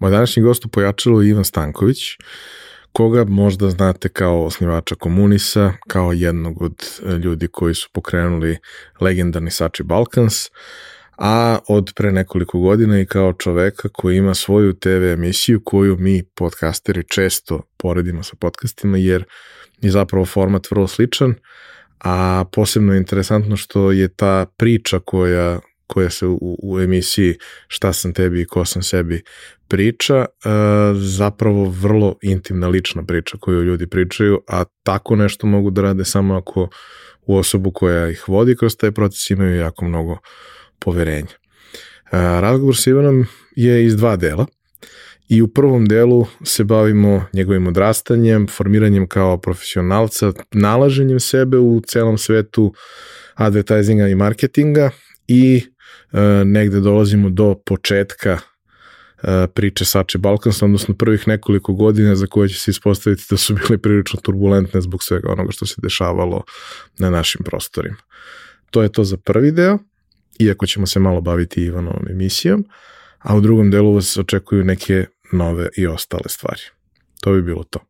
Moj današnji gost u pojačalu je Ivan Stanković, koga možda znate kao osnivača Komunisa, kao jednog od e, ljudi koji su pokrenuli legendarni Sači Balkans, a od pre nekoliko godina i kao čoveka koji ima svoju TV emisiju koju mi podcasteri često poredimo sa podcastima jer je zapravo format vrlo sličan, a posebno je interesantno što je ta priča koja koja se u, u emisiji Šta sam tebi i ko sam sebi priča, e, zapravo vrlo intimna lična priča koju ljudi pričaju, a tako nešto mogu da rade samo ako u osobu koja ih vodi kroz taj proces imaju jako mnogo poverenja. E, razgovor sa Ivanom je iz dva dela i u prvom delu se bavimo njegovim odrastanjem, formiranjem kao profesionalca, nalaženjem sebe u celom svetu advertisinga i marketinga i negde dolazimo do početka e, priče Sače Balkans, odnosno prvih nekoliko godina za koje će se ispostaviti da su bile prilično turbulentne zbog svega onoga što se dešavalo na našim prostorima. To je to za prvi deo, iako ćemo se malo baviti Ivanovom emisijom, a u drugom delu vas očekuju neke nove i ostale stvari. To bi bilo to.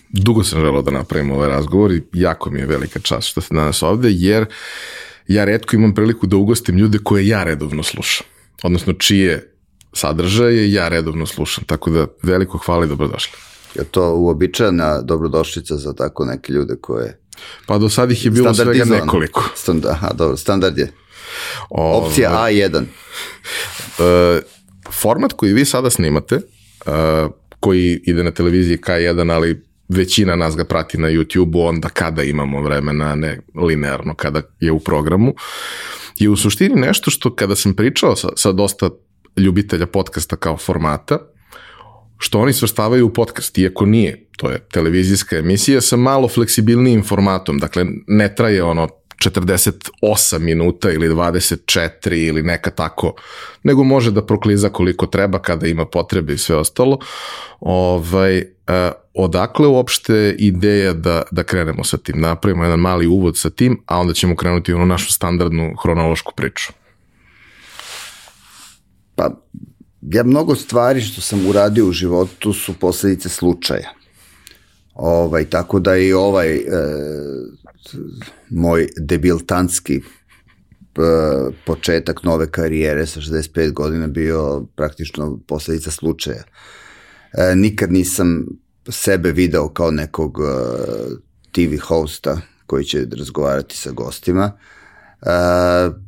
Dugo sam želao da napravim ovaj razgovor i jako mi je velika čast što ste danas ovde, jer ja redko imam priliku da ugostim ljude koje ja redovno slušam. Odnosno, čije sadržaje ja redovno slušam. Tako da, veliko hvala i dobrodošli. Je to uobičajena dobrodošlica za tako neke ljude koje... Pa do sad ih je bilo svega nekoliko. Stand, aha, dobro, standard je. Ove, Opcija A1. Uh, format koji vi sada snimate, uh, koji ide na televiziji K1, ali većina nas ga prati na YouTube-u onda kada imamo vremena, ne linearno kada je u programu, je u suštini nešto što kada sam pričao sa, sa dosta ljubitelja podcasta kao formata, što oni svrstavaju u podcast, iako nije, to je televizijska emisija sa malo fleksibilnijim formatom, dakle ne traje ono 48 minuta ili 24 ili neka tako, nego može da prokliza koliko treba kada ima potrebe i sve ostalo. Ovaj, odakle uopšte ideja da, da krenemo sa tim? Napravimo jedan mali uvod sa tim, a onda ćemo krenuti u našu standardnu hronološku priču. Pa, ja mnogo stvari što sam uradio u životu su posledice slučaja. Ovaj, tako da i ovaj e, moj debiltantski e, početak nove karijere sa 65 godina bio praktično posledica slučaja. E, nikad nisam sebe video kao nekog e, TV hosta koji će razgovarati sa gostima. E,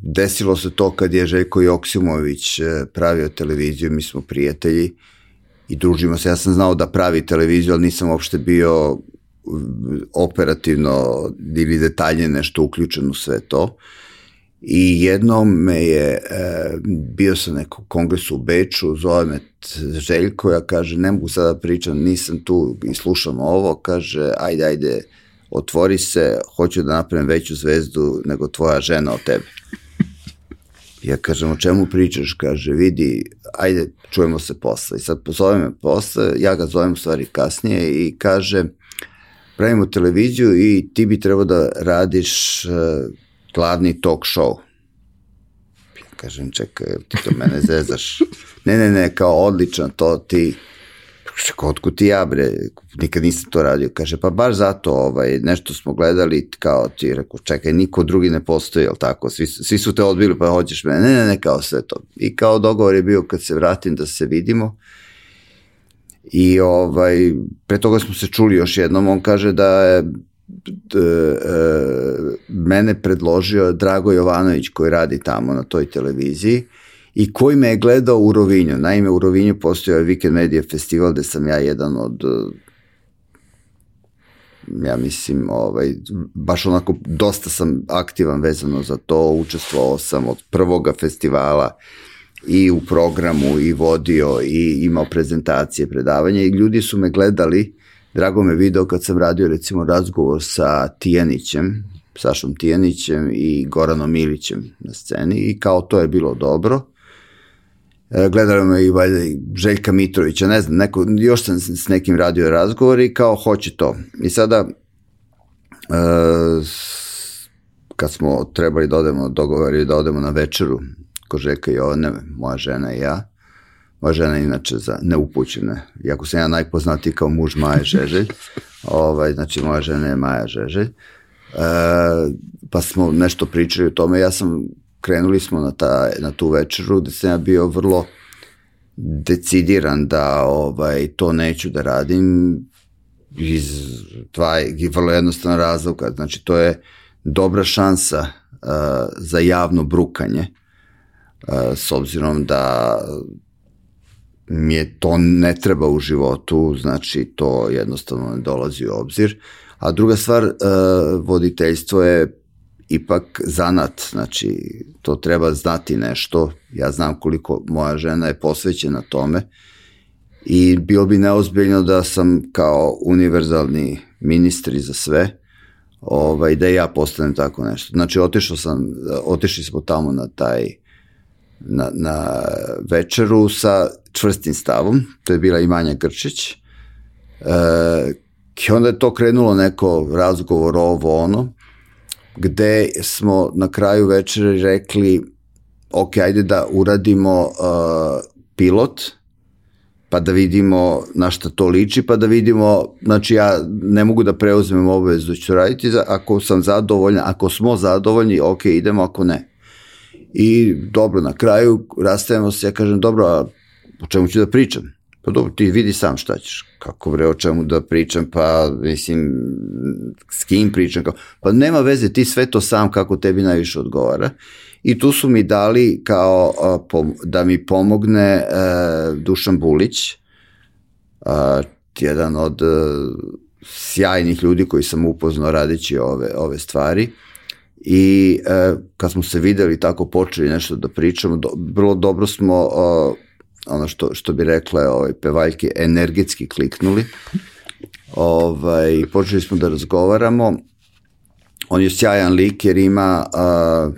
desilo se to kad je Željko Joksimović e, pravio televiziju, mi smo prijatelji i družimo se. Ja sam znao da pravi televiziju, ali nisam uopšte bio operativno ili detaljnije nešto uključeno u sve to. I jednom me je, e, bio sam nekog kongresu u Beču, zove me Željko, ja kaže, ne mogu sada da pričam, nisam tu i slušam ovo, kaže, ajde, ajde, otvori se, hoću da napravim veću zvezdu nego tvoja žena od tebe. Ja kažem, o čemu pričaš? Kaže, vidi, ajde, čujemo se posle. I sad pozove me posle, ja ga zovem u stvari kasnije i kaže, pravimo televiziju i ti bi trebao da radiš glavni talk show. Ja kažem, čekaj, ti to mene zezaš. Ne, ne, ne, kao odlično, to ti Otkud ti ja bre, nikad nisam to radio. Kaže, pa baš zato, ovaj, nešto smo gledali, kao ti, rekao, čekaj, niko drugi ne postoji, jel tako, svi, svi su te odbili, pa hoćeš mene, ne, ne, ne, kao sve to. I kao dogovor je bio kad se vratim da se vidimo, I ovaj, pre toga smo se čuli još jednom, on kaže da je mene predložio Drago Jovanović koji radi tamo na toj televiziji i koji me je gledao u Rovinju. Naime, u Rovinju postoje Weekend Media Festival gde sam ja jedan od ja mislim, ovaj, baš onako dosta sam aktivan vezano za to, učestvovao sam od prvoga festivala i u programu i vodio i imao prezentacije, predavanja i ljudi su me gledali, drago me video kad sam radio recimo razgovor sa Tijanićem, Sašom Tijanićem i Goranom Milićem na sceni i kao to je bilo dobro. E, gledali me i valjda Željka Mitrovića, ne znam, neko, još sam s nekim radio razgovor i kao hoće to. I sada e, kad smo trebali da odemo, dogovori da odemo na večeru kod Žeka Jovane, moja žena i ja. Moja žena je inače za neupućene, iako sam ja najpoznatiji kao muž Maje Žeželj, ovaj, znači moja žena je Maja Žeželj, e, pa smo nešto pričali o tome, ja sam, krenuli smo na, ta, na tu večeru gde sam ja bio vrlo decidiran da ovaj, to neću da radim iz dva, vrlo jednostavna razloga, znači to je dobra šansa uh, za javno brukanje, s obzirom da mi je to ne treba u životu, znači to jednostavno ne dolazi u obzir. A druga stvar, voditeljstvo je ipak zanat, znači to treba znati nešto. Ja znam koliko moja žena je posvećena tome i bilo bi neozbiljno da sam kao univerzalni ministri za sve, ovaj, da ja postanem tako nešto. Znači otišao sam, otišli smo tamo na taj na, na večeru sa čvrstim stavom, to je bila i Manja Grčić. E, I onda je to krenulo neko razgovor ovo ono, gde smo na kraju večere rekli ok, ajde da uradimo uh, pilot, pa da vidimo na šta to liči, pa da vidimo, znači ja ne mogu da preuzmem obavezu da ću raditi, ako sam zadovoljan, ako smo zadovoljni, ok, idemo, ako ne. I dobro, na kraju rastajemo se, ja kažem, dobro, a o čemu ću da pričam? Pa dobro, ti vidi sam šta ćeš. Kako bre, o čemu da pričam, pa mislim, s kim pričam? Kao, pa nema veze, ti sve to sam kako tebi najviše odgovara. I tu su mi dali kao a, pom, da mi pomogne a, e, Dušan Bulić, a, jedan od a, e, sjajnih ljudi koji sam upoznao radeći ove, ove stvari i e, kad smo se videli tako počeli nešto da pričamo, do, vrlo dobro smo o, ono što, što bi rekle ovaj, pevaljke energetski kliknuli ovaj, počeli smo da razgovaramo on je sjajan lik jer ima a,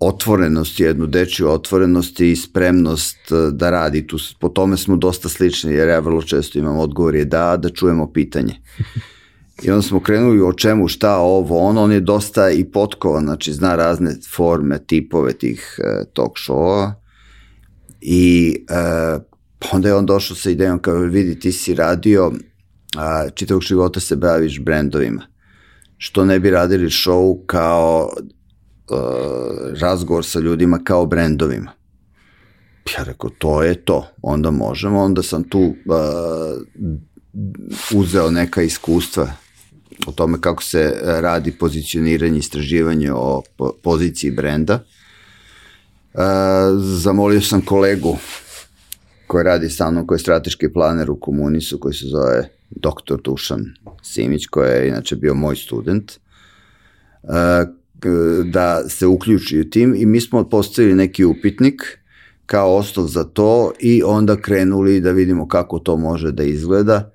otvorenost, jednu dečju otvorenost i spremnost da radi. Tu, po tome smo dosta slični, jer ja vrlo često imam odgovor je da, da čujemo pitanje. I onda smo krenuli o čemu, šta, ovo, ono, on je dosta i potkovan, znači zna razne forme, tipove tih e, talk showa i e, onda je on došao sa idejom kao vidi ti si radio, a, čitavog života se baviš brendovima. Što ne bi radili show kao e, razgovor sa ljudima kao brendovima. Ja rekao, to je to, onda možemo, onda sam tu a, uzeo neka iskustva o tome kako se e, radi pozicioniranje, istraživanje o poziciji brenda. E, zamolio sam kolegu koji radi sa mnom, koji je strateški planer u Komunisu, koji se zove dr. Dušan Simić, koji je inače bio moj student, e, da se uključi u tim i mi smo postavili neki upitnik kao osnov za to i onda krenuli da vidimo kako to može da izgleda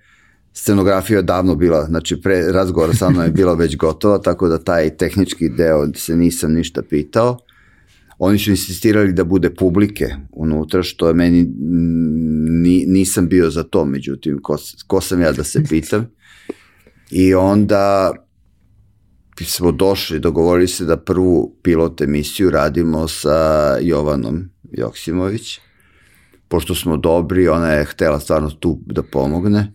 scenografija je davno bila, znači pre razgovora sa mnom je bila već gotova, tako da taj tehnički deo se nisam ništa pitao. Oni su insistirali da bude publike unutra, što je meni, ni, nisam bio za to, međutim, ko, ko sam ja da se pitam. I onda smo došli, dogovorili se da prvu pilot emisiju radimo sa Jovanom Joksimović, pošto smo dobri, ona je htela stvarno tu da pomogne.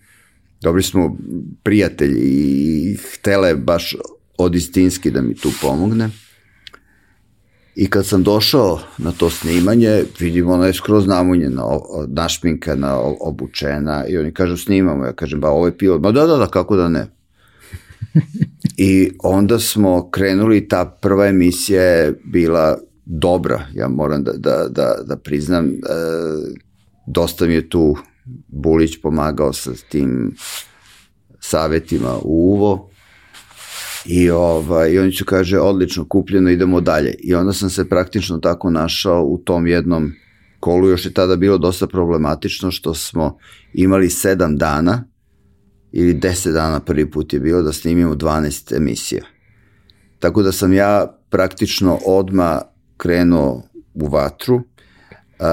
Dobri smo prijatelji i htela baš od istinski da mi tu pomogne. I kad sam došao na to snimanje, vidim ona je skroz namunjena, našminkana, obučena i oni kažu snimamo, ja kažem ba ovo je pilot, ma da, da, da, kako da ne. I onda smo krenuli, ta prva emisija je bila dobra, ja moram da, da, da, da priznam, e, dosta mi je tu Bulić pomagao sa tim savetima u uvo i, ovaj, i on ću kaže odlično kupljeno, idemo dalje. I onda sam se praktično tako našao u tom jednom kolu, još je tada bilo dosta problematično što smo imali sedam dana ili deset dana prvi put je bilo da snimimo 12 emisija. Tako da sam ja praktično odma krenuo u vatru, Uh,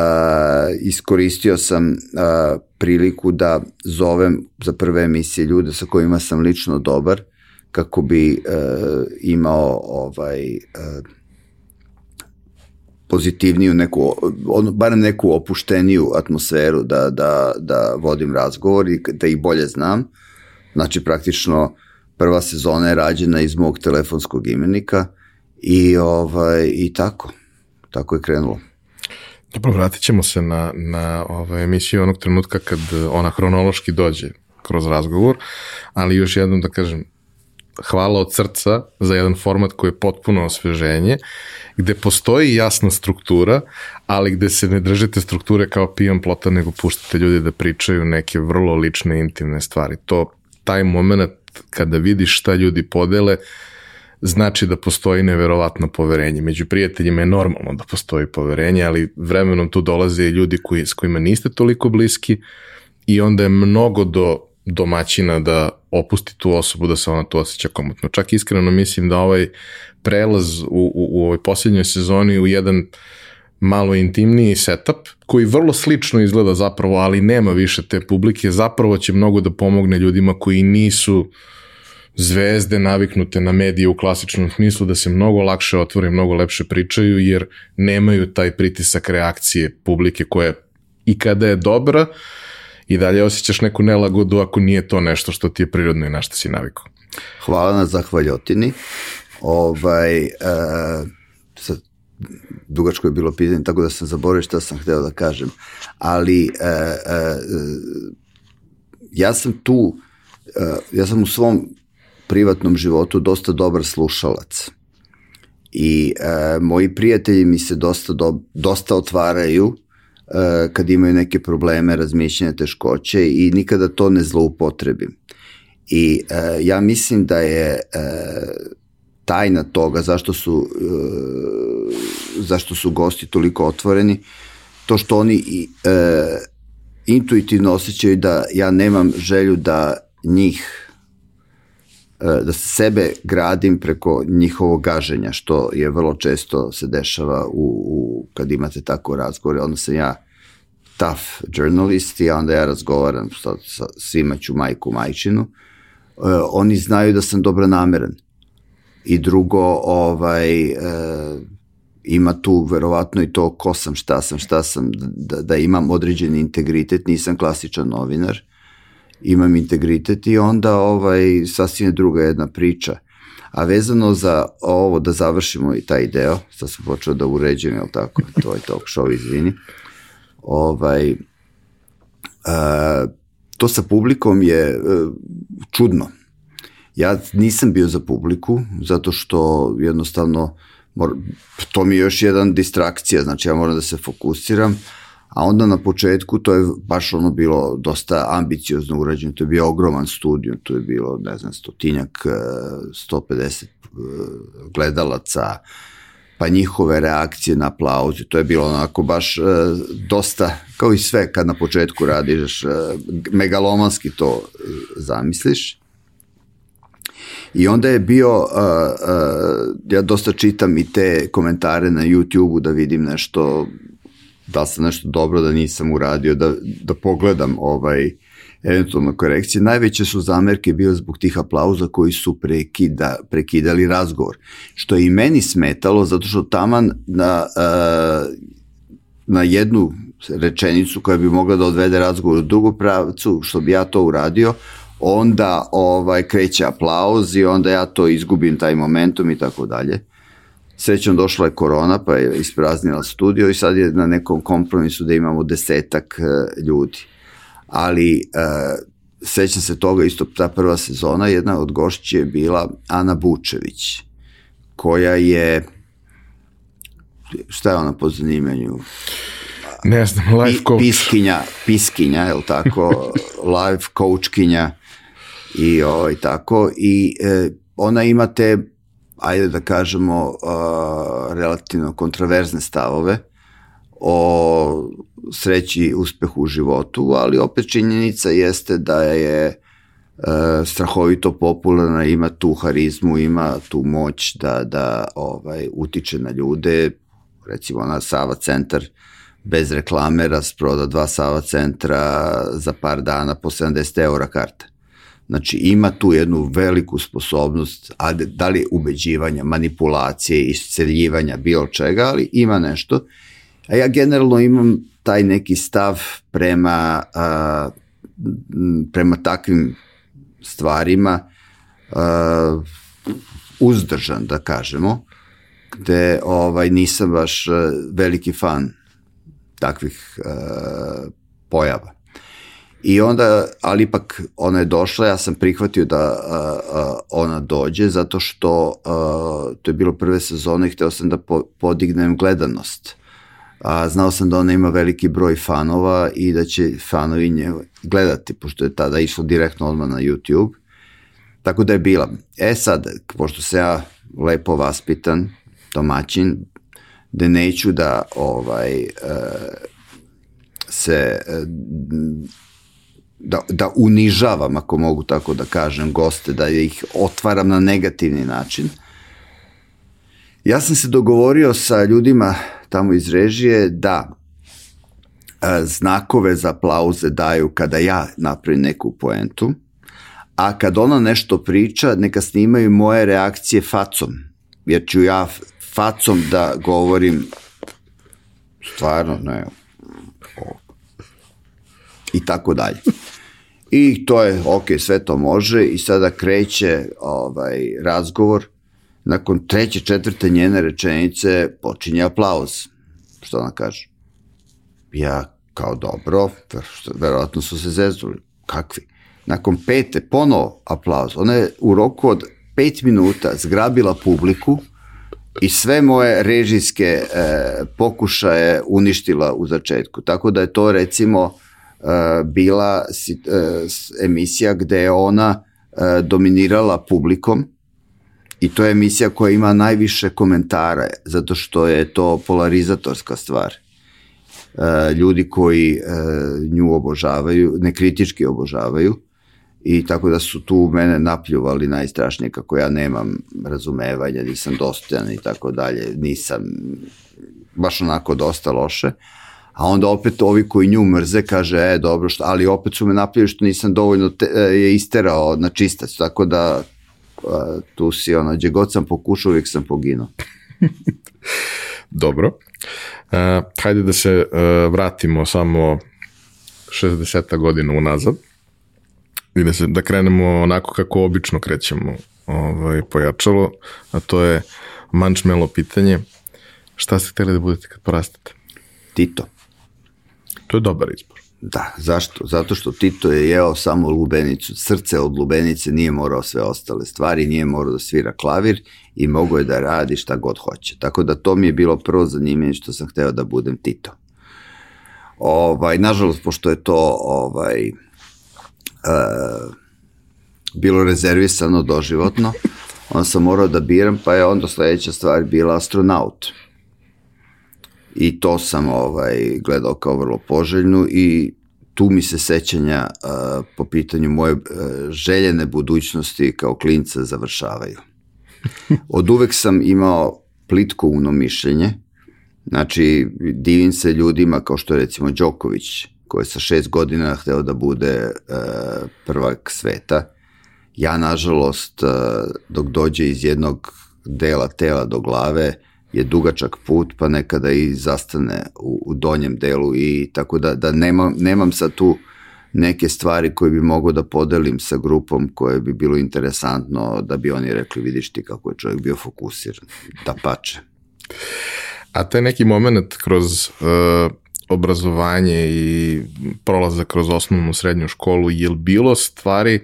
iskoristio sam uh, priliku da zovem za prve emisije ljude sa kojima sam lično dobar kako bi uh, imao ovaj uh, pozitivniju neku, ono, barem neku opušteniju atmosferu da, da, da vodim razgovor i da ih bolje znam. Znači, praktično, prva sezona je rađena iz mog telefonskog imenika i, ovaj, i tako. Tako je krenulo. Dobro, vratit ćemo se na, na ovaj, emisiju onog trenutka kad ona hronološki dođe kroz razgovor, ali još jednom da kažem, hvala od srca za jedan format koji je potpuno osveženje, gde postoji jasna struktura, ali gde se ne držite strukture kao pijan plota, nego puštate ljudi da pričaju neke vrlo lične, intimne stvari. To, taj moment kada vidiš šta ljudi podele, znači da postoji neverovatno poverenje. Među prijateljima je normalno da postoji poverenje, ali vremenom tu dolaze ljudi koji, s kojima niste toliko bliski i onda je mnogo do domaćina da opusti tu osobu da se ona tu osjeća komotno. Čak iskreno mislim da ovaj prelaz u, u, u ovoj posljednjoj sezoni u jedan malo intimniji setup, koji vrlo slično izgleda zapravo, ali nema više te publike, zapravo će mnogo da pomogne ljudima koji nisu uh, zvezde naviknute na medije u klasičnom smislu da se mnogo lakše otvore, mnogo lepše pričaju jer nemaju taj pritisak reakcije publike koja i kada je dobra i dalje osjećaš neku nelagodu ako nije to nešto što ti je prirodno i na što si navikao. Hvala na zahvaljotini. Ovaj, e, sad, dugačko je bilo pitanje, tako da sam zaboravio šta sam hteo da kažem. Ali e, e, ja sam tu, e, ja sam u svom privatnom životu dosta dobar slušalac. I e, moji prijatelji mi se dosta, do, dosta otvaraju e, kad imaju neke probleme, razmišljanja, teškoće i nikada to ne zloupotrebim. I e, ja mislim da je e, tajna toga zašto su, e, zašto su gosti toliko otvoreni, to što oni e, intuitivno osjećaju da ja nemam želju da njih da sebe gradim preko njihovog gaženja, što je vrlo često se dešava u, u kad imate tako razgovore, onda sam ja tough journalist i onda ja razgovaram sa, sa svima ću majku majčinu, uh, oni znaju da sam dobro nameran. I drugo, ovaj, uh, ima tu verovatno i to ko sam, šta sam, šta sam, da, da imam određeni integritet, nisam klasičan novinar, imam integritet i onda ovaj, sasvim je druga jedna priča. A vezano za ovo, da završimo i taj deo, sad sam počeo da uređujem, jel tako, to je talk show, izvini, ovaj, a, to sa publikom je a, e, čudno. Ja nisam bio za publiku, zato što jednostavno, mor, to mi je još jedan distrakcija, znači ja moram da se fokusiram, a onda na početku to je baš ono bilo dosta ambiciozno urađeno, to je bio ogroman studio, to je bilo, ne znam, stotinjak, 150 e, e, gledalaca, pa njihove reakcije na aplauze, to je bilo onako baš e, dosta, kao i sve kad na početku radiš, megalomanski to zamisliš. I onda je bio, uh, uh, ja dosta čitam i te komentare na YouTube-u da vidim nešto da sam nešto dobro da nisam uradio, da, da pogledam ovaj, eventualno korekcije. Najveće su zamerke bile zbog tih aplauza koji su prekida, prekidali razgovor. Što je i meni smetalo, zato što taman na, uh, na jednu rečenicu koja bi mogla da odvede razgovor u drugu pravcu, što bi ja to uradio, onda ovaj kreće aplauz i onda ja to izgubim taj momentum i tako dalje. Srećom došla je korona pa je ispraznila studio i sad je na nekom kompromisu da imamo desetak uh, ljudi. Ali uh, sećam se toga isto ta prva sezona, jedna od gošće je bila Ana Bučević, koja je šta je ona po zanimanju? Ne znam, life coach. Piskinja, piskinja, je li tako? life coachkinja i ovaj, tako. I e, ona ima te, ajde da kažemo, uh, relativno kontraverzne stavove o sreći uspehu u životu, ali opet činjenica jeste da je e, strahovito popularna, ima tu harizmu, ima tu moć da, da ovaj, utiče na ljude, recimo na Sava centar bez reklame rasproda dva Sava centra za par dana po 70 eura karta. Znači ima tu jednu veliku sposobnost, a da li ubeđivanja, manipulacije, isceljivanja, bilo čega, ali ima nešto. A ja generalno imam taj neki stav prema, a, prema takvim stvarima a, uzdržan, da kažemo, gde ovaj, nisam baš veliki fan takvih a, pojava. I onda, ali ipak ona je došla, ja sam prihvatio da a, a, ona dođe, zato što a, to je bilo prve sezone i hteo sam da po, podignem gledanost a, znao sam da ona ima veliki broj fanova i da će fanovi nje gledati, pošto je tada išlo direktno odmah na YouTube. Tako da je bila. E sad, pošto se ja lepo vaspitan, domaćin, da neću da ovaj se da, da unižavam, ako mogu tako da kažem, goste, da ih otvaram na negativni način. Ja sam se dogovorio sa ljudima tamo iz režije da e, znakove za aplauze daju kada ja napravim neku poentu, a kad ona nešto priča, neka snimaju moje reakcije facom, jer ću ja facom da govorim stvarno, ne, i tako dalje. I to je, ok, sve to može i sada kreće ovaj razgovor Nakon treće, četvrte njene rečenice počinje aplauz. Što ona kaže? Ja kao dobro, verovatno su se zeznuli. Kakvi? Nakon pete, ponovo aplauz. Ona je u roku od pet minuta zgrabila publiku i sve moje režijske e, pokušaje uništila u začetku. Tako da je to recimo bila e, emisija gde je ona e, dominirala publikom I to je emisija koja ima najviše komentara, zato što je to polarizatorska stvar. E, ljudi koji nju obožavaju, ne kritički obožavaju, i tako da su tu mene napljuvali najstrašnije kako ja nemam razumevanja, nisam dostojan i tako dalje, nisam baš onako dosta loše. A onda opet ovi koji nju mrze kaže, e, dobro, što, ali opet su me napljuvali što nisam dovoljno te, e, je isterao na čistac, tako da pa, tu si ono, gdje god sam pokušao, uvijek sam poginuo. Dobro. Uh, hajde da se uh, vratimo samo 60 godina unazad i da, se, da krenemo onako kako obično krećemo ovaj, pojačalo, a to je mančmelo pitanje. Šta ste hteli da budete kad porastete? Tito. To je dobar izbor. Da, zašto? Zato što Tito je jeo samo lubenicu, srce od lubenice, nije morao sve ostale stvari, nije morao da svira klavir i mogo je da radi šta god hoće. Tako da to mi je bilo prvo zanimljenje što sam hteo da budem Tito. Ovaj, nažalost, pošto je to ovaj, uh, bilo rezervisano doživotno, onda sam morao da biram, pa je onda sledeća stvar bila astronaut i to sam ovaj gledao kao vrlo poželjnu i tu mi se sećanja uh, po pitanju moje uh, željene budućnosti kao klinca završavaju. Od uvek sam imao plitko uno mišljenje, znači divim se ljudima kao što je recimo Đoković, koji je sa šest godina hteo da bude uh, prvak sveta. Ja, nažalost, uh, dok dođe iz jednog dela tela do glave, je dugačak put, pa nekada i zastane u, u donjem delu i tako da, da nemam, nemam sad tu neke stvari koje bi mogao da podelim sa grupom koje bi bilo interesantno da bi oni rekli vidiš ti kako je čovjek bio fokusiran, da pače. A te neki moment kroz uh, obrazovanje i prolazak kroz osnovnu srednju školu, je li bilo stvari,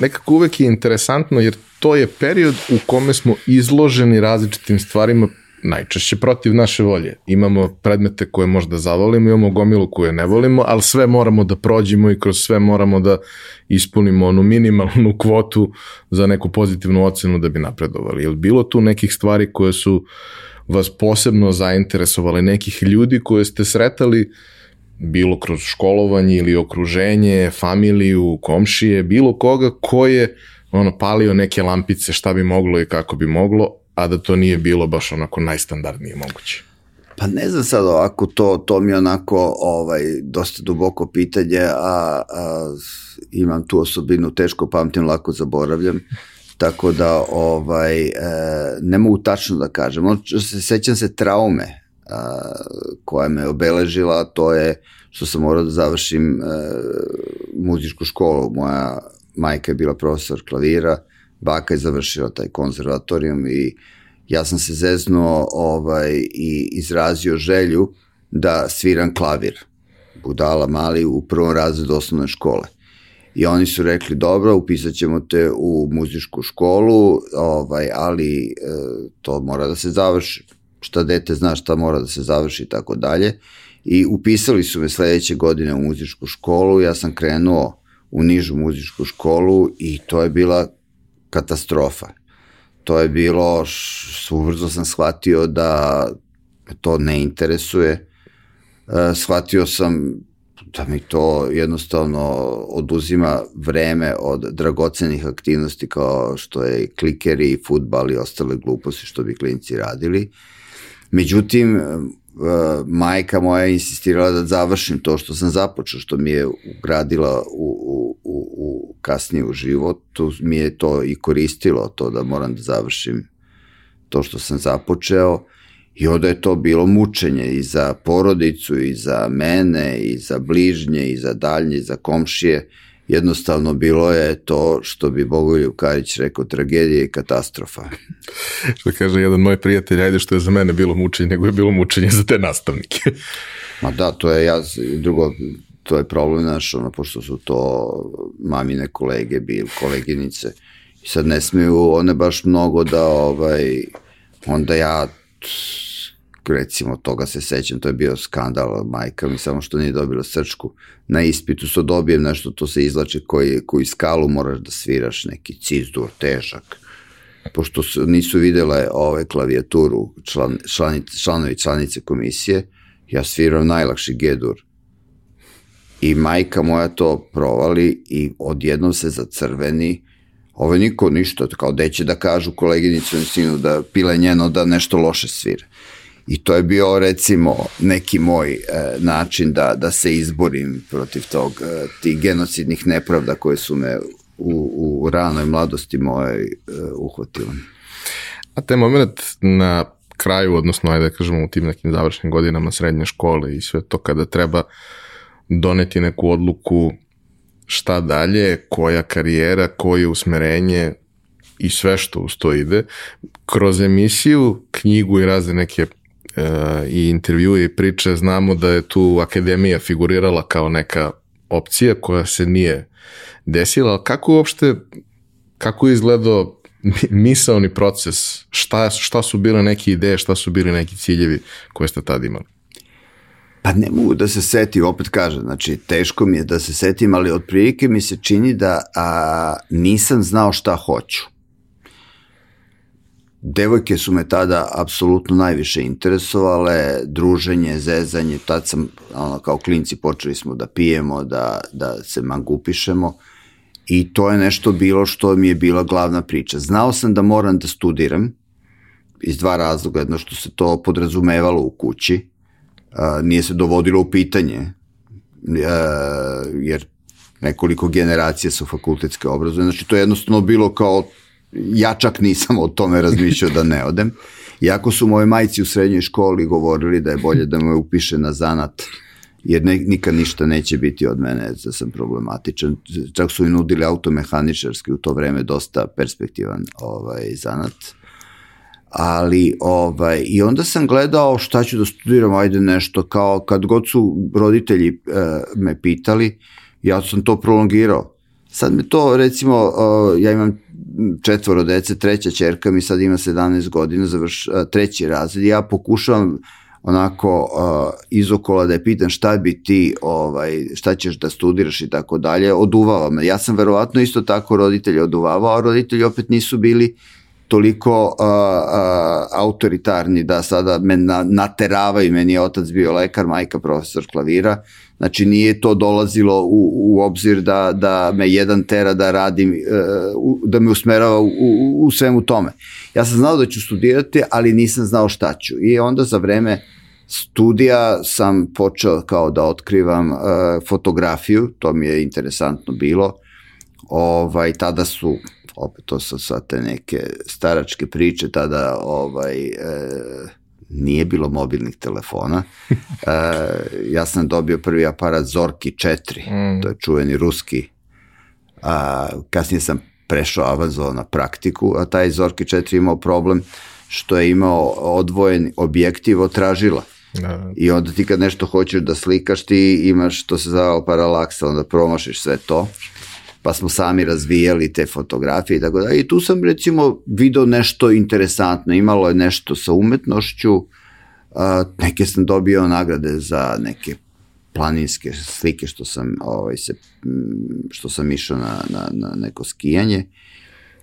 nekako uvek je interesantno jer to je period u kome smo izloženi različitim stvarima najčešće protiv naše volje. Imamo predmete koje možda zavolimo, imamo gomilu koje ne volimo, ali sve moramo da prođemo i kroz sve moramo da ispunimo onu minimalnu kvotu za neku pozitivnu ocenu da bi napredovali. Je bilo tu nekih stvari koje su vas posebno zainteresovale, nekih ljudi koje ste sretali bilo kroz školovanje ili okruženje, familiju, komšije, bilo koga ko je ono, palio neke lampice šta bi moglo i kako bi moglo, a da to nije bilo baš onako najstandardnije moguće. Pa ne znam sad ovako, to, to mi je onako ovaj, dosta duboko pitanje, a, a imam tu osobinu, teško pamtim, lako zaboravljam, tako da ovaj, e, ne mogu tačno da kažem. On, se, sećam se traume a, koja me obeležila, to je što sam morao da završim e, muzičku školu. Moja majka je bila profesor klavira, baka je završila taj konzervatorijum i ja sam se zeznuo ovaj, i izrazio želju da sviram klavir. Budala mali u prvom razredu osnovne škole. I oni su rekli, dobro, upisat ćemo te u muzičku školu, ovaj, ali e, to mora da se završi. Šta dete zna šta mora da se završi i tako dalje. I upisali su me sledeće godine u muzičku školu, ja sam krenuo u nižu muzičku školu i to je bila katastrofa. To je bilo, ubrzo sam shvatio da to ne interesuje. E, shvatio sam da mi to jednostavno oduzima vreme od dragocenih aktivnosti kao što je klikeri, futbal i ostale gluposti što bi klinci radili. Međutim, uh, majka moja insistirala da završim to što sam započeo, što mi je ugradila u, u, u, u kasnije u životu, mi je to i koristilo, to da moram da završim to što sam započeo. I onda je to bilo mučenje i za porodicu, i za mene, i za bližnje, i za daljnje, i za komšije, jednostavno bilo je to što bi Bogoljub Karić rekao tragedija i katastrofa. što kaže jedan moj prijatelj, ajde što je za mene bilo mučenje, nego je bilo mučenje za te nastavnike. Ma da, to je ja, drugo, to je problem naš, ono, pošto su to mamine kolege bili, koleginice, i sad ne smiju one baš mnogo da, ovaj, onda ja recimo toga se sećam, to je bio skandal, majka mi samo što nije dobila srčku. Na ispitu što dobijem nešto, to se izlače koji, koji skalu moraš da sviraš, neki cizdur, težak. Pošto su, nisu videle ove klavijaturu član, članice, članovi članice komisije, ja sviram najlakši gedur. I majka moja to provali i odjednom se zacrveni, Ovo niko ništa, kao deće da kažu koleginicu sinu da pile njeno da nešto loše svira. I to je bio recimo neki moj e, način da, da se izborim protiv tog, e, tih genocidnih nepravda koje su me u, u ranoj mladosti moje e, uhvatile. A te moment na kraju, odnosno ajde da kažemo u tim nekim završnim godinama srednje škole i sve to kada treba doneti neku odluku šta dalje, koja karijera, koje usmerenje i sve što uz to ide. Kroz emisiju, knjigu i razne neke i intervjue i priče znamo da je tu akademija figurirala kao neka opcija koja se nije desila, ali kako uopšte, kako je izgledao misaoni proces, šta, šta su bile neke ideje, šta su bili neki ciljevi koje ste tada imali? Pa ne mogu da se setim, opet kažem, znači teško mi je da se setim, ali otprilike mi se čini da a, nisam znao šta hoću. Devojke su me tada apsolutno najviše interesovale, druženje, zezanje, tad sam, ono, kao klinci počeli smo da pijemo, da, da se mangupišemo i to je nešto bilo što mi je bila glavna priča. Znao sam da moram da studiram, iz dva razloga, jedno što se to podrazumevalo u kući, a, nije se dovodilo u pitanje, a, jer nekoliko generacija su fakultetske obrazove, znači to je jednostavno bilo kao ja čak nisam o tome razmišljao da ne odem. Iako su moje majci u srednjoj školi govorili da je bolje da me upiše na zanat, jer ne, nikad ništa neće biti od mene da sam problematičan. Čak su i nudili automehaničarski u to vreme dosta perspektivan ovaj, zanat ali ovaj, i onda sam gledao šta ću da studiram, ajde nešto, kao kad god su roditelji e, me pitali, ja sam to prolongirao. Sad me to, recimo, uh, ja imam četvoro dece, treća čerka mi sad ima 17 godina, završ, uh, treći razred, ja pokušavam onako uh, izokola da je pitan šta bi ti, ovaj, šta ćeš da studiraš i tako dalje, oduvava me. Ja sam verovatno isto tako roditelje oduvavao, a roditelji opet nisu bili toliko uh, uh, autoritarni da sada me na, nateravaju, meni je otac bio lekar, majka profesor klavira, znači nije to dolazilo u, u obzir da, da me jedan tera da radim, uh, da me usmerava u, u, u svemu tome. Ja sam znao da ću studirati, ali nisam znao šta ću. I onda za vreme studija sam počeo kao da otkrivam uh, fotografiju, to mi je interesantno bilo. Ovaj, tada su opet to su sad te neke staračke priče, tada ovaj, e, nije bilo mobilnih telefona. E, ja sam dobio prvi aparat Zorki 4, mm. to je čuveni ruski. A, kasnije sam prešao Avazo na praktiku, a taj Zorki 4 imao problem što je imao odvojen objektiv od tražila. Da. I onda ti kad nešto hoćeš da slikaš, ti imaš, to se zove paralaksa, onda promašiš sve to pa smo sami razvijali te fotografije i tako da. I tu sam recimo video nešto interesantno, imalo je nešto sa umetnošću, uh, neke sam dobio nagrade za neke planinske slike što sam ovaj se što sam išao na, na, na neko skijanje.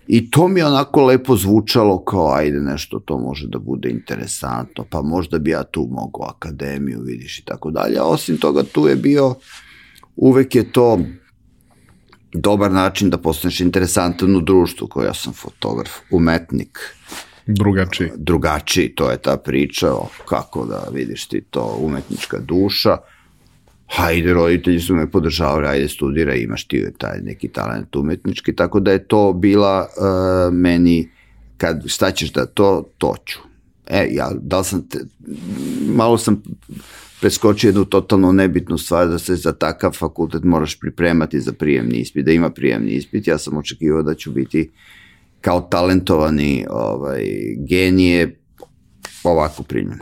I to mi onako lepo zvučalo kao ajde nešto to može da bude interesantno pa možda bi ja tu mogao akademiju vidiš i tako dalje. Osim toga tu je bio uvek je to dobar način da postaneš interesantan u društvu, koji ja sam fotograf, umetnik. Drugačiji. Drugačiji, to je ta priča o kako da vidiš ti to umetnička duša. Hajde, roditelji su me podržavali, ajde studira, imaš ti taj neki talent umetnički, tako da je to bila uh, meni, kad šta ćeš da to, to ću. E, ja, da li sam, te, malo sam preskoči jednu totalno nebitnu stvar da se za takav fakultet moraš pripremati za prijemni ispit, da ima prijemni ispit. Ja sam očekivao da ću biti kao talentovani ovaj, genije ovako primjen.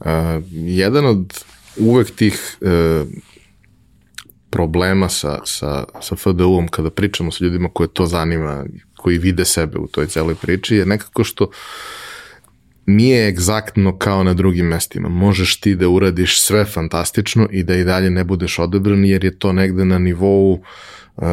Uh, jedan od uvek tih uh, problema sa, sa, sa FDU-om kada pričamo sa ljudima koje to zanima, koji vide sebe u toj celoj priči, je nekako što nije egzaktno kao na drugim mestima. Možeš ti da uradiš sve fantastično i da i dalje ne budeš odebran jer je to negde na nivou uh,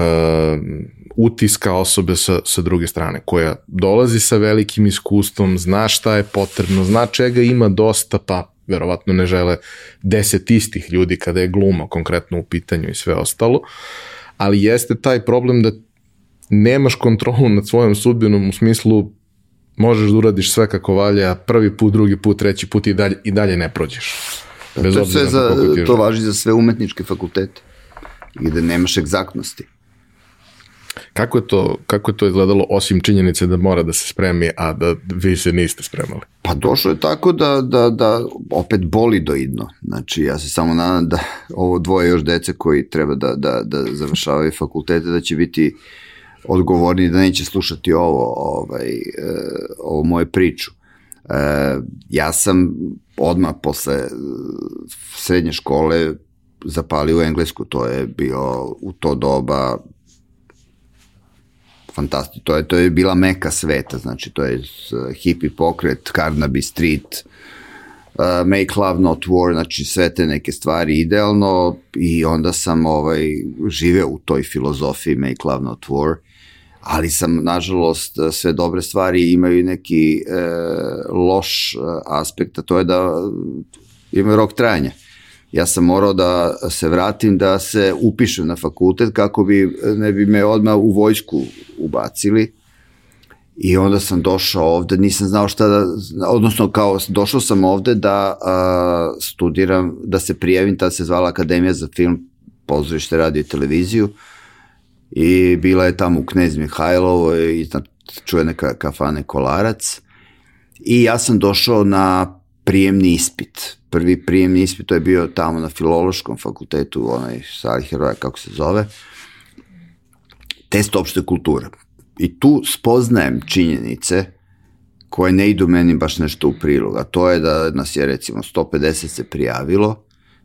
utiska osobe sa, sa druge strane, koja dolazi sa velikim iskustvom, zna šta je potrebno, zna čega ima dosta, pa verovatno ne žele deset istih ljudi kada je gluma konkretno u pitanju i sve ostalo, ali jeste taj problem da nemaš kontrolu nad svojom sudbinom u smislu možeš da uradiš sve kako valja, prvi put, drugi put, treći put i dalje, i dalje ne prođeš. Bez to, sve za, to važi za sve umetničke fakultete i da nemaš egzaktnosti. Kako je, to, kako je to izgledalo osim činjenice da mora da se spremi, a da vi se niste spremali? Pa došlo je tako da, da, da opet boli doidno. Znači ja se samo nadam da ovo dvoje još dece koji treba da, da, da završavaju fakultete da će biti uh, odgovorni da neće slušati ovo, ovaj, e, ovo moje priču. E, ja sam odmah posle srednje škole zapalio u Englesku, to je bio u to doba fantastično, to je, to je bila meka sveta, znači to je hippie pokret, Carnaby Street, uh, Make Love Not War, znači sve te neke stvari idealno i onda sam ovaj, živeo u toj filozofiji Make Love Not War ali sam, nažalost, sve dobre stvari imaju neki e, loš e, aspekt, a to je da imaju rok trajanja. Ja sam morao da se vratim, da se upišem na fakultet kako bi, ne bi me odmah u vojsku ubacili. I onda sam došao ovde, nisam znao šta da, odnosno kao došao sam ovde da a, studiram, da se prijavim, tada se zvala Akademija za film, pozorište, radio i televiziju i bila je tamo u Knez Mihajlovo i čujene ka, kafane Kolarac i ja sam došao na prijemni ispit. Prvi prijemni ispit to je bio tamo na filološkom fakultetu, onaj stari heroja, kako se zove, test opšte kulture. I tu spoznajem činjenice koje ne idu meni baš nešto u prilog, a to je da nas je recimo 150 se prijavilo,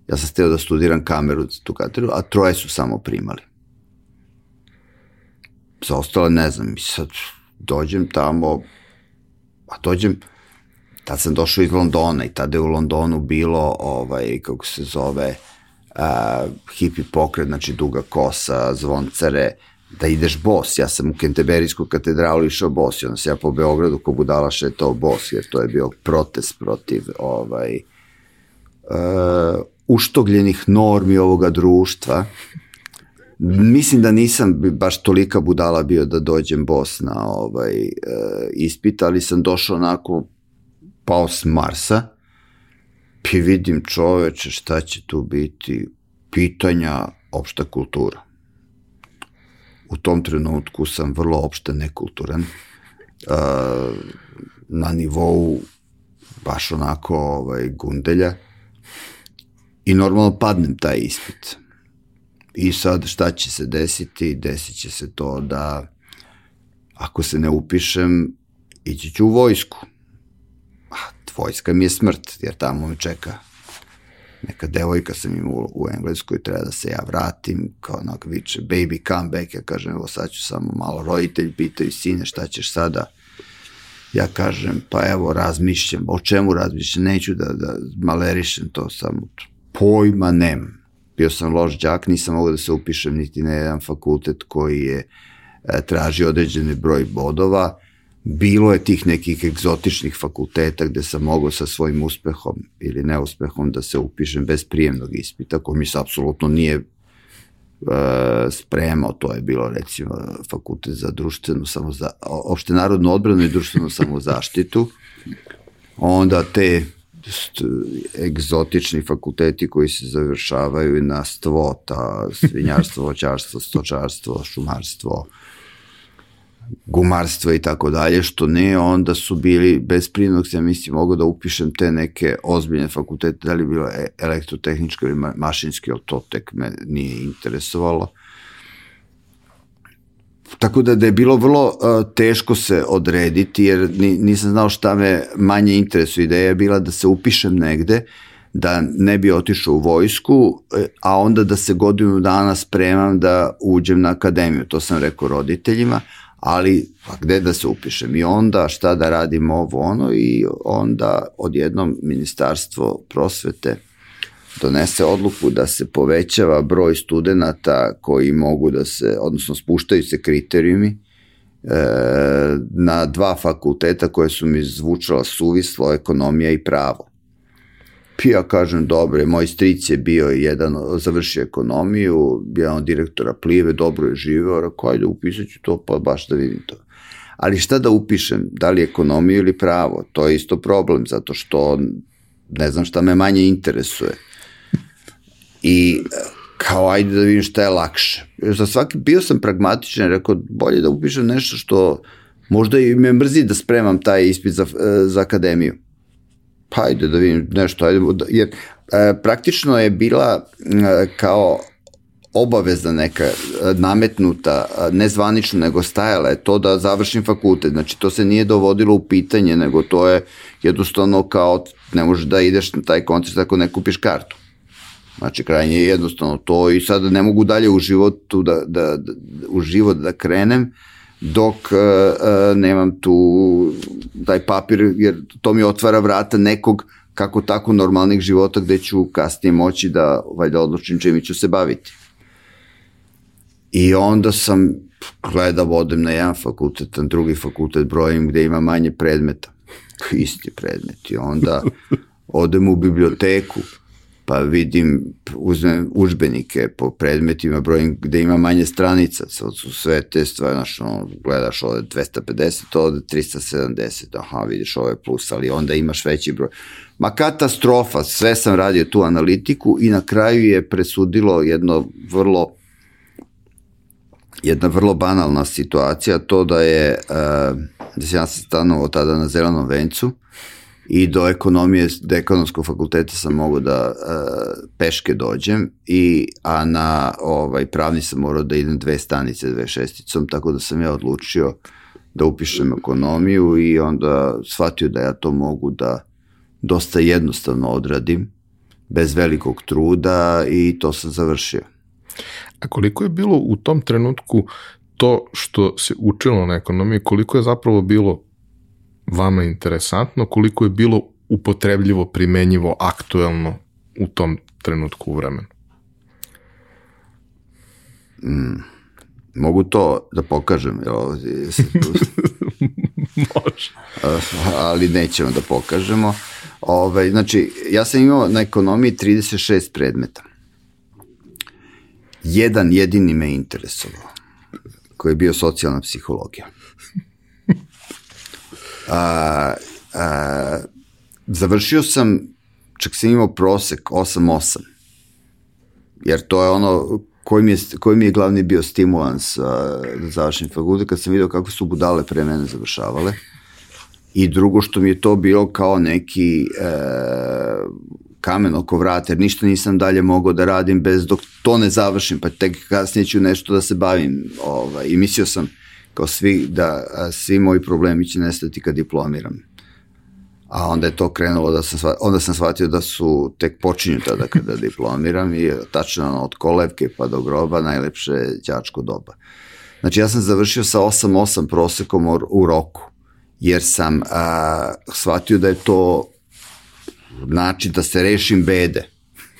ja sam steo da studiram kameru za tu katedru, a troje su samo primali. Za ostale ne znam, i sad dođem tamo, a dođem, tad sam došao iz Londona i tada je u Londonu bilo, ovaj, kako se zove, uh, hipi pokret, znači duga kosa, zvoncare, da ideš bos. Ja sam u Kenteberijsku katedralu išao bos i onda se ja po Beogradu ko budala šetao bos, jer to je bio protest protiv ovaj, uh, uštogljenih normi ovoga društva. Mislim da nisam baš tolika budala bio da dođem bos na ovaj, uh, ispit, ali sam došao onako pao s Marsa i vidim čoveče šta će tu biti pitanja opšta kultura. U tom trenutku sam vrlo opšte nekulturan, uh, na nivou baš onako ovaj, gundelja i normalno padnem taj ispit. I sad šta će se desiti? Desit će se to da ako se ne upišem, ići ću u vojsku vojska mi je smrt, jer tamo me čeka neka devojka sam imao u Engleskoj, treba da se ja vratim, kao onak viče, baby come back, ja kažem, evo sad ću samo malo, roditelj pitaju, sine, šta ćeš sada? Ja kažem, pa evo, razmišljam, o čemu razmišljam, neću da, da malerišem to samo, pojma nemam. Bio sam loš džak, nisam mogao da se upišem niti na jedan fakultet koji je e, traži određeni broj bodova, bilo je tih nekih egzotičnih fakulteta gde sam mogao sa svojim uspehom ili neuspehom da se upišem bez prijemnog ispita, koji mi se apsolutno nije uh, spremao, to je bilo recimo fakultet za društvenu samoza, opšte narodnu odbranu i društvenu samozaštitu, onda te egzotični fakulteti koji se završavaju na stvo, ta svinjarstvo, voćarstvo, stočarstvo, šumarstvo, gumarstva i tako dalje, što ne, onda su bili bez prinog, ja mislim, mogu da upišem te neke ozbiljne fakultete, da li bilo e, elektrotehničko ili mašinski, ali to tek me nije interesovalo. Tako da, da je bilo vrlo uh, teško se odrediti, jer ni, nisam znao šta me manje interesuje. Ideja je bila da se upišem negde, da ne bi otišao u vojsku, e, a onda da se godinu dana spremam da uđem na akademiju. To sam rekao roditeljima, ali pa gde da se upišem i onda šta da radim ovo ono i onda odjednom ministarstvo prosvete donese odluku da se povećava broj studenta koji mogu da se, odnosno spuštaju se kriterijumi e, na dva fakulteta koje su mi zvučala suvislo, ekonomija i pravo. Ja kažem, dobre, moj stric je bio jedan, završio ekonomiju, jedan od direktora Plive, dobro je živeo, rekao, ajde upisat ću to, pa baš da vidim to. Ali šta da upišem, da li ekonomiju ili pravo, to je isto problem, zato što ne znam šta me manje interesuje. I kao ajde da vidim šta je lakše. Za svaki, bio sam pragmatičan, rekao, bolje da upišem nešto što možda i me mrzi da spremam taj ispit za, za akademiju pa ajde da vidim nešto, ajde, jer e, praktično je bila e, kao obaveza neka e, nametnuta, e, ne zvanično, nego stajala je to da završim fakultet. Znači, to se nije dovodilo u pitanje, nego to je jednostavno kao, ne možeš da ideš na taj koncert ako ne kupiš kartu. Znači, krajnje je jednostavno to i sada ne mogu dalje u životu da, da, da u život da krenem, dok uh, uh, nemam tu taj papir, jer to mi otvara vrata nekog kako tako normalnih života gde ću kasnije moći da valjda odlučim čemi ću se baviti. I onda sam gledao, odem na jedan fakultet, na drugi fakultet brojim gde ima manje predmeta. Isti predmeti. Onda odem u biblioteku, pa vidim, uzmem užbenike po predmetima, brojim gde ima manje stranica, sad su sve te stvari, znaš, ono, gledaš ovde 250, ovde 370, aha, vidiš ovo je plus, ali onda imaš veći broj. Ma katastrofa, sve sam radio tu analitiku i na kraju je presudilo jedno vrlo jedna vrlo banalna situacija, to da je, uh, da se ja stanovao tada na Zelenom vencu i do ekonomije, do ekonomskog fakulteta sam mogu da uh, peške dođem, i, a na ovaj, pravni sam morao da idem dve stanice, dve šesticom, tako da sam ja odlučio da upišem ekonomiju i onda shvatio da ja to mogu da dosta jednostavno odradim, bez velikog truda i to sam završio. A koliko je bilo u tom trenutku to što se učilo na ekonomiji, koliko je zapravo bilo vama interesantno, koliko je bilo upotrebljivo, primenjivo, aktuelno u tom trenutku u vremenu? Mm, mogu to da pokažem, jel? Može. ali nećemo da pokažemo. Ove, ovaj, znači, ja sam imao na ekonomiji 36 predmeta jedan jedini me interesovao, koji je bio socijalna psihologija. A, a, završio sam, čak sam imao prosek 8-8, jer to je ono koji mi je, koji mi je glavni bio stimulans a, da završim fakultet, kad sam vidio kako su budale pre mene završavale. I drugo što mi je to bilo kao neki e, kamen oko vrata, jer ništa nisam dalje mogao da radim bez dok to ne završim, pa tek kasnije ću nešto da se bavim. Ovaj, I mislio sam, kao svi, da svi moji problemi će nestati kad diplomiram. A onda je to krenulo da sam, onda sam shvatio da su tek počinju tada kada diplomiram i tačno od kolevke pa do groba najlepše đačko doba. Znači ja sam završio sa 8-8 prosekom u roku, jer sam a, shvatio da je to način da se rešim bede.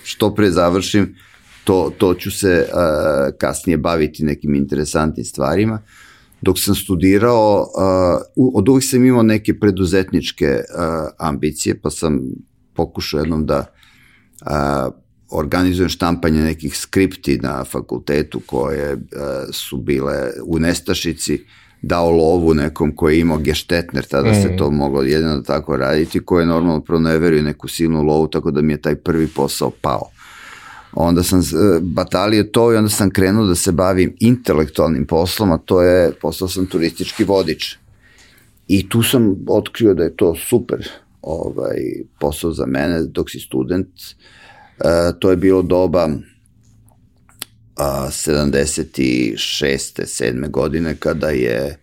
Što pre završim, to, to ću se uh, kasnije baviti nekim interesantnim stvarima. Dok sam studirao, uh, od uvijek sam imao neke preduzetničke uh, ambicije, pa sam pokušao jednom da uh, organizujem štampanje nekih skripti na fakultetu koje uh, su bile u nestašici, dao lovu nekom koji je imao geštetner, tada mm. se to moglo jedino tako raditi, koji je normalno proneverio neku silnu lovu, tako da mi je taj prvi posao pao. Onda sam batalio to i onda sam krenuo da se bavim intelektualnim poslom, a to je, postao sam turistički vodič. I tu sam otkrio da je to super ovaj, posao za mene dok si student. E, to je bilo doba a, 76. 7. godine kada je e,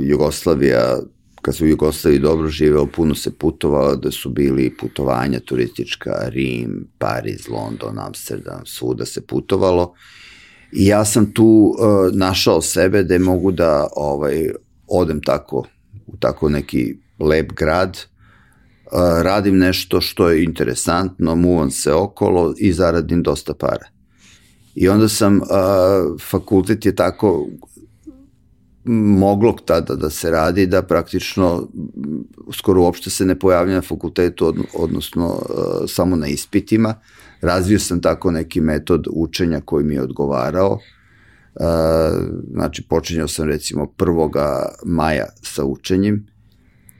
Jugoslavija kad su u Jugoslaviji dobro živeo, puno se putovalo, da su bili putovanja turistička, Rim, Pariz, London, Amsterdam, svuda se putovalo. I ja sam tu uh, našao sebe da mogu da ovaj, odem tako, u tako neki lep grad, uh, radim nešto što je interesantno, muvam se okolo i zaradim dosta para. I onda sam, uh, fakultet je tako moglo tada da se radi da praktično skoro uopšte se ne pojavlja na fakultetu, od, odnosno uh, samo na ispitima. Razvio sam tako neki metod učenja koji mi je odgovarao. Uh, znači, počinjao sam recimo 1. maja sa učenjem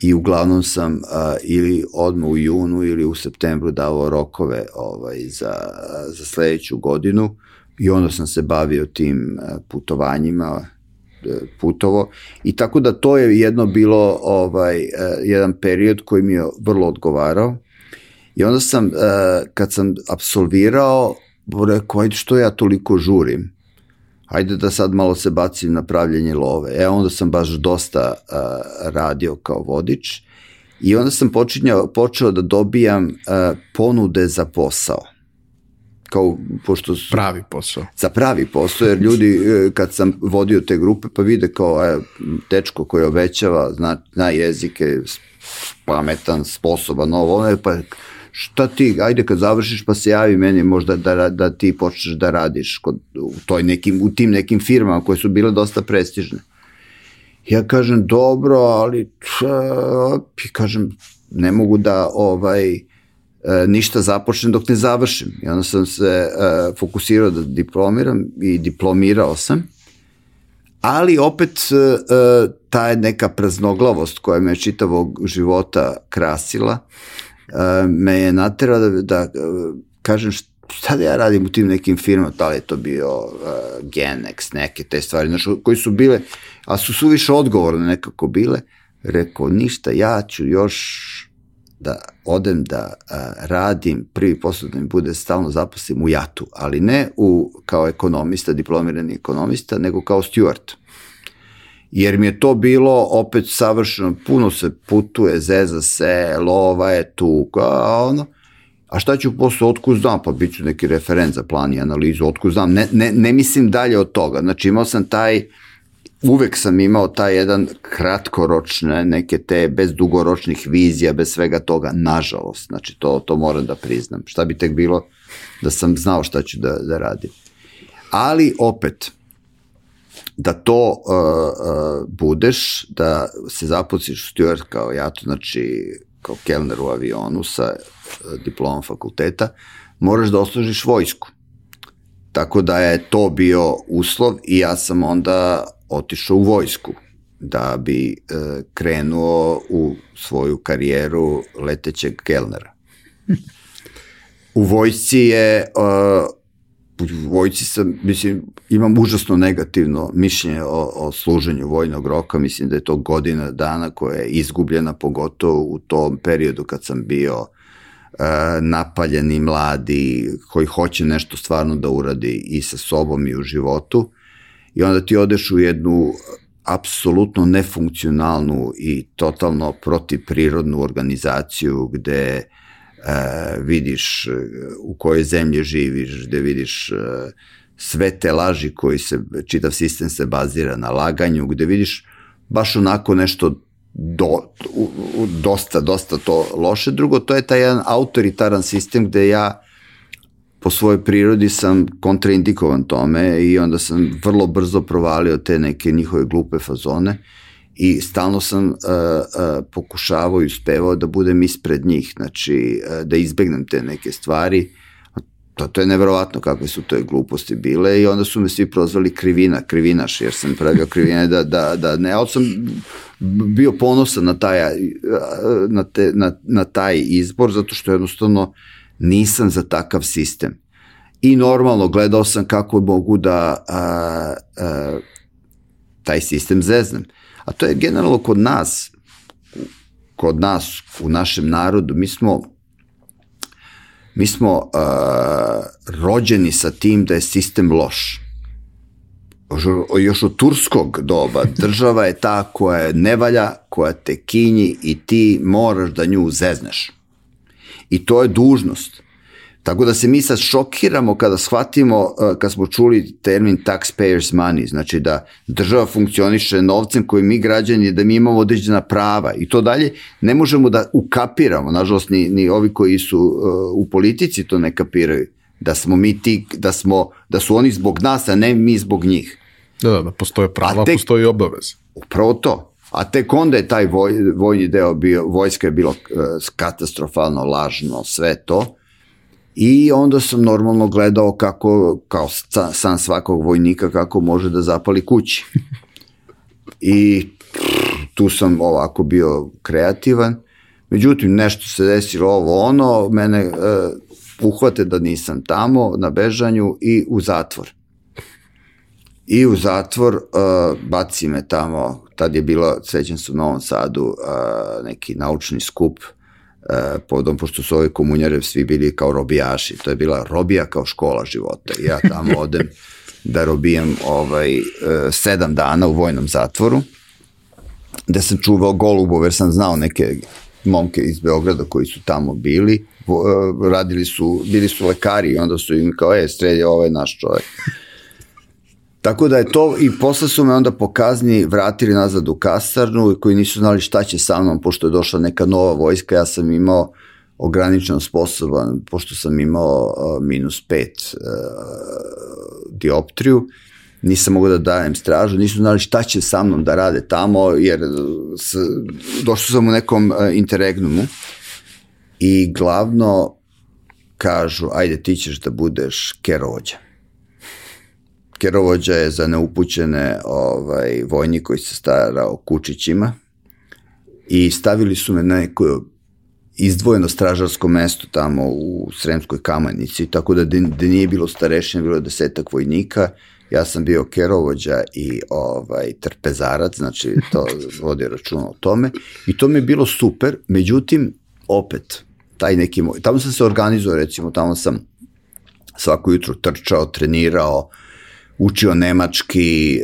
i uglavnom sam uh, ili odmah u junu ili u septembru davao rokove ovaj, za, za sledeću godinu i onda sam se bavio tim putovanjima, e, putovo. I tako da to je jedno bilo ovaj e, jedan period koji mi je vrlo odgovarao. I onda sam e, kad sam apsolvirao rekao ajde što ja toliko žurim? Ajde da sad malo se bacim na pravljenje love. E onda sam baš dosta radio kao vodič. I onda sam počinjao, počeo da dobijam ponude za posao kao, pošto su, pravi posao. Za pravi posao, jer ljudi e, kad sam vodio te grupe pa vide kao e, tečko koji obećava, zna, zna jezike, pametan, sposoban, ovo, ono, pa šta ti, ajde kad završiš pa se javi meni možda da, da ti počneš da radiš kod, u, toj nekim, u tim nekim firmama koje su bile dosta prestižne. Ja kažem, dobro, ali č, kažem, ne mogu da ovaj, E, ništa započnem dok ne završim. I onda sam se e, fokusirao da diplomiram i diplomirao sam. Ali opet e, ta je neka praznoglavost koja me čitavog života krasila me je natera da, da kažem šta da ja radim u tim nekim firmama, da li je to bio uh, Genex, neke te stvari, znaš, koji su bile, a su suviše odgovorne nekako bile, rekao, ništa, ja ću još da odem da a, radim, prvi posao da mi bude stalno zaposlim u JAT-u, ali ne u, kao ekonomista, diplomirani ekonomista, nego kao steward. Jer mi je to bilo opet savršeno, puno se putuje, zeza se, lova je tu, kao ono, a šta ću posle, otku znam, pa bit ću neki referent za plan i analizu, otku znam, ne, ne, ne mislim dalje od toga, znači imao sam taj, uh, uvek sam imao taj jedan kratkoročne, neke te bez dugoročnih vizija, bez svega toga, nažalost, znači to, to moram da priznam. Šta bi tek bilo da sam znao šta ću da, da radim. Ali opet, da to uh, uh, budeš, da se zaposliš u steward kao ja, to znači kao kelner u avionu sa uh, diplomom fakulteta, moraš da oslužiš vojsku. Tako da je to bio uslov i ja sam onda otišao u vojsku da bi e, krenuo u svoju karijeru letećeg kelnera. U vojsci je, e, u vojsci sam, mislim, imam užasno negativno mišljenje o, o služenju vojnog roka, mislim da je to godina dana koja je izgubljena, pogotovo u tom periodu kad sam bio e, napaljeni mladi, koji hoće nešto stvarno da uradi i sa sobom i u životu i onda ti odeš u jednu apsolutno nefunkcionalnu i totalno protiprirodnu organizaciju gde e, vidiš e, u kojoj zemlji živiš, gde vidiš e, sve te laži koji se, čitav sistem se bazira na laganju, gde vidiš baš onako nešto do, u, u, dosta, dosta to loše. Drugo, to je taj jedan autoritaran sistem gde ja po svojoj prirodi sam kontraindikovan tome i onda sam vrlo brzo provalio te neke njihove glupe fazone i stalno sam uh, uh, pokušavao i uspevao da budem ispred njih, znači uh, da izbegnem te neke stvari. To, to je neverovatno kakve su to gluposti bile i onda su me svi prozvali krivina, krivinaš, jer sam pravio krivine da, da, da ne, ali sam bio ponosan na taj, na, te, na, na taj izbor, zato što jednostavno nisam za takav sistem. I normalno gledao sam kako mogu da a, a, taj sistem zeznem. A to je generalno kod nas, kod nas, u našem narodu, mi smo mi smo uh, rođeni sa tim da je sistem loš. Još od turskog doba država je ta koja ne valja, koja te kinji i ti moraš da nju zezneš. I to je dužnost. Tako da se mi sad šokiramo kada shvatimo, uh, kad smo čuli termin taxpayers money, znači da država funkcioniše novcem koji mi građani, da mi imamo određena prava i to dalje ne možemo da ukapiramo, nažalost ni, ni ovi koji su uh, u politici to ne kapiraju, da smo mi ti, da, smo, da su oni zbog nas, a ne mi zbog njih. Da, da, da postoje prava, tek, postoji obavez. Upravo to. A tek onda je taj voj, vojni deo bio, vojska je bilo uh, katastrofalno, lažno, sve to. I onda sam normalno gledao kako, kao san svakog vojnika, kako može da zapali kući. I tu sam ovako bio kreativan. Međutim, nešto se desilo ovo ono, mene uh, uhvate da nisam tamo na bežanju i u zatvor. I u zatvor uh, baci me tamo tad je bilo, sećam se u Novom Sadu, a, neki naučni skup, a, podom, pošto su ove komunjare svi bili kao robijaši, to je bila robija kao škola života. Ja tamo odem da robijam ovaj, sedam dana u vojnom zatvoru, da sam čuvao golubove, jer sam znao neke momke iz Beograda koji su tamo bili, radili su, bili su lekari i onda su im kao, e, strelje, ovaj naš čovjek. Tako da je to, i posle su me onda po kazni vratili nazad u kasarnu, koji nisu znali šta će sa mnom, pošto je došla neka nova vojska, ja sam imao ograničeno sposoban, pošto sam imao uh, minus pet uh, dioptriju, nisam mogao da dajem stražu, nisu znali šta će sa mnom da rade tamo, jer s, došao sam u nekom uh, interregnumu i glavno kažu, ajde ti ćeš da budeš kerovođa kerovođa je za neupućene ovaj, vojnik koji se stara o kučićima i stavili su me na neku izdvojeno stražarsko mesto tamo u Sremskoj kamanici, tako da da nije bilo starešine, bilo desetak vojnika, ja sam bio kerovođa i ovaj, trpezarac, znači to vodio računa o tome i to mi je bilo super, međutim, opet, taj neki moj, tamo sam se organizovao, recimo, tamo sam svako jutro trčao, trenirao, učio nemački, e,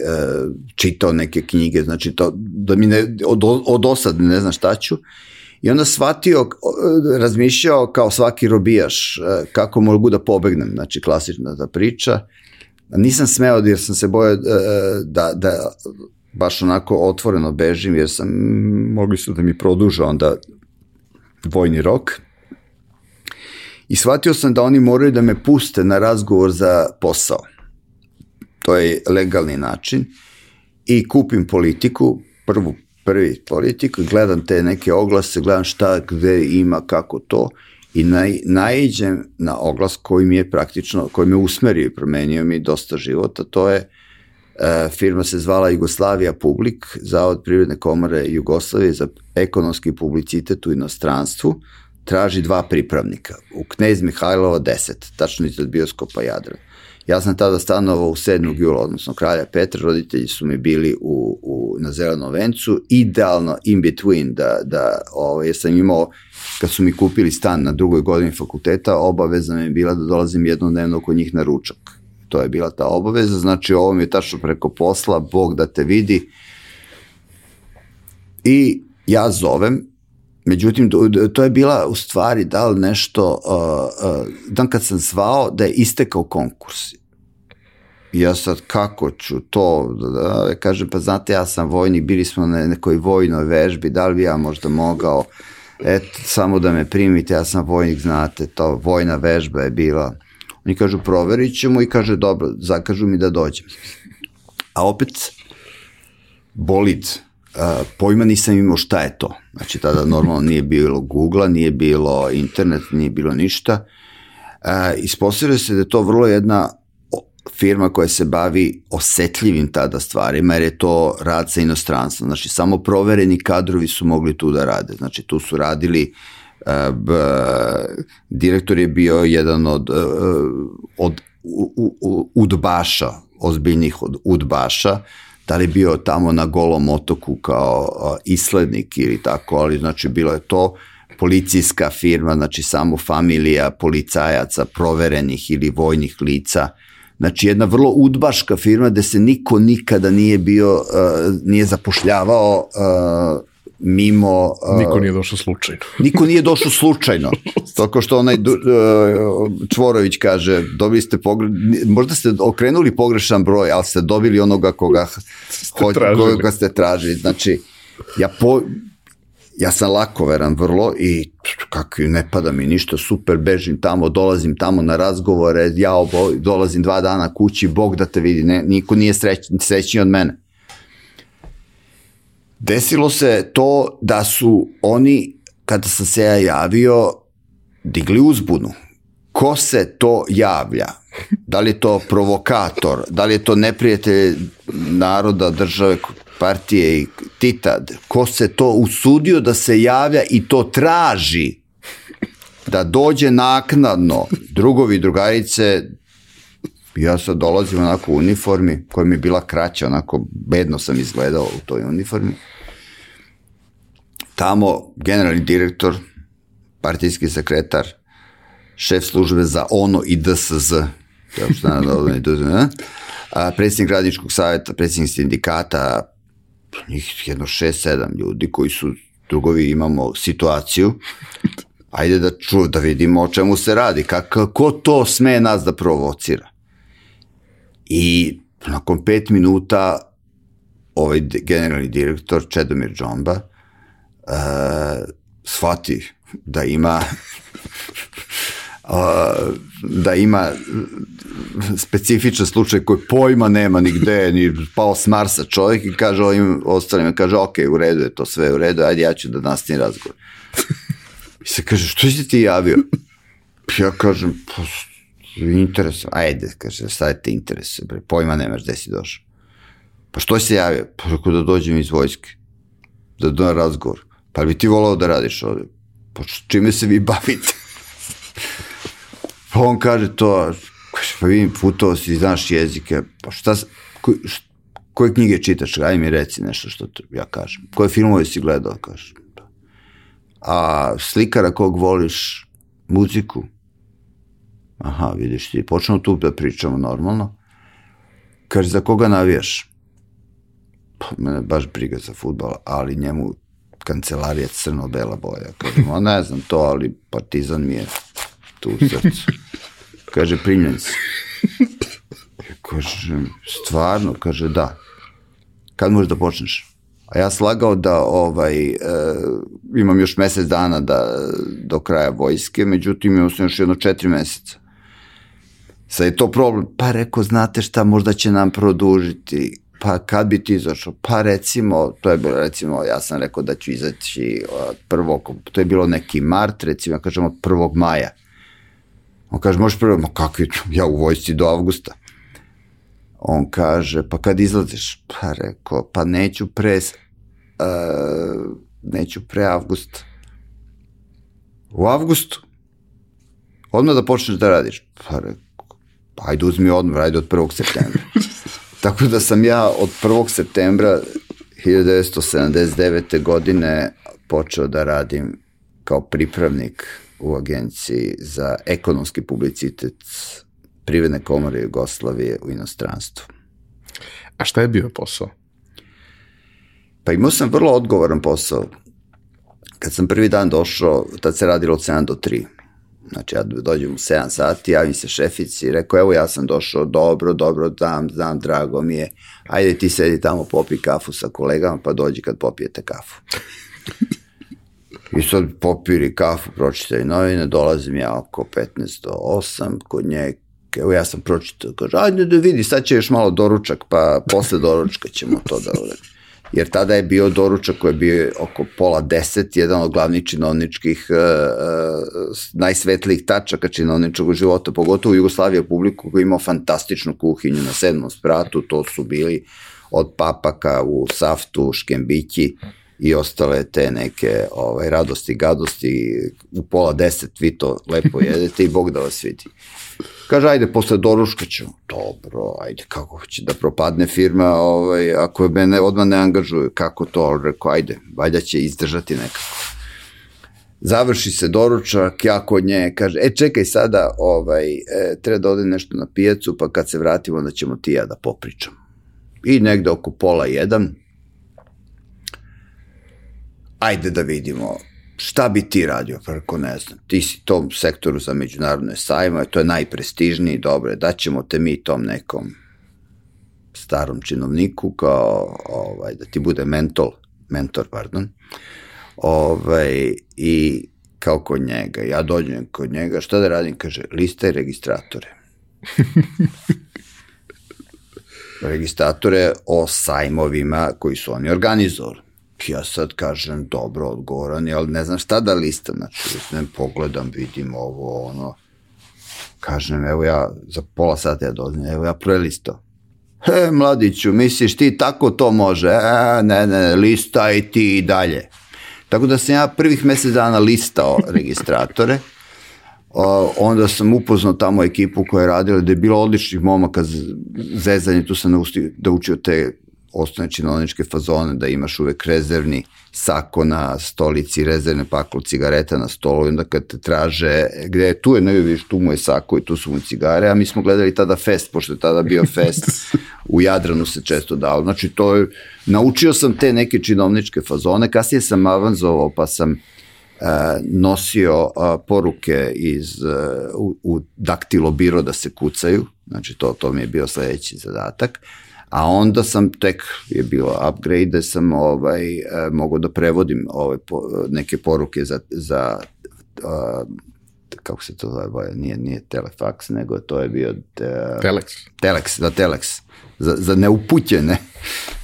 čitao neke knjige, znači to, da mi ne, od, od osad ne znam šta ću. I onda shvatio, razmišljao kao svaki robijaš, e, kako mogu da pobegnem, znači klasična ta priča. Nisam smeo jer sam se bojao e, da, da baš onako otvoreno bežim, jer sam, mogli su da mi produža onda vojni rok. I shvatio sam da oni moraju da me puste na razgovor za posao. To je legalni način. I kupim politiku, prvu, prvi politiku, gledam te neke oglase, gledam šta, gde ima, kako to i naj, naiđem na oglas koji mi je praktično, koji me usmerio i promenio mi dosta života, to je e, firma se zvala Jugoslavija Publik, Zavod privredne komore Jugoslavije za ekonomski publicitet u inostranstvu, traži dva pripravnika. U Knez Mihajlova 10, tačno iz bioskopa Jadran. Ja sam tada stanovao u 7. jula, odnosno kralja Petra, roditelji su mi bili u, u, na Zelenom vencu, idealno in between, da, da ovaj, ja sam imao, kad su mi kupili stan na drugoj godini fakulteta, obaveza mi je bila da dolazim jednodnevno kod njih na ručak. To je bila ta obaveza, znači ovo mi je tačno preko posla, Bog da te vidi. I ja zovem, Međutim, to je bila u stvari da li nešto, uh, uh, dan kad sam zvao da je istekao konkurs. Ja sad kako ću to, da, da, kažem, pa znate, ja sam vojnik, bili smo na nekoj vojnoj vežbi, da li bi ja možda mogao, eto, samo da me primite, ja sam vojnik, znate, to vojna vežba je bila. Oni kažu, proverit ćemo i kaže, dobro, zakažu mi da dođem. A opet, bolid, Uh, pojma nisam imao šta je to. Znači, tada normalno nije bilo Google-a, nije bilo internet, nije bilo ništa. Uh, ispostavlja se da je to vrlo jedna firma koja se bavi osetljivim tada stvarima, jer je to rad sa inostranstvom. Znači, samo provereni kadrovi su mogli tu da rade. Znači, tu su radili uh, b, direktor je bio jedan od, uh, od u, u, udbaša, ozbiljnih od udbaša, da li bio tamo na golom otoku kao islednik ili tako, ali znači bilo je to policijska firma, znači samo familija policajaca, proverenih ili vojnih lica, znači jedna vrlo udbaška firma gde se niko nikada nije bio, nije zapošljavao mimo... Uh, niko nije došao slučajno. niko nije došao slučajno. Toko što onaj uh, Čvorović kaže, dobili ste pogre... možda ste okrenuli pogrešan broj, ali ste dobili onoga koga ste, ho... koga ste tražili. Znači, ja, po... ja sam lakoveran vrlo i kako ne pada mi ništa, super, bežim tamo, dolazim tamo na razgovore, ja obo, dolazim dva dana kući, Bog da te vidi, ne, niko nije sreć, srećniji od mene desilo se to da su oni, kada sam se ja javio, digli uzbunu. Ko se to javlja? Da li je to provokator? Da li je to neprijatelj naroda, države, partije i Tita? Ko se to usudio da se javlja i to traži da dođe naknadno drugovi drugarice ja sad dolazim onako u uniformi koja mi je bila kraća, onako bedno sam izgledao u toj uniformi. Tamo generalni direktor, partijski sekretar, šef službe za ONO i DSZ, to je što naravno i DSZ, a, predsjednik radničkog savjeta, predsjednik sindikata, njih jedno šest, sedam ljudi koji su drugovi imamo situaciju, ajde da ču, da vidimo o čemu se radi, kako, ko to sme nas da provocira. I nakon pet minuta ovaj generalni direktor Čedomir Džomba uh, shvati da ima uh, da ima specifičan slučaj koji pojma nema nigde, ni pao s Marsa čovjek i kaže ovim ostalima, kaže ok, u redu je to sve u redu, ajde ja ću da nastavim razgovor. I se kaže, što si ti javio? Ja kažem, pa, interes, ajde, kaže, sad te interese, bre, pojma nemaš gde si došao. Pa što se javio? Pa rekao da dođem iz vojske, da dođem razgovor. Pa bi ti volao da radiš ovde? pa čime se vi bavite? pa on kaže to, kaže, pa vidim, putovao si, znaš jezike, pa šta, ko, šta, koje knjige čitaš, aj mi reci nešto što te, ja kažem. Koje filmove si gledao, kažem. A slikara kog voliš, muziku, aha, vidiš ti, počnemo tu da pričamo normalno. Kaže, za koga navijaš? Pa, mene baš briga za futbol, ali njemu kancelarija crno-bela boja. Kaže, ma ne znam to, ali partizan mi je tu u srcu. Kaže, primljenci. Kaže, stvarno? Kaže, da. Kad možeš da počneš? A ja slagao da ovaj, e, imam još mesec dana da, do kraja vojske, međutim imam sam još jedno četiri meseca. Sad je to problem. Pa rekao, znate šta, možda će nam produžiti. Pa kad bi ti izašao? Pa recimo, to je bilo recimo, ja sam rekao da ću izaći od prvog, to je bilo neki mart, recimo, ja kažem od prvog maja. On kaže, možeš prvo, ma kako je to? Ja u vojsci do avgusta. On kaže, pa kad izlaziš? Pa rekao, pa neću pre, uh, neću pre avgusta. U avgustu? Odmah da počneš da radiš? Pa rekao, pa ajde uzmi odmah, ajde od 1. septembra. Tako da sam ja od 1. septembra 1979. godine počeo da radim kao pripravnik u agenciji za ekonomski publicitet Privredne komore Jugoslavije u inostranstvu. A šta je bio posao? Pa imao sam vrlo odgovoran posao. Kad sam prvi dan došao, tad se radilo od 7 do 3. Znači ja dođem u 7 sati, javim se šefici i rekao, evo ja sam došao, dobro, dobro, znam, znam, drago mi je, ajde ti sedi tamo, popi kafu sa kolegama, pa dođi kad popijete kafu. I sad popiri kafu, pročitaju novine, dolazim ja oko 15 do 8 kod nje, evo ja sam pročitao, kaže, ajde da vidi, sad će još malo doručak, pa posle doručka ćemo to da uradimo. Jer tada je bio doručak koji je bio oko pola deset, jedan od glavnih činovničkih, uh, najsvetlijih tačaka činovničkog života, pogotovo u Jugoslavije publiku koji imao fantastičnu kuhinju na sedmom spratu, to su bili od papaka u saftu, škembići, i ostale te neke ovaj, radosti, gadosti, u pola deset vi to lepo jedete i Bog da vas vidi. Kaže, ajde, posle doručka ćemo. Dobro, ajde, kako će da propadne firma, ovaj, ako mene odmah ne angažuju, kako to? Rekao, ajde, valjda će izdržati nekako. Završi se doručak, ja kod nje kaže, e čekaj sada, ovaj, e, treba da ode nešto na pijacu, pa kad se vratimo, onda ćemo ti ja da popričam. I negde oko pola jedan, ajde da vidimo šta bi ti radio, preko ne znam, ti si tom sektoru za međunarodne sajma, to je najprestižniji, dobro, daćemo te mi tom nekom starom činovniku kao ovaj, da ti bude mentor, mentor, pardon, ovaj, i kao kod njega, ja dođem kod njega, šta da radim, kaže, listaj registratore. registratore o sajmovima koji su oni organizovali ja sad kažem, dobro, odgovoran je, ali ne znam šta da listam, znači, ne pogledam, vidim ovo, ono, kažem, evo ja, za pola sata ja dođem, evo ja prelistao. He, mladiću, misliš ti tako to može? E, ne, ne, listaj ti i dalje. Tako da sam ja prvih mesec dana listao registratore, o, onda sam upoznao tamo ekipu koja je radila, da je bilo odličnih momaka zezanje, tu sam da učio te osnovne činovničke fazone, da imaš uvek rezervni sako na stolici, rezervne paklo cigareta na stolu i onda kad te traže, gde je tu je, ne vidiš, tu mu je sako i tu su mu cigare, a mi smo gledali tada fest, pošto je tada bio fest, u Jadranu se često dao. Znači, to je, naučio sam te neke činovničke fazone, kasnije sam avanzovao pa sam uh, nosio uh, poruke iz, uh, u, u daktilo biro da se kucaju, znači to, to mi je bio sledeći zadatak. A onda sam tek je bilo upgrade da sam ovaj e, mogao da prevodim ove po, neke poruke za za uh, kako se to zove, nije, nije telefax, nego to je bio... De, telex. Telex, da, telex. Za, za neupućene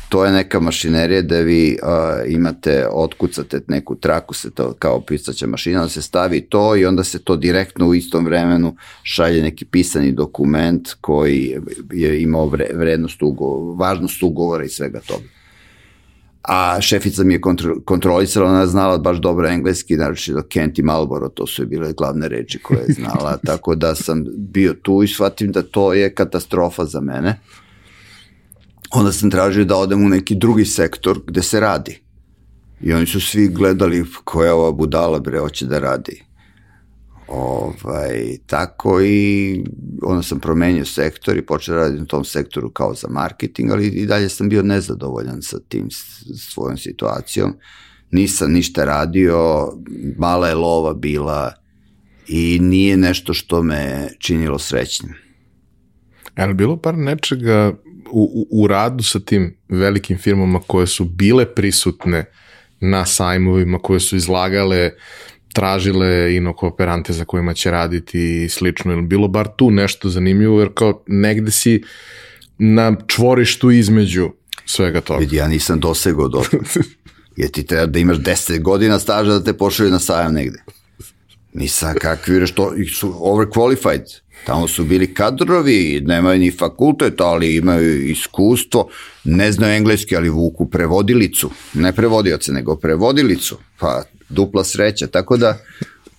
to je neka mašinerija da vi uh, imate, otkucate neku traku, se to kao pisaća mašina, da se stavi to i onda se to direktno u istom vremenu šalje neki pisani dokument koji je imao vre, vrednost ugovora, važnost ugovora i svega toga. a šefica mi je kontro, kontrolisala, ona je znala baš dobro engleski, naroče do Kent i Malboro, to su bile glavne reči koje je znala, tako da sam bio tu i shvatim da to je katastrofa za mene. Onda sam tražio da odem u neki drugi sektor gde se radi. I oni su svi gledali koja ova budala bre hoće da radi. Ovaj, tako i onda sam promenio sektor i počeo da radim u tom sektoru kao za marketing, ali i dalje sam bio nezadovoljan sa tim svojom situacijom. Nisam ništa radio, mala je lova bila i nije nešto što me činilo srećnim. Je li bilo par nečega u, u, radu sa tim velikim firmama koje su bile prisutne na sajmovima, koje su izlagale tražile ino kooperante za kojima će raditi i slično, ili bilo bar tu nešto zanimljivo, jer kao negde si na čvorištu između svega toga. Vidi, ja nisam dosegao do Jer ti treba da imaš 10 godina staža da te pošalju na sajam negde. Nisam kakvi, što su overqualified. Tamo su bili kadrovi, nemaju ni fakultet, ali imaju iskustvo, ne znaju engleski, ali vuku prevodilicu, ne prevodioce, nego prevodilicu, pa dupla sreća, tako da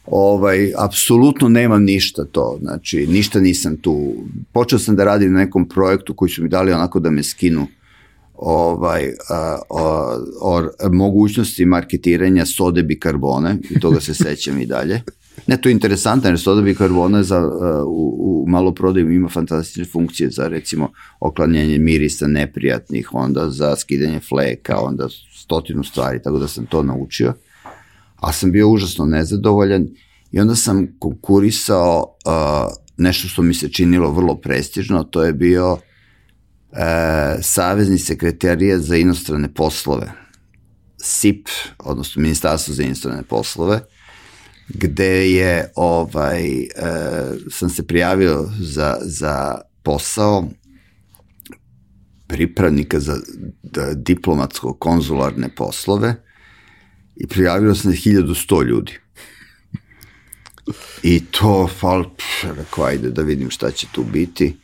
ovaj, apsolutno nemam ništa to, znači ništa nisam tu, počeo sam da radim na nekom projektu koji su mi dali onako da me skinu ovaj, a, o, o mogućnosti marketiranja sode bikarbone i toga se sećam i dalje. Ne, to je interesantno, jer soda bikarbona za, u, u maloprodaju ima fantastične funkcije za recimo oklanjanje mirisa neprijatnih, onda za skidanje fleka, onda stotinu stvari, tako da sam to naučio. A sam bio užasno nezadovoljan i onda sam konkurisao uh, nešto što mi se činilo vrlo prestižno, to je bio uh, Savezni sekretarija za inostrane poslove, SIP, odnosno Ministarstvo za inostrane poslove, gde je ovaj e, sam se prijavio za, za posao pripravnika za da, diplomatsko konzularne poslove i prijavio sam 1100 ljudi. I to, fal, rekao, ajde da vidim šta će tu biti.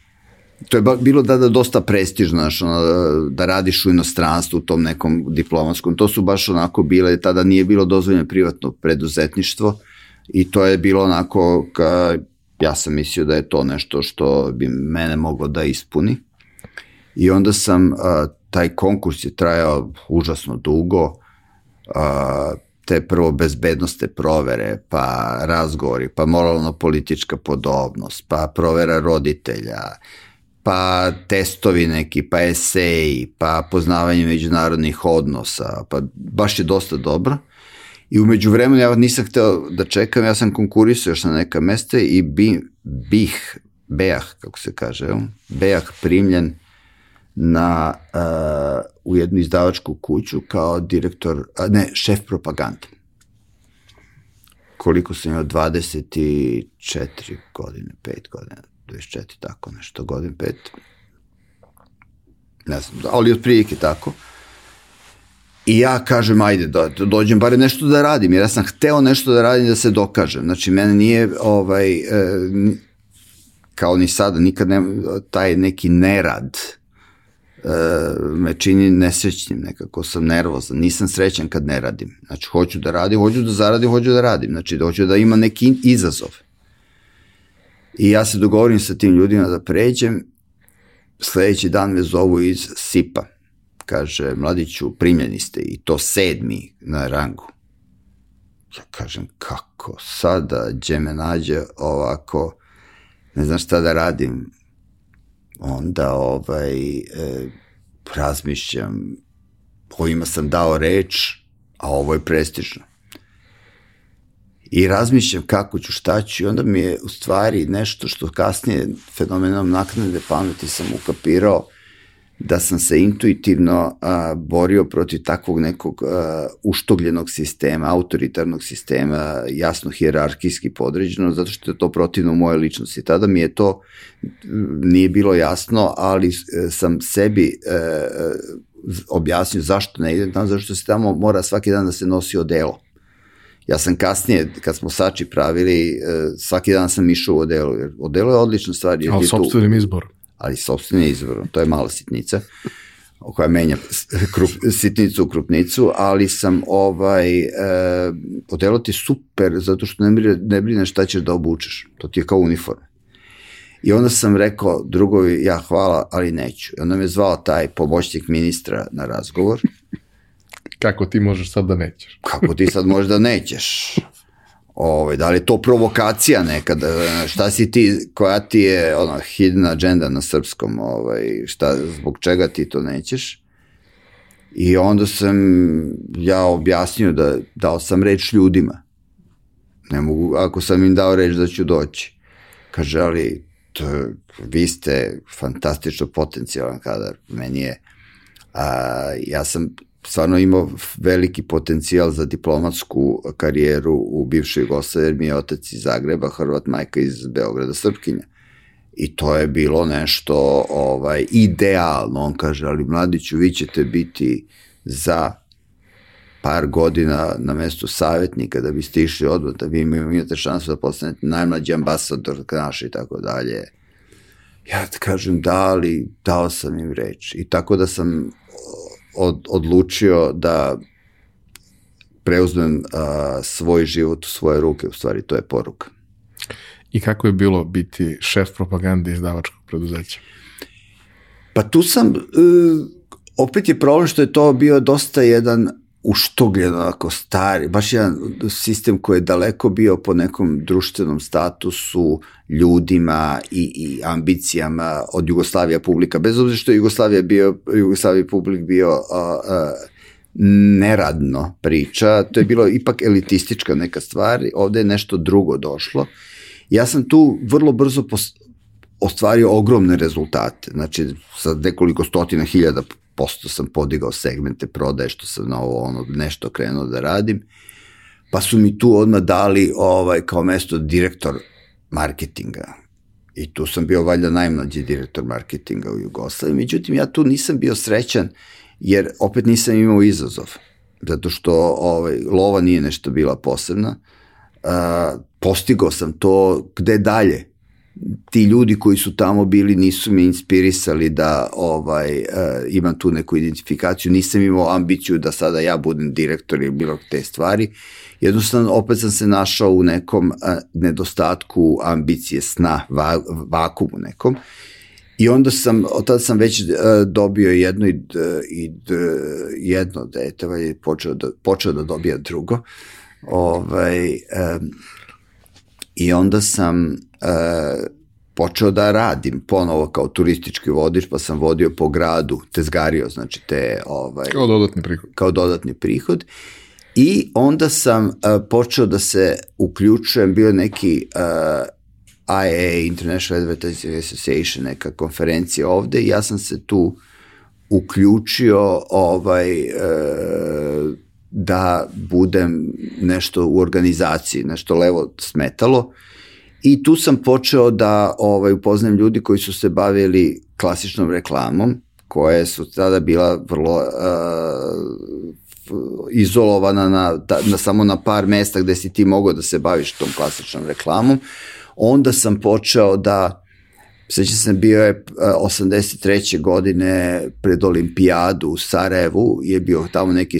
To je bilo da, da dosta prestižno, znaš, ono, da radiš u inostranstvu, u tom nekom diplomatskom. To su baš onako bile, tada nije bilo dozvoljeno privatno preduzetništvo, i to je bilo onako, ka, ja sam mislio da je to nešto što bi mene moglo da ispuni. I onda sam, a, taj konkurs je trajao užasno dugo, a, te prvo bezbednostne provere, pa razgovori, pa moralno-politička podobnost, pa provera roditelja, pa testovi neki, pa eseji, pa poznavanje međunarodnih odnosa, pa baš je dosta dobro. I umeđu vremenu ja nisam hteo da čekam, ja sam konkurisao još na neka mesta i bi, bih, Bejah, kako se kaže, Bejah primljen na, uh, u jednu izdavačku kuću kao direktor, a ne, šef propagande. Koliko sam imao, 24 godine, 5 godina, 24, tako nešto, godin 5. Ne znam, ali otprilike tako. I ja kažem, ajde, da, da dođem bare nešto da radim, jer ja sam hteo nešto da radim da se dokažem. Znači, mene nije, ovaj, e, kao ni sada, nikad ne, taj neki nerad e, me čini nesrećnim, nekako sam nervozan, nisam srećan kad ne radim. Znači, hoću da radim, hoću da zaradim, hoću da radim. Znači, da hoću da ima neki izazov. I ja se dogovorim sa tim ljudima da pređem, sledeći dan me zovu iz SIPA, kaže, mladiću, primljeni ste i to sedmi na rangu. Ja kažem, kako sada, gdje me nađe ovako, ne znam šta da radim. Onda ovaj, e, razmišljam, ovima sam dao reč, a ovo je prestižno. I razmišljam kako ću, šta ću i onda mi je u stvari nešto što kasnije fenomenom naknade pameti sam ukapirao, da sam se intuitivno a, borio protiv takvog nekog a, uštogljenog sistema, autoritarnog sistema, jasno hijerarhijski podređeno, zato što je to protivno moje ličnosti. Tada mi je to nije bilo jasno, ali e, sam sebi e, e, objasnio zašto ne idem tamo, zašto se tamo mora svaki dan da se nosi odelo. Ja sam kasnije, kad smo sači pravili, e, svaki dan sam išao u odelo, jer odelo je odlična stvar. Ali sobstvenim izborom ali sobstveni izvor, to je mala sitnica. koja menja krup, sitnicu u krupnicu, ali sam ovaj, e, odelo ti super, zato što ne, brine, ne brine šta ćeš da obučeš. To ti je kao uniforma. I onda sam rekao drugovi, ja hvala, ali neću. I onda me zvao taj pomoćnik ministra na razgovor. Kako ti možeš sad da nećeš? Kako ti sad možeš da nećeš? Ovaj, da li je to provokacija nekada, šta si ti, koja ti je ono, hidden agenda na srpskom, ovaj, šta, zbog čega ti to nećeš? I onda sam ja objasnio da dao sam reč ljudima. Ne mogu, ako sam im dao reč da ću doći. Kaže, ali to, vi ste fantastično potencijalan kadar. Meni je, a, ja sam stvarno imao veliki potencijal za diplomatsku karijeru u bivšoj Jugoslaviji, jer mi je otac iz Zagreba, Hrvat, majka iz Beograda, Srpkinja. I to je bilo nešto ovaj, idealno, on kaže, ali mladiću, vi ćete biti za par godina na mestu savjetnika da biste išli odmah, da vi imate šansu da postanete najmlađi ambasador naš i tako dalje. Ja kažem da, ali dao sam im reč. I tako da sam od, odlučio da preuzmem a, svoj život u svoje ruke, u stvari to je poruka. I kako je bilo biti šef propagande izdavačkog preduzeća? Pa tu sam, uh, opet je problem što je to bio dosta jedan uštogljen, onako stari, baš jedan sistem koji je daleko bio po nekom društvenom statusu, ljudima i, i ambicijama od Jugoslavija publika, bez obzira što je Jugoslavija bio, Jugoslavija publik bio a, a, neradno priča, to je bilo ipak elitistička neka stvar, ovde je nešto drugo došlo. Ja sam tu vrlo brzo ostvario ogromne rezultate, znači sa nekoliko stotina hiljada posto sam podigao segmente prodaje, što sam na ovo ono, nešto krenuo da radim, pa su mi tu odmah dali ovaj, kao mesto direktor marketinga. I tu sam bio valjda najmlađi direktor marketinga u Jugoslaviji. Međutim, ja tu nisam bio srećan, jer opet nisam imao izazov. Zato što ovaj, lova nije nešto bila posebna. Uh, postigao sam to gde dalje ti ljudi koji su tamo bili nisu me inspirisali da ovaj uh, imam tu neku identifikaciju, nisam imao ambiciju da sada ja budem direktor ili bilo te stvari. Jednostavno, opet sam se našao u nekom uh, nedostatku ambicije, sna, va, vakumu nekom. I onda sam, od tada sam već uh, dobio jedno i, i jedno dete, ovaj, počeo da, počeo da dobija drugo. Ovaj, um, I onda sam uh, počeo da radim ponovo kao turistički vodič, pa sam vodio po gradu, tezgario, znači te... Ovaj, kao dodatni prihod. Kao dodatni prihod. I onda sam uh, počeo da se uključujem, bio neki uh, IA, International Advertising Association, neka konferencija ovde i ja sam se tu uključio ovaj, uh, da budem nešto u organizaciji, nešto levo smetalo i tu sam počeo da ovaj, upoznajem ljudi koji su se bavili klasičnom reklamom, koje su tada bila vrlo uh, izolovana na, na, samo na par mesta gde si ti mogao da se baviš tom klasičnom reklamom. Onda sam počeo da Sveća sam bio je 83. godine pred olimpijadu u Sarajevu, je bio tamo neki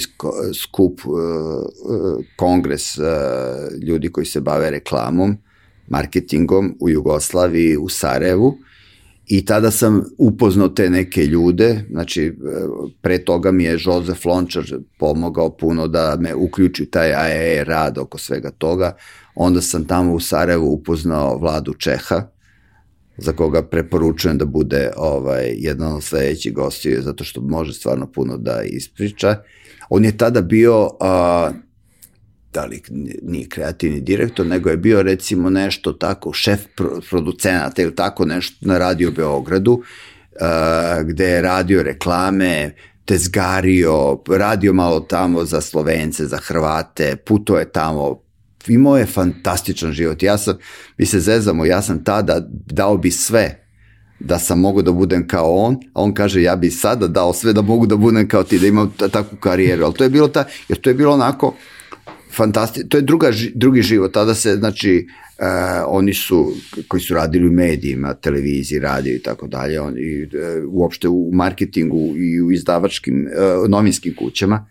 skup, e, e, kongres e, ljudi koji se bave reklamom, marketingom u Jugoslaviji, u Sarajevu. I tada sam upoznao te neke ljude, znači pre toga mi je Jozef Lončar pomogao puno da me uključi taj AE rad oko svega toga. Onda sam tamo u Sarajevu upoznao Vladu Čeha, za koga preporučujem da bude ovaj, jedan od sledećih gostiju, zato što može stvarno puno da ispriča. On je tada bio, a, da li nije kreativni direktor, nego je bio recimo nešto tako, šef producenata ili tako nešto na Radio Beogradu, a, gde je radio reklame, tezgario, radio malo tamo za Slovence, za Hrvate, puto je tamo imao je fantastičan život. Ja sam, mi se zezamo, ja sam tada dao bi sve da sam mogu da budem kao on, a on kaže ja bi sada dao sve da mogu da budem kao ti, da imam takvu karijeru, ali to je bilo ta, jer to je bilo onako fantastično, to je druga, drugi život, tada se, znači, oni su, koji su radili u medijima, televiziji, radio i tako dalje, oni, uh, uopšte u marketingu i u izdavačkim, uh, novinskim kućama,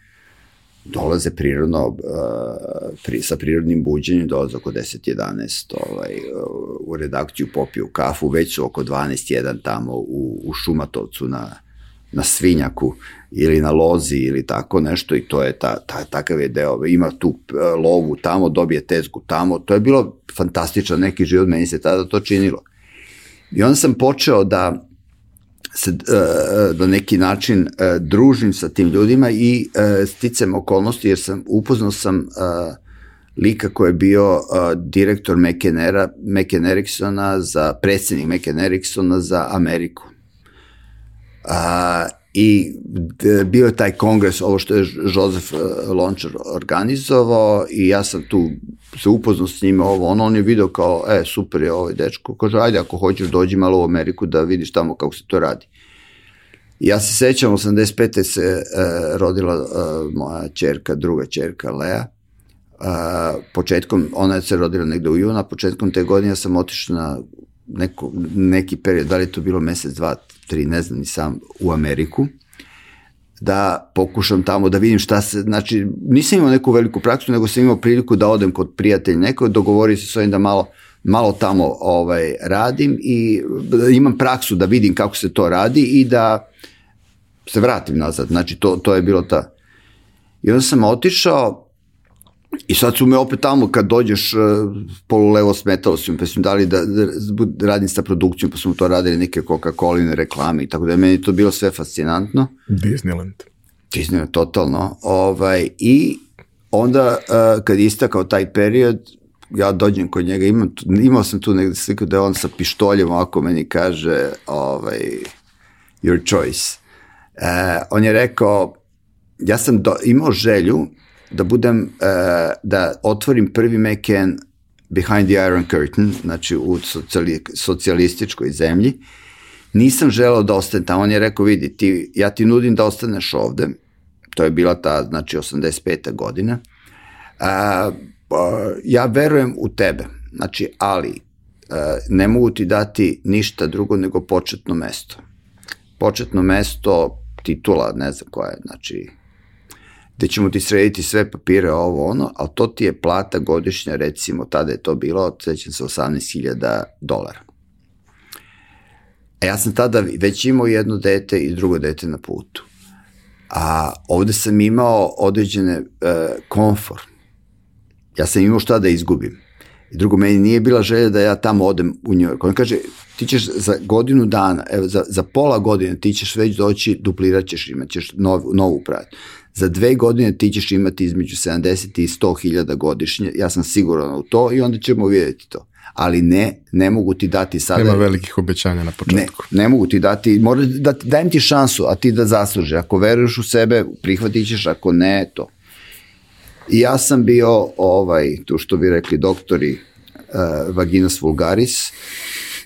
dolaze prirodno, uh, pri, sa prirodnim buđenjem, dolaze oko 10-11 ovaj, uh, u redakciju, popiju kafu, već su oko 12-1 tamo u, u Šumatovcu na, na Svinjaku ili na Lozi ili tako nešto i to je ta, ta, takav je deo, ima tu uh, lovu tamo, dobije tezgu tamo, to je bilo fantastičan neki život, meni se tada to činilo. I onda sam počeo da se uh, na neki način uh, družim sa tim ljudima i sticam okolnosti jer sam upoznao sam lika koji je bio direktor McKen, McKen Ericksona za predsednik McKen Ericksona za Ameriku. Uh, I bio je taj kongres, ovo što je Josef Lončar organizovao i ja sam tu se upoznao s njime ovo, ono, on je video kao, e, super je ovaj dečko, kaže, ajde, ako hoćeš dođi malo u Ameriku da vidiš tamo kako se to radi. Ja se sećam, 85. se uh, rodila uh, moja čerka, druga čerka Lea, uh, početkom, ona je se rodila negde u juna, početkom te godine sam otišao na neko, neki period, da li je to bilo mesec, dva, tri, ne znam ni sam, u Ameriku, da pokušam tamo da vidim šta se, znači nisam imao neku veliku praksu, nego sam imao priliku da odem kod prijatelja neko, dogovori se s ovim da malo, malo tamo ovaj, radim i da imam praksu da vidim kako se to radi i da se vratim nazad, znači to, to je bilo ta. I onda sam otišao i sad su me opet tamo kad dođeš uh, polulevo smetalo su mi, pa su mi dali da, da, da radim sa produkcijom, pa smo to radili neke Coca-Cola reklame i tako da je meni to bilo sve fascinantno. Disneyland. Disneyland, totalno. Ovaj, I onda uh, kad je istakao taj period, ja dođem kod njega, imam, imao sam tu negde sliku da je on sa pištoljem ovako meni kaže ovaj, your choice. Uh, on je rekao, ja sam do, imao želju da budem, uh, da otvorim prvi McCann behind the iron curtain, znači u socijali, socijalističkoj zemlji. Nisam želeo da ostane tamo, on je rekao, vidi, ti, ja ti nudim da ostaneš ovde, to je bila ta, znači, 85. godina, uh, ja verujem u tebe, znači, ali uh, ne mogu ti dati ništa drugo nego početno mesto. Početno mesto, titula, ne znam koja je, znači, gde ćemo ti srediti sve papire, ovo, ono, ali to ti je plata godišnja, recimo, tada je to bilo, sećam se, 18.000 dolara. A ja sam tada već imao jedno dete i drugo dete na putu. A ovde sam imao određene uh, komfor. Ja sam imao šta da izgubim. I drugo, meni nije bila želja da ja tamo odem u York. On kaže, ti ćeš za godinu dana, evo, za, za pola godine ti ćeš već doći, duplirat ćeš, imat ćeš nov, novu prat. Za dve godine ti ćeš imati između 70 i 100 hiljada godišnje, ja sam siguran u to i onda ćemo vidjeti to. Ali ne, ne mogu ti dati sada... Nema velikih obećanja na početku. Ne, ne mogu ti dati, mora da dajem ti šansu, a ti da zasluže. Ako veruješ u sebe, prihvatit ćeš, ako ne, to. I ja sam bio, ovaj, tu što bi rekli doktori, uh, vaginas vulgaris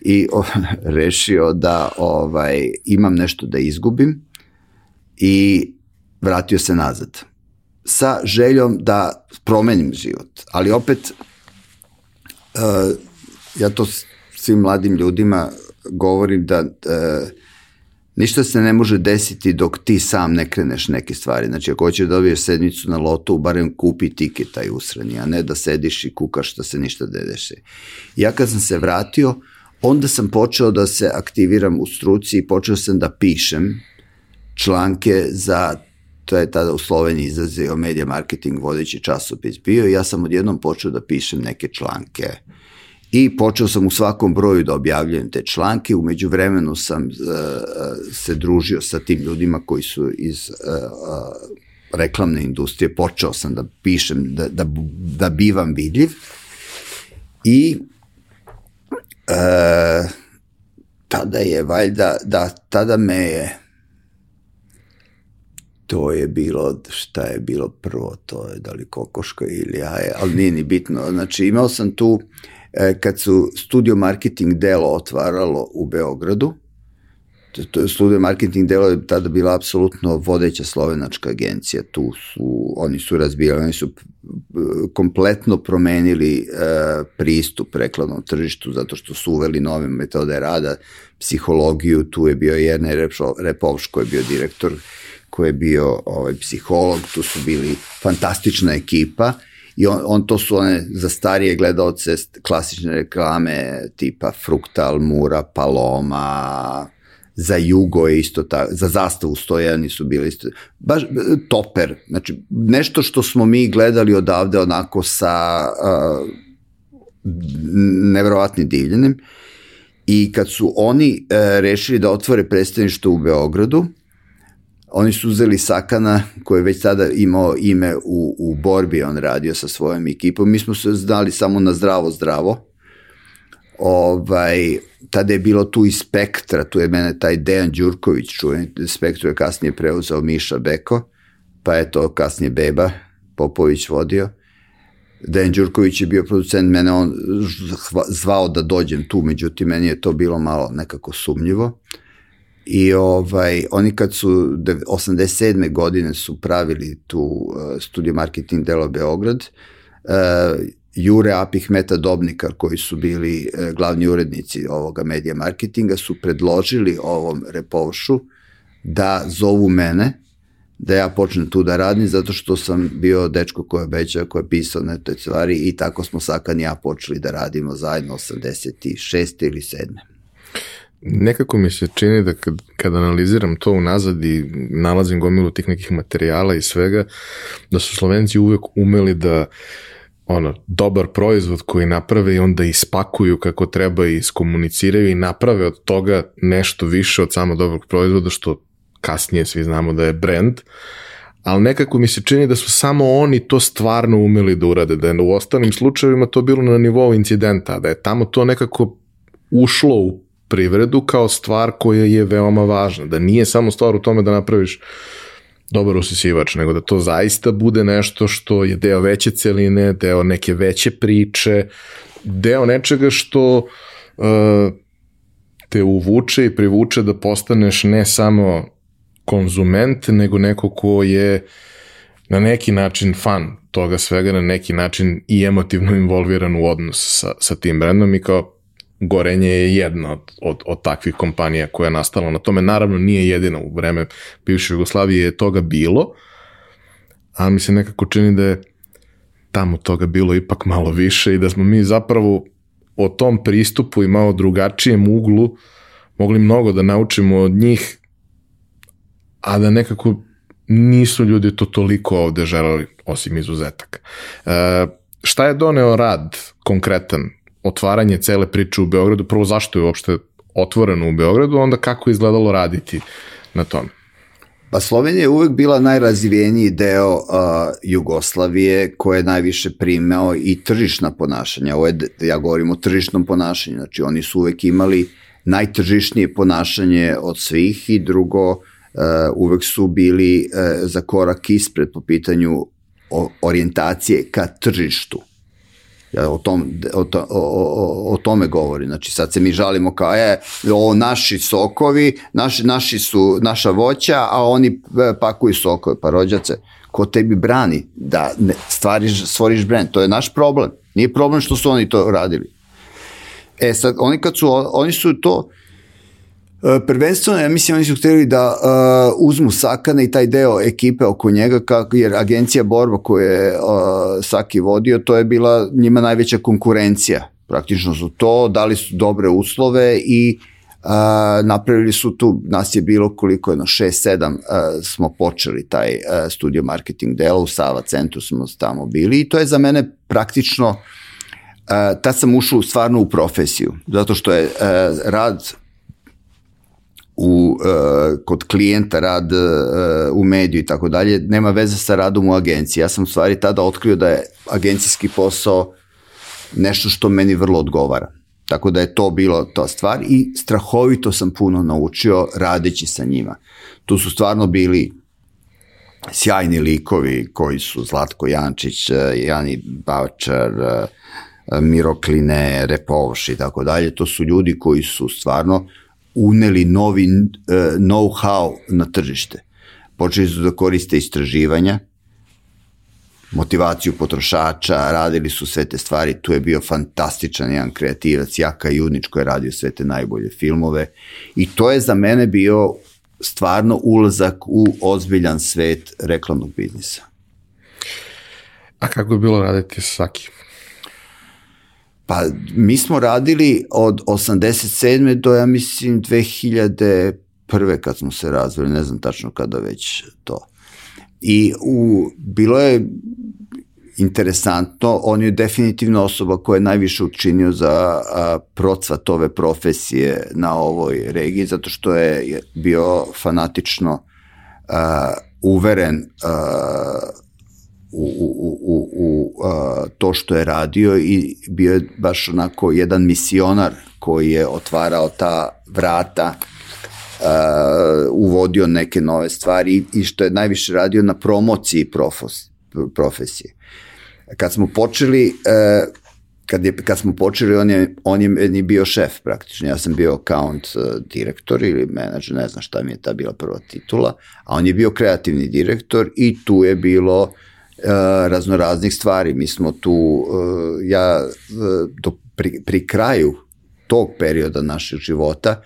i o, rešio da ovaj, imam nešto da izgubim i vratio se nazad sa željom da promenim život. Ali opet, uh, ja to svim mladim ljudima govorim da uh, ništa se ne može desiti dok ti sam ne kreneš neke stvari. Znači, ako hoćeš da dobiješ sedmicu na lotu, barem kupi tiket taj usrani, a ne da sediš i kukaš da se ništa ne deše. Ja kad sam se vratio, onda sam počeo da se aktiviram u struci i počeo sam da pišem članke za to je tada u Sloveniji izrazio media marketing vodeći časopis bio i ja sam odjednom počeo da pišem neke članke. I počeo sam u svakom broju da objavljujem te članke, umeđu vremenu sam uh, se družio sa tim ljudima koji su iz uh, reklamne industrije, počeo sam da pišem, da, da, da bivam vidljiv. I uh, tada je valjda, da, tada me je to je bilo, šta je bilo prvo, to je da li kokoška ili jaje, ali nije ni bitno. Znači imao sam tu, e, kad su studio marketing delo otvaralo u Beogradu, Studio Marketing delo je tada bila apsolutno vodeća slovenačka agencija, tu su, oni su razbijali, oni su kompletno promenili e, pristup reklamnom tržištu zato što su uveli nove metode rada, psihologiju, tu je bio Jerne Repovš koji je bio direktor, koji je bio ovaj, psiholog, tu su bili fantastična ekipa i on, on to su one za starije gledalce klasične reklame tipa Fruktal, Mura, Paloma, za Jugo je isto tako, za zastavu stojani su bili isto, baš toper, znači nešto što smo mi gledali odavde onako sa uh, nevrovatnim divljenim i kad su oni uh, rešili da otvore predstavništvo u Beogradu, oni su uzeli Sakana koji je već tada imao ime u, u borbi, on radio sa svojom ekipom, mi smo se znali samo na zdravo zdravo, ovaj, tada je bilo tu i Spektra, tu je mene taj Dejan Đurković čuje, Spektru je kasnije preuzeo Miša Beko, pa je to kasnije Beba Popović vodio. Dejan Đurković je bio producent, mene on zvao da dođem tu, međutim meni je to bilo malo nekako sumnjivo. I ovaj, oni kad su 87. godine su pravili tu uh, studio marketing delo Beograd, uh, Jure Apih Meta Dobnikar, koji su bili e, glavni urednici ovoga medija marketinga, su predložili ovom repovšu da zovu mene, da ja počnem tu da radim, zato što sam bio dečko koji je obećao, koji je pisao na toj stvari i tako smo Sakan i ja počeli da radimo zajedno 86. ili 7. Nekako mi se čini da kad, kad analiziram to unazad i nalazim gomilu tih nekih materijala i svega, da su Slovenci uvek umeli da ono, dobar proizvod koji naprave i onda ispakuju kako treba i iskomuniciraju i naprave od toga nešto više od samo dobrog proizvoda, što kasnije svi znamo da je brand, ali nekako mi se čini da su samo oni to stvarno umeli da urade, da je u ostalim slučajevima to bilo na nivou incidenta, da je tamo to nekako ušlo u privredu kao stvar koja je veoma važna, da nije samo stvar u tome da napraviš dobar usisivač, nego da to zaista bude nešto što je deo veće celine, deo neke veće priče, deo nečega što uh, te uvuče i privuče da postaneš ne samo konzument, nego neko ko je na neki način fan toga svega, na neki način i emotivno involviran u odnos sa, sa tim brendom i kao Gorenje je jedna od, od, od takvih kompanija koja je nastala na tome. Naravno nije jedina u vreme bivše Jugoslavije je toga bilo, ali mi se nekako čini da je tamo toga bilo ipak malo više i da smo mi zapravo o tom pristupu i malo drugačijem uglu mogli mnogo da naučimo od njih, a da nekako nisu ljudi to toliko ovde želeli, osim izuzetaka. E, šta je doneo rad konkretan otvaranje cele priče u Beogradu, prvo zašto je uopšte otvoreno u Beogradu, onda kako je izgledalo raditi na tome? Pa Slovenija je uvek bila najrazvijeniji deo uh, Jugoslavije koje je najviše primao i tržišna ponašanja. Ovo je, ja govorim o tržišnom ponašanju, znači oni su uvek imali najtržišnije ponašanje od svih i drugo uh, uvek su bili uh, za korak ispred po pitanju orijentacije ka tržištu. Ja o, tom, o, to, o, o tome govori. Znači sad se mi žalimo kao je, ovo naši sokovi, naši, naši su naša voća, a oni e, pakuju sokove. Pa rođace, ko tebi brani da ne, stvariš, stvoriš brand? To je naš problem. Nije problem što su oni to radili. E sad, oni kad su, oni su to, E, prvenstveno, ja mislim, oni su hteli da uh, uzmu Sakana i taj deo ekipe oko njega, kako, jer agencija Borba koju je uh, Saki vodio, to je bila njima najveća konkurencija. Praktično su to, dali su dobre uslove i uh, napravili su tu, nas je bilo koliko jedno, 6-7 uh, smo počeli taj uh, studio marketing delo, u Sava centru smo tamo bili i to je za mene praktično, uh, tad sam ušao stvarno u profesiju, zato što je uh, rad u, uh, kod klijenta, rad uh, u mediju i tako dalje, nema veze sa radom u agenciji. Ja sam u stvari tada otkrio da je agencijski posao nešto što meni vrlo odgovara. Tako da je to bilo ta stvar i strahovito sam puno naučio radeći sa njima. Tu su stvarno bili sjajni likovi koji su Zlatko Jančić, Jani Bavčar, Miro Kline, Repovš i tako dalje. To su ljudi koji su stvarno uneli novi uh, know-how na tržište. Počeli su da koriste istraživanja, motivaciju potrošača, radili su sve te stvari, tu je bio fantastičan jedan kreativac, Jaka Junić koji je radio sve te najbolje filmove i to je za mene bio stvarno ulazak u ozbiljan svet reklamnog biznisa. A kako je bilo raditi sa Sakim? Pa mi smo radili od 87. do ja mislim 2001. kad smo se razvili, ne znam tačno kada već to. I u, bilo je interesantno, on je definitivno osoba koja je najviše učinio za a, procvat ove profesije na ovoj regiji, zato što je bio fanatično a, uveren a, u, u, u, u a, to što je radio i bio je baš onako jedan misionar koji je otvarao ta vrata uh, uvodio neke nove stvari i što je najviše radio na promociji profos, profesije. Kad smo počeli, uh, kad, je, kad smo počeli, on je, on je meni bio šef praktično. Ja sam bio account direktor ili menadžer, ne znam šta mi je ta bila prva titula, a on je bio kreativni direktor i tu je bilo uh, raznoraznih stvari. Mi smo tu, uh, ja uh, do, pri, pri kraju tog perioda našeg života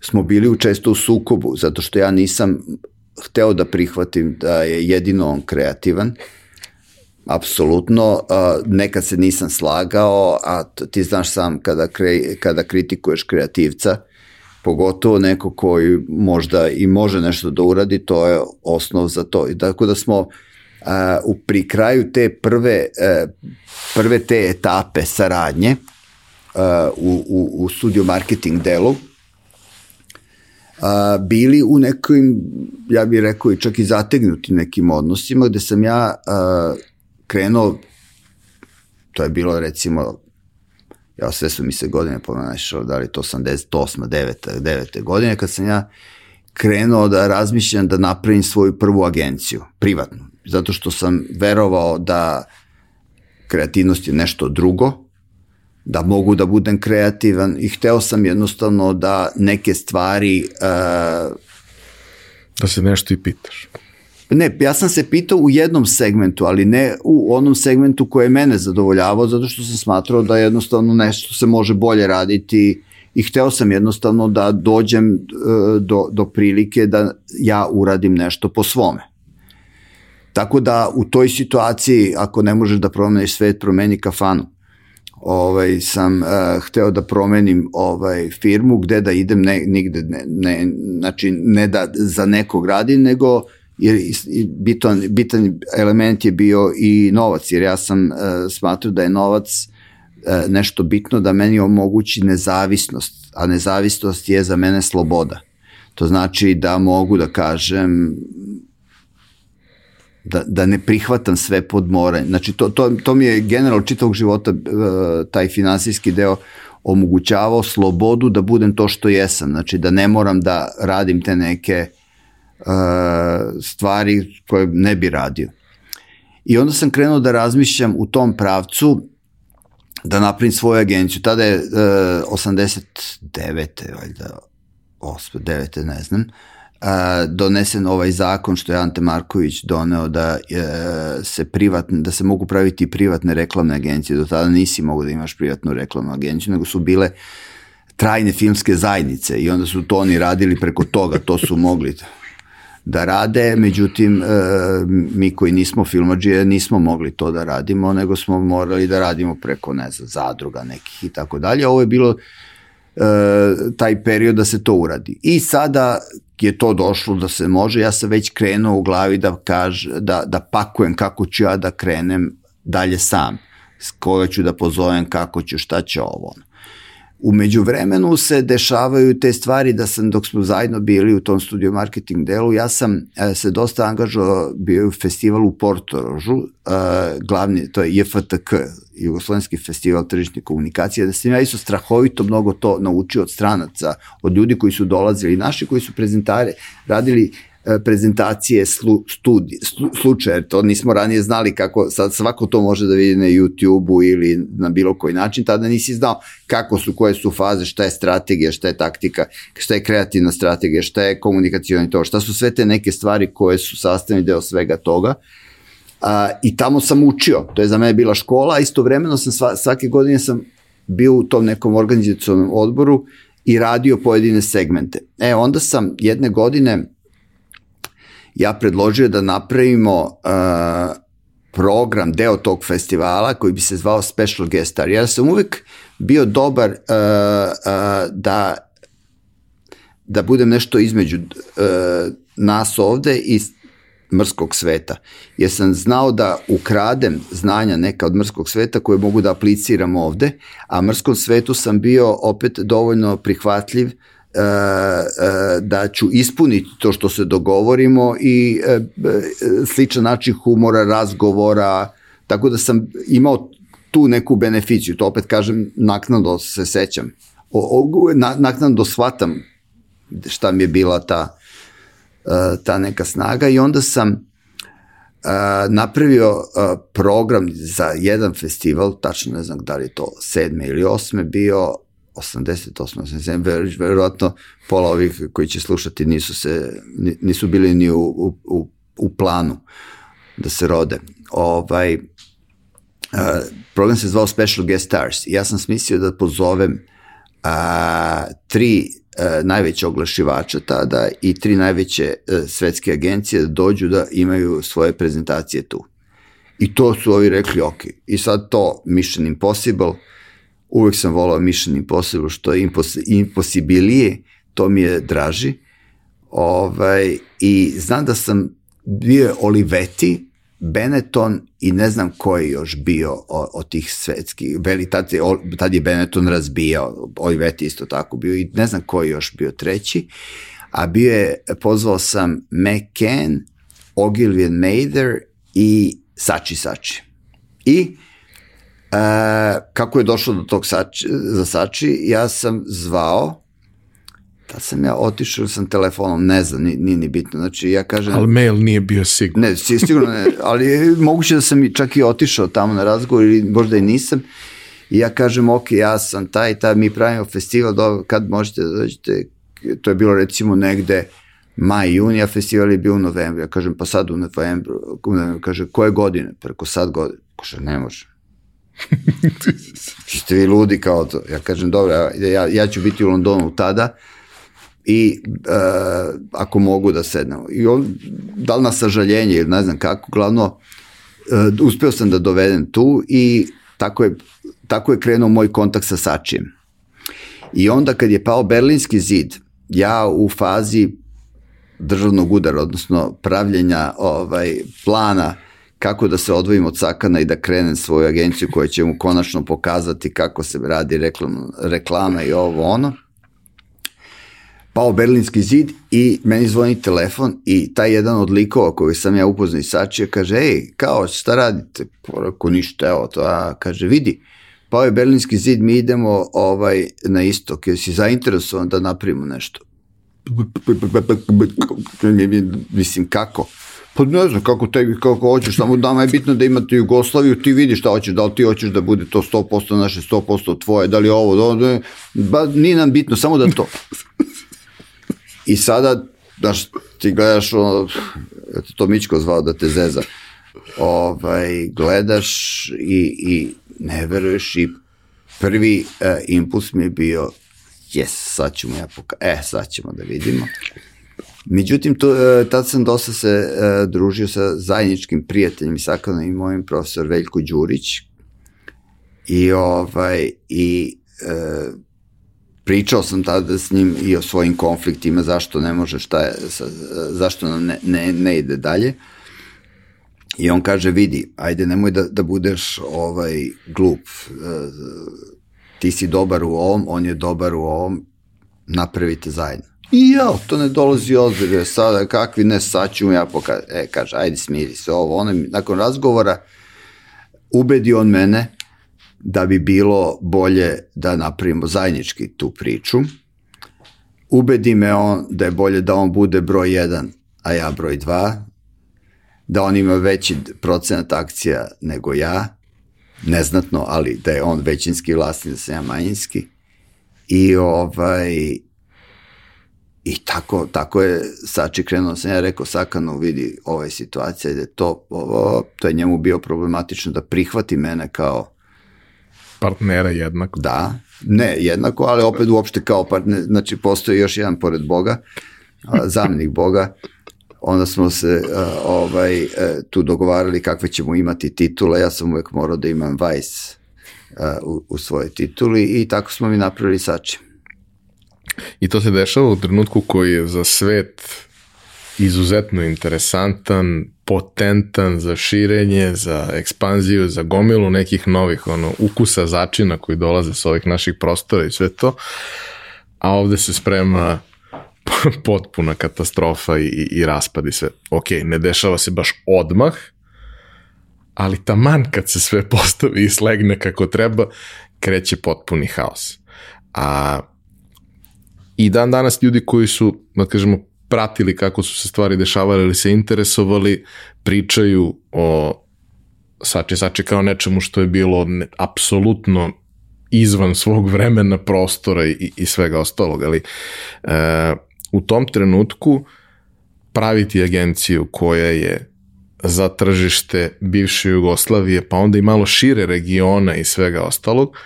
smo bili često u sukobu, zato što ja nisam hteo da prihvatim da je jedino on kreativan, Apsolutno, nekad se nisam slagao, a ti znaš sam kada, kre, kada kritikuješ kreativca, pogotovo neko koji možda i može nešto da uradi, to je osnov za to. I tako da smo u pri kraju te prve, e, prve te etape saradnje u, u, u studio marketing delu, a, bili u nekim, ja bih rekao i čak i zategnuti nekim odnosima, gde sam ja a, krenuo, to je bilo recimo, ja sve su mi se godine pomenašao, da li to 88. 9. 9. godine, kad sam ja krenuo da razmišljam da napravim svoju prvu agenciju, privatnu, zato što sam verovao da kreativnost je nešto drugo, da mogu da budem kreativan i hteo sam jednostavno da neke stvari... Uh, da se nešto i pitaš. Ne, ja sam se pitao u jednom segmentu, ali ne u onom segmentu koje je mene zadovoljavao, zato što sam smatrao da jednostavno nešto se može bolje raditi i hteo sam jednostavno da dođem uh, do, do prilike da ja uradim nešto po svome. Tako da u toj situaciji, ako ne možeš da promeniš svet, promeni kafanu ovaj, sam uh, hteo da promenim ovaj, firmu gde da idem ne, nigde, ne, ne, znači ne da za nekog radim, nego jer bitan, bitan element je bio i novac, jer ja sam uh, smatrao da je novac uh, nešto bitno da meni omogući nezavisnost, a nezavisnost je za mene sloboda. To znači da mogu da kažem da, da ne prihvatam sve pod moranje. Znači, to, to, to mi je general čitavog života, uh, taj finansijski deo, omogućavao slobodu da budem to što jesam. Znači, da ne moram da radim te neke uh, stvari koje ne bi radio. I onda sam krenuo da razmišljam u tom pravcu da napravim svoju agenciju. Tada je uh, 89. valjda, 8. 9. ne znam. Uh, donesen ovaj zakon što je Ante Marković doneo da e, se privatne, da se mogu praviti privatne reklamne agencije. Do tada nisi mogu da imaš privatnu reklamnu agenciju, nego su bile trajne filmske zajednice i onda su to oni radili preko toga, to su mogli da rade, međutim e, mi koji nismo filmađije nismo mogli to da radimo, nego smo morali da radimo preko, ne znam, zadruga nekih i tako dalje. Ovo je bilo taj period da se to uradi. I sada je to došlo da se može, ja sam već krenuo u glavi da, kaž, da, da pakujem kako ću ja da krenem dalje sam, koga ću da pozovem, kako ću, šta će ovo. Umeđu vremenu se dešavaju te stvari da sam dok smo zajedno bili u tom studio marketing delu, ja sam e, se dosta angažao bio u festivalu u Portorožu, e, glavni, to je JFTK, Jugoslovenski festival tržišne komunikacije, da sam ja isto strahovito mnogo to naučio od stranaca, od ljudi koji su dolazili, naši koji su prezentare, radili prezentacije slu, studi, slu, slučaja, to nismo ranije znali kako, sad svako to može da vidi na YouTube-u ili na bilo koji način, tada nisi znao kako su, koje su faze, šta je strategija, šta je taktika, šta je kreativna strategija, šta je komunikacijoni to, šta su sve te neke stvari koje su sastavni deo svega toga. A, I tamo sam učio, to je za mene bila škola, a istovremeno sam sva, svake godine sam bio u tom nekom organizacijonom odboru i radio pojedine segmente. E, onda sam jedne godine ja predložio da napravimo uh, program, deo tog festivala koji bi se zvao Special Guest Star. Ja sam uvek bio dobar uh, uh, da da budem nešto između uh, nas ovde i mrskog sveta. Jer sam znao da ukradem znanja neka od mrskog sveta koje mogu da apliciram ovde, a mrskom svetu sam bio opet dovoljno prihvatljiv da ću ispuniti to što se dogovorimo i e, sličan način humora, razgovora, tako da sam imao tu neku beneficiju, to opet kažem naknadno se sećam, o, o, na, naknadno shvatam šta mi je bila ta ta neka snaga i onda sam napravio program za jedan festival, tačno ne znam da li je to sedme ili osme bio, 88, 87, verovatno pola ovih koji će slušati nisu, se, nisu bili ni u, u, u planu da se rode. Ovaj, a, program se zvao Special Guest Stars. Ja sam smislio da pozovem a, tri a, najveće oglašivača tada i tri najveće a, svetske agencije da dođu da imaju svoje prezentacije tu. I to su ovi rekli, ok. I sad to Mission Impossible, uvek sam volao Mission Impossible, što je impos, imposibilije, to mi je draži. Ovaj, I znam da sam bio Olivetti, Benetton i ne znam ko je još bio od, tih svetskih, veli, tad, tad je Benetton razbijao, Olivetti isto tako bio i ne znam ko je još bio treći, a bio je, pozvao sam McCann, Ogilvy Mather i Sači Sači. I E, kako je došlo do tog sači, za Sači, ja sam zvao, da sam ja otišao sam telefonom, ne znam, nije ni bitno, znači ja kažem... Ali mail nije bio sigurno. Ne, sigurno ne, ali moguće da sam čak i otišao tamo na razgovor ili možda i nisam. I ja kažem, ok, ja sam taj, taj, mi pravimo festival, do, kad možete da dođete, to je bilo recimo negde maj, juni, a festival je bio u novembru. Ja kažem, pa sad u novembru, u novembru kaže, koje godine? Preko sad godine. Kaže, ne može Ste vi ludi kao to. Ja kažem, dobro, ja, ja ću biti u Londonu tada i uh, ako mogu da sednemo. I on, da li na sažaljenje ili ne znam kako, glavno, uh, uspeo sam da dovedem tu i tako je, tako je krenuo moj kontakt sa Sačijem. I onda kad je pao Berlinski zid, ja u fazi državnog udara, odnosno pravljenja ovaj, plana kako da se odvojim od Sakana i da krenem svoju agenciju koja će mu konačno pokazati kako se radi reklam, reklama i ovo ono. Pao Berlinski zid i meni zvoni telefon i taj jedan od likova koji sam ja upoznao i sačio kaže, ej, kao, šta radite? Porako ništa, evo to, a kaže, vidi, pao je Berlinski zid, mi idemo ovaj, na istok, jer si zainteresovan da napravimo nešto. Mislim, kako? Pa ne znam kako tebi, kako hoćeš, samo nama je bitno da imate Jugoslaviju, ti vidiš šta hoćeš, da li ti hoćeš da bude to 100% naše, 100% tvoje, da li je ovo, da, da, ba, nije nam bitno, samo da to. I sada, daš, ti gledaš, ono, to Mičko zvao da te zeza, ovaj, gledaš i, i ne veruješ i prvi uh, impuls mi je bio, jes, sad ću mu ja pokazati, e, sad ćemo da vidimo. Međutim, to, e, tad sam dosta se uh, družio sa zajedničkim prijateljem i sakanom i mojim profesor Veljko Đurić i, ovaj, i uh, pričao sam tada s njim i o svojim konfliktima, zašto ne može, šta je, sa, zašto nam ne, ne, ne ide dalje. I on kaže, vidi, ajde nemoj da, da budeš ovaj glup, ti si dobar u ovom, on je dobar u ovom, napravite zajedno. I ja, to ne dolazi ozbiljno, sada kakvi ne, sad ću ja pokazati, e, kaže, ajde smiri se ovo, ono, nakon razgovora ubedi on mene da bi bilo bolje da napravimo zajednički tu priču, ubedi me on da je bolje da on bude broj jedan, a ja broj 2, da on ima veći procenat akcija nego ja, neznatno, ali da je on većinski vlasnik, da sam ja manjinski. I ovaj, I tako, tako je Sači krenuo, sam ja rekao Sakanu, vidi, ova je situacija, da je to, ovo, to je njemu bio problematično da prihvati mene kao partnera jednako. Da, ne jednako, ali opet uopšte kao partner, znači postoji još jedan pored Boga, zamjenik Boga, onda smo se ovaj, uh, tu dogovarali kakve ćemo imati titule, ja sam uvek morao da imam Vice u, u svojoj tituli i tako smo mi napravili Sači. I to se dešava u trenutku koji je za svet izuzetno interesantan, potentan za širenje, za ekspanziju, za gomilu nekih novih ono, ukusa začina koji dolaze sa ovih naših prostora i sve to. A ovde se sprema potpuna katastrofa i, i, i raspad i sve. Ok, ne dešava se baš odmah, ali taman kad se sve postavi i slegne kako treba, kreće potpuni haos. A i dan danas ljudi koji su, da kažemo, pratili kako su se stvari dešavale ili se interesovali, pričaju o Sači Sači kao nečemu što je bilo ne, apsolutno izvan svog vremena, prostora i, i svega ostalog, ali e, u tom trenutku praviti agenciju koja je za tržište bivše Jugoslavije, pa onda i malo šire regiona i svega ostalog,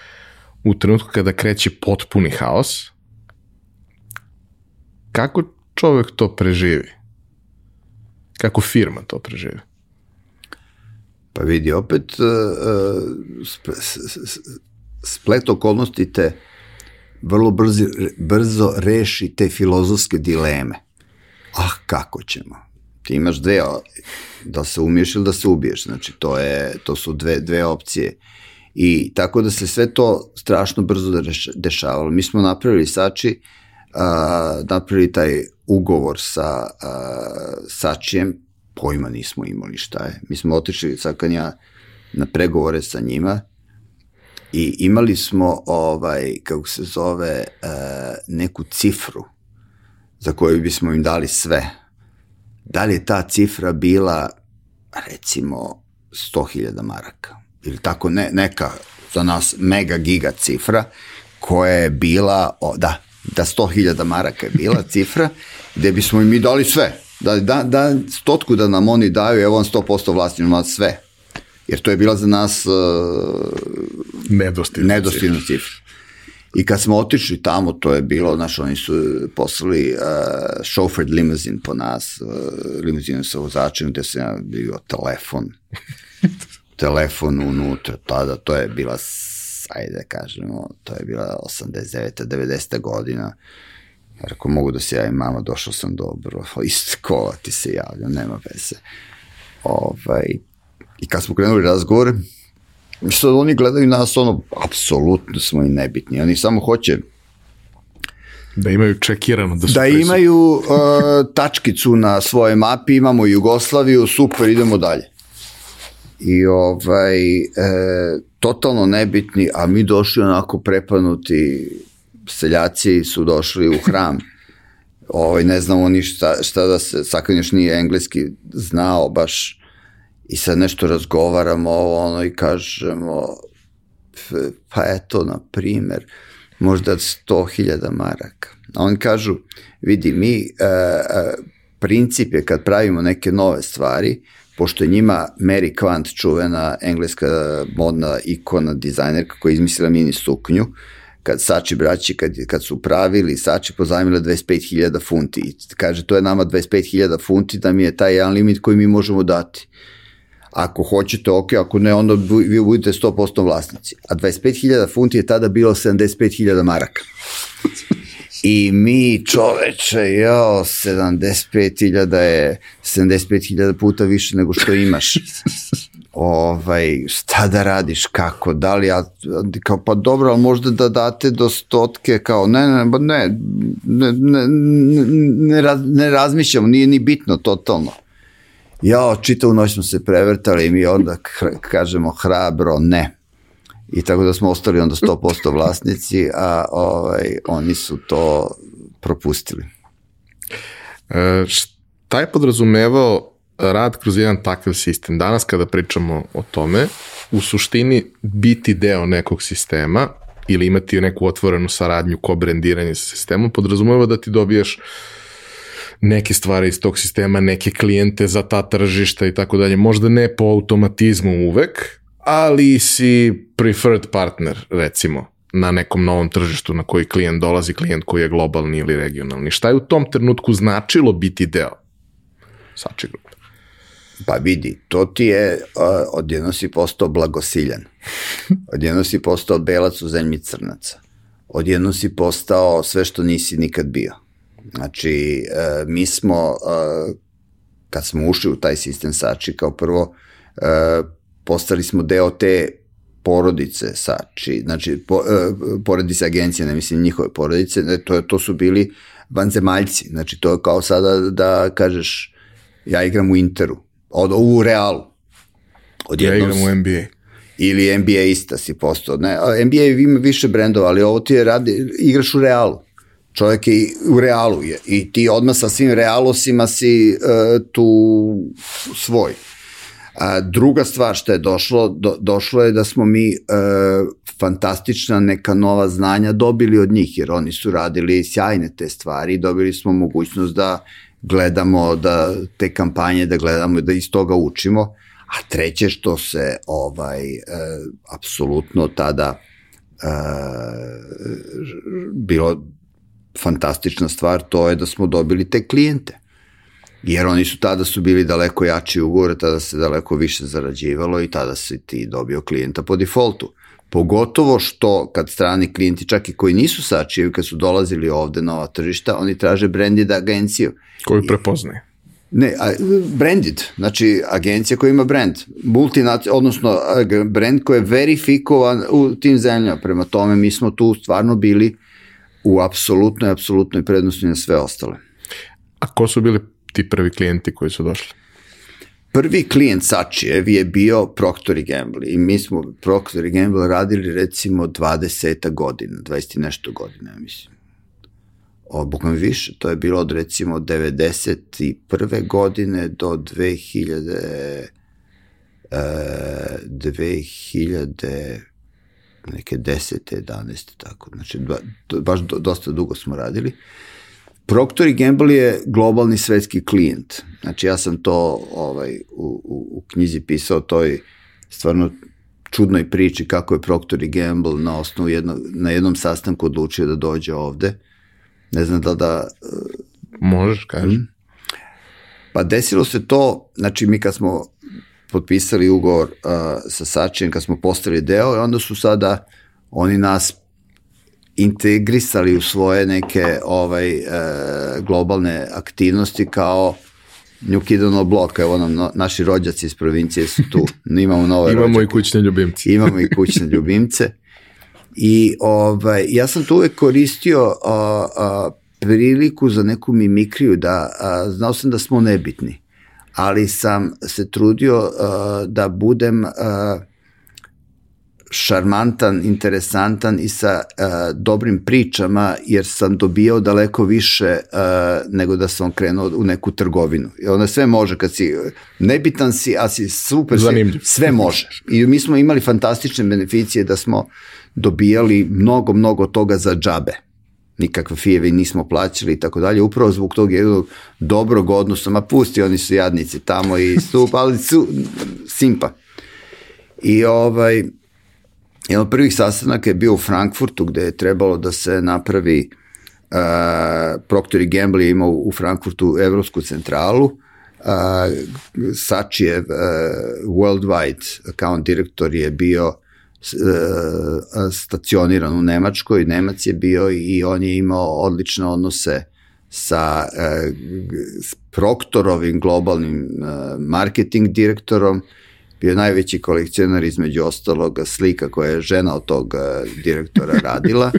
u trenutku kada kreće potpuni haos, kako čovek to preživi? Kako firma to preživi? Pa vidi, opet uh, splet okolnosti te vrlo brzo, brzo reši te filozofske dileme. Ah, kako ćemo? Ti imaš dve, da se umiješ ili da se ubiješ, znači to, je, to su dve, dve opcije. I tako da se sve to strašno brzo dešavalo. Mi smo napravili Sači, uh, napravili taj ugovor sa Sačijem, pojma nismo imali šta je. Mi smo otišli Sakanja na pregovore sa njima, i imali smo ovaj kako se zove neku cifru za koju bismo im dali sve. Da li je ta cifra bila recimo 100.000 maraka ili tako ne, neka za nas mega giga cifra koja je bila, o, da, da 100.000 maraka je bila cifra, gde bismo im mi dali sve. Da, da, da stotku da nam oni daju, evo on 100% vlasnimo sve. Jer to je bila za nas uh, nedostojna, nedostojna cifra. I kad smo otišli tamo, to je bilo, znaš, oni su poslali uh, chauffeured limuzin po nas, uh, limuzinu sa vozačem, gde sam ja bio telefon, telefon unutra, tada, to je bila, ajde da kažemo, to je bila 89. 90. godina, Rekao, mogu da se javim, mama, došao sam dobro, isto kola ti se javlja, nema veze. Ovaj, I kad smo krenuli razgovore, Sad oni gledaju nas, ono, apsolutno smo i nebitni. Oni samo hoće Da imaju čekirano da su Da prisutni. imaju uh, tačkicu na svoje mapi, imamo Jugoslaviju, super, idemo dalje. I ovaj, e, totalno nebitni, a mi došli onako prepanuti, seljaci su došli u hram. Ovaj, ne znamo ni šta, šta da se, Sakan još nije engleski znao baš, i sad nešto razgovaramo ovo ono i kažemo pa eto na primer možda 100.000 maraka. A oni kažu, vidi, mi, e, e, princip je kad pravimo neke nove stvari, pošto je njima Mary Quant, čuvena engleska modna ikona, dizajnerka koja je izmislila mini suknju, kad Sači braći, kad, kad su pravili, Sači pozajmila 25.000 funti. I kaže, to je nama 25.000 funti, da mi je taj jedan limit koji mi možemo dati. Ako hoćete, ok, ako ne, onda vi budete 100% vlasnici. A 25.000 funti je tada bilo 75.000 maraka. I mi čoveče, jo, 75.000 je 75.000 puta više nego što imaš. ovaj, šta da radiš, kako, da li, ja, kao, pa dobro, ali možda da date do stotke, kao, ne, ne, ne, ne, ne, ne, raz, ne razmišljam, nije ni bitno, totalno. Ja, čitavu noć smo se prevrtali i mi onda kažemo hrabro ne. I tako da smo ostali onda 100% vlasnici, a ovaj, oni su to propustili. E, taj podrazumevao rad kroz jedan takav sistem. Danas kada pričamo o tome, u suštini biti deo nekog sistema ili imati neku otvorenu saradnju ko brendiranje sa sistemom podrazumeva da ti dobijaš neke stvari iz tog sistema, neke klijente za ta tržišta i tako dalje. Možda ne po automatizmu uvek, ali si preferred partner, recimo, na nekom novom tržištu na koji klijent dolazi, klijent koji je globalni ili regionalni. Šta je u tom trenutku značilo biti deo Sači grupe? Pa vidi, to ti je, odjedno si postao blagosiljan. Odjedno si postao belac u zemlji crnaca. Odjedno si postao sve što nisi nikad bio. Znači, uh, mi smo, uh, kad smo ušli u taj sistem Sači, kao prvo, uh, postali smo deo te porodice Sači, znači po, uh, porodice agencije, ne mislim njihove porodice, to, to su bili vanzemaljci, znači to je kao sada da kažeš ja igram u Interu, od, u Realu. Od ja igram u NBA. Ili NBA ista si postao. Ne, NBA ima više brendova, ali ovo ti je radi, igraš u Realu. Čovjek je u Realu je, i ti odmah sa svim Realosima si uh, tu svoj. A druga stvar što je došlo, do, došlo je da smo mi e, fantastična neka nova znanja dobili od njih, jer oni su radili sjajne te stvari, dobili smo mogućnost da gledamo da te kampanje da gledamo da iz toga učimo. A treće što se ovaj e, apsolutno tada e, bilo fantastična stvar to je da smo dobili te klijente jer oni su tada su bili daleko jači ugovore, tada se daleko više zarađivalo i tada si ti dobio klijenta po defaultu. Pogotovo što kad strani klijenti, čak i koji nisu sačijevi, kad su dolazili ovde na ova tržišta, oni traže branded agenciju. Koju prepoznaje. Ne, a, branded, znači agencija koja ima brand, multinaci, odnosno brand koji je verifikovan u tim zemljama. Prema tome mi smo tu stvarno bili u apsolutnoj, apsolutnoj prednosti na sve ostale. A ko su bili ti prvi klijenti koji su došli? Prvi klijent Sačijev je bio Procter Gamble i mi smo Procter Gamble radili recimo 20 godina, 20 i nešto godina, ja mislim. O, bukvalno više, to je bilo od recimo 91. godine do 2000 e, 2000 neke 10. 11. tako, znači ba, baš do, dosta dugo smo radili. Procter Gamble je globalni svetski klijent. Znači ja sam to ovaj, u, u, u knjizi pisao toj stvarno čudnoj priči kako je Procter Gamble na osnovu jedno, na jednom sastanku odlučio da dođe ovde. Ne znam da da... Možeš, kaži. Mm. Pa desilo se to, znači mi kad smo potpisali ugovor uh, sa Sačijem, kad smo postali deo, onda su sada oni nas integrisali u svoje neke ovaj e, globalne aktivnosti kao New Kid on the Block, evo nam no, naši rođaci iz provincije su tu, imamo nove Imamo rođake. i kućne ljubimce. Imamo i kućne ljubimce. I ovaj, ja sam tu uvek koristio a, a, priliku za neku mimikriju, da a, znao sam da smo nebitni, ali sam se trudio a, da budem a, šarmantan, interesantan i sa uh, dobrim pričama, jer sam dobijao daleko više uh, nego da sam krenuo u neku trgovinu. I onda sve može, kad si nebitan si, a si super, Zanimljiv. sve može. I mi smo imali fantastične beneficije da smo dobijali mnogo, mnogo toga za džabe nikakve fijevi nismo plaćali i tako dalje, upravo zbog tog jednog dobrog odnosa, ma pusti, oni su jadnici tamo i stup, ali su simpa. I ovaj, Jedan od prvih sastanaka je bio u Frankfurtu gde je trebalo da se napravi uh, Procter Gamble je imao u Frankfurtu evropsku centralu uh, Sačijev uh, worldwide account direktor je bio uh, stacioniran u Nemačkoj, Nemac je bio i on je imao odlične odnose sa uh, Proctorovim globalnim uh, marketing direktorom bio najveći kolekcionar između ostalog slika koje je žena od tog eh, direktora radila.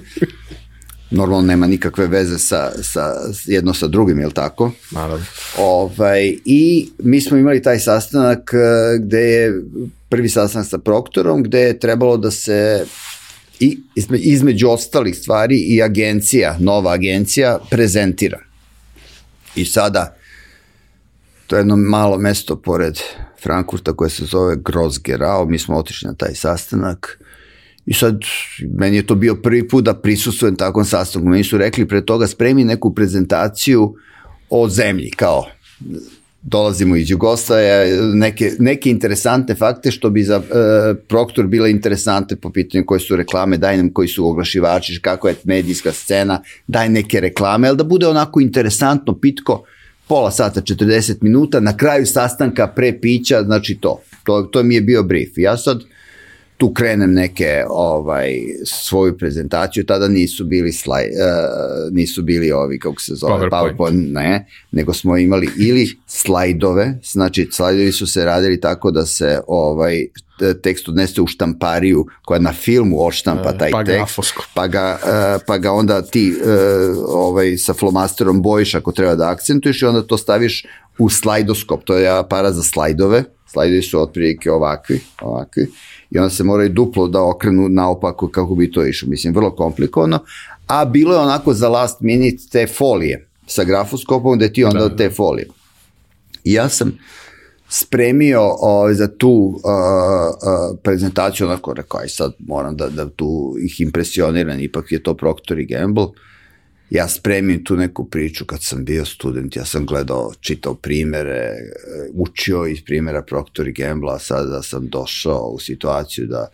Normalno nema nikakve veze sa, sa jedno sa drugim, je li tako? Naravno. Ovaj, I mi smo imali taj sastanak eh, gde je prvi sastanak sa Proktorom, gde je trebalo da se i između ostalih stvari i agencija, nova agencija prezentira. I sada To je jedno malo mesto pored Frankfurta koje se zove Grosgerau, mi smo otišli na taj sastanak i sad meni je to bio prvi put da prisustujem takvom sastanku. Meni su rekli pre toga spremi neku prezentaciju o zemlji, kao dolazimo iz Jugoslavije, neke, neke interesantne fakte što bi za e, Proktor bile interesante po pitanju koje su reklame, daj nam koji su oglašivači, kako je medijska scena, daj neke reklame, ali da bude onako interesantno, pitko, pola sata, 40 minuta, na kraju sastanka pre pića, znači to. To, to mi je bio brief. Ja sad tu krenem neke ovaj svoju prezentaciju tada nisu bili slaj, uh, nisu bili ovi kako se zove PowerPoint. PowerPoint ne nego smo imali ili slajdove znači slajdovi su se radili tako da se ovaj tekst odnese u štampariju koja na filmu odštampa taj pa tekst pa ga, uh, pa ga onda ti uh, ovaj, sa flomasterom bojiš ako treba da akcentuješ i onda to staviš u slajdoskop, to je aparat za slajdove. Slajdovi su otprilike ovakvi ovakvi i onda se moraju duplo da okrenu naopako kako bi to išlo. Mislim, vrlo komplikovano, a bilo je onako za last minute te folije sa grafoskopom gde ti onda da. te folije. I ja sam spremio o, za tu uh, uh, prezentaciju, onako rekao, aj sad moram da, da tu ih impresioniram, ipak je to Procter i Gamble, ja spremim tu neku priču kad sam bio student, ja sam gledao, čitao primere, učio iz primera Procter i Gamble, a sada sam došao u situaciju da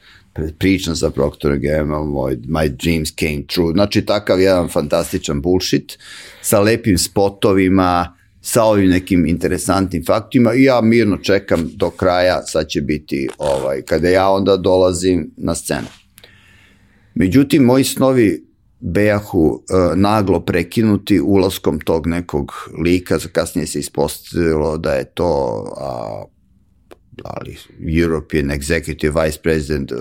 pričam sa Procter Gamble, moj, my dreams came true, znači takav jedan fantastičan bullshit sa lepim spotovima, sa ovim nekim interesantnim faktima i ja mirno čekam do kraja, sad će biti ovaj, kada ja onda dolazim na scenu. Međutim, moji snovi bejahu uh, naglo prekinuti ulaskom tog nekog lika, za kasnije se ispostavilo da je to a, ali European Executive Vice President uh,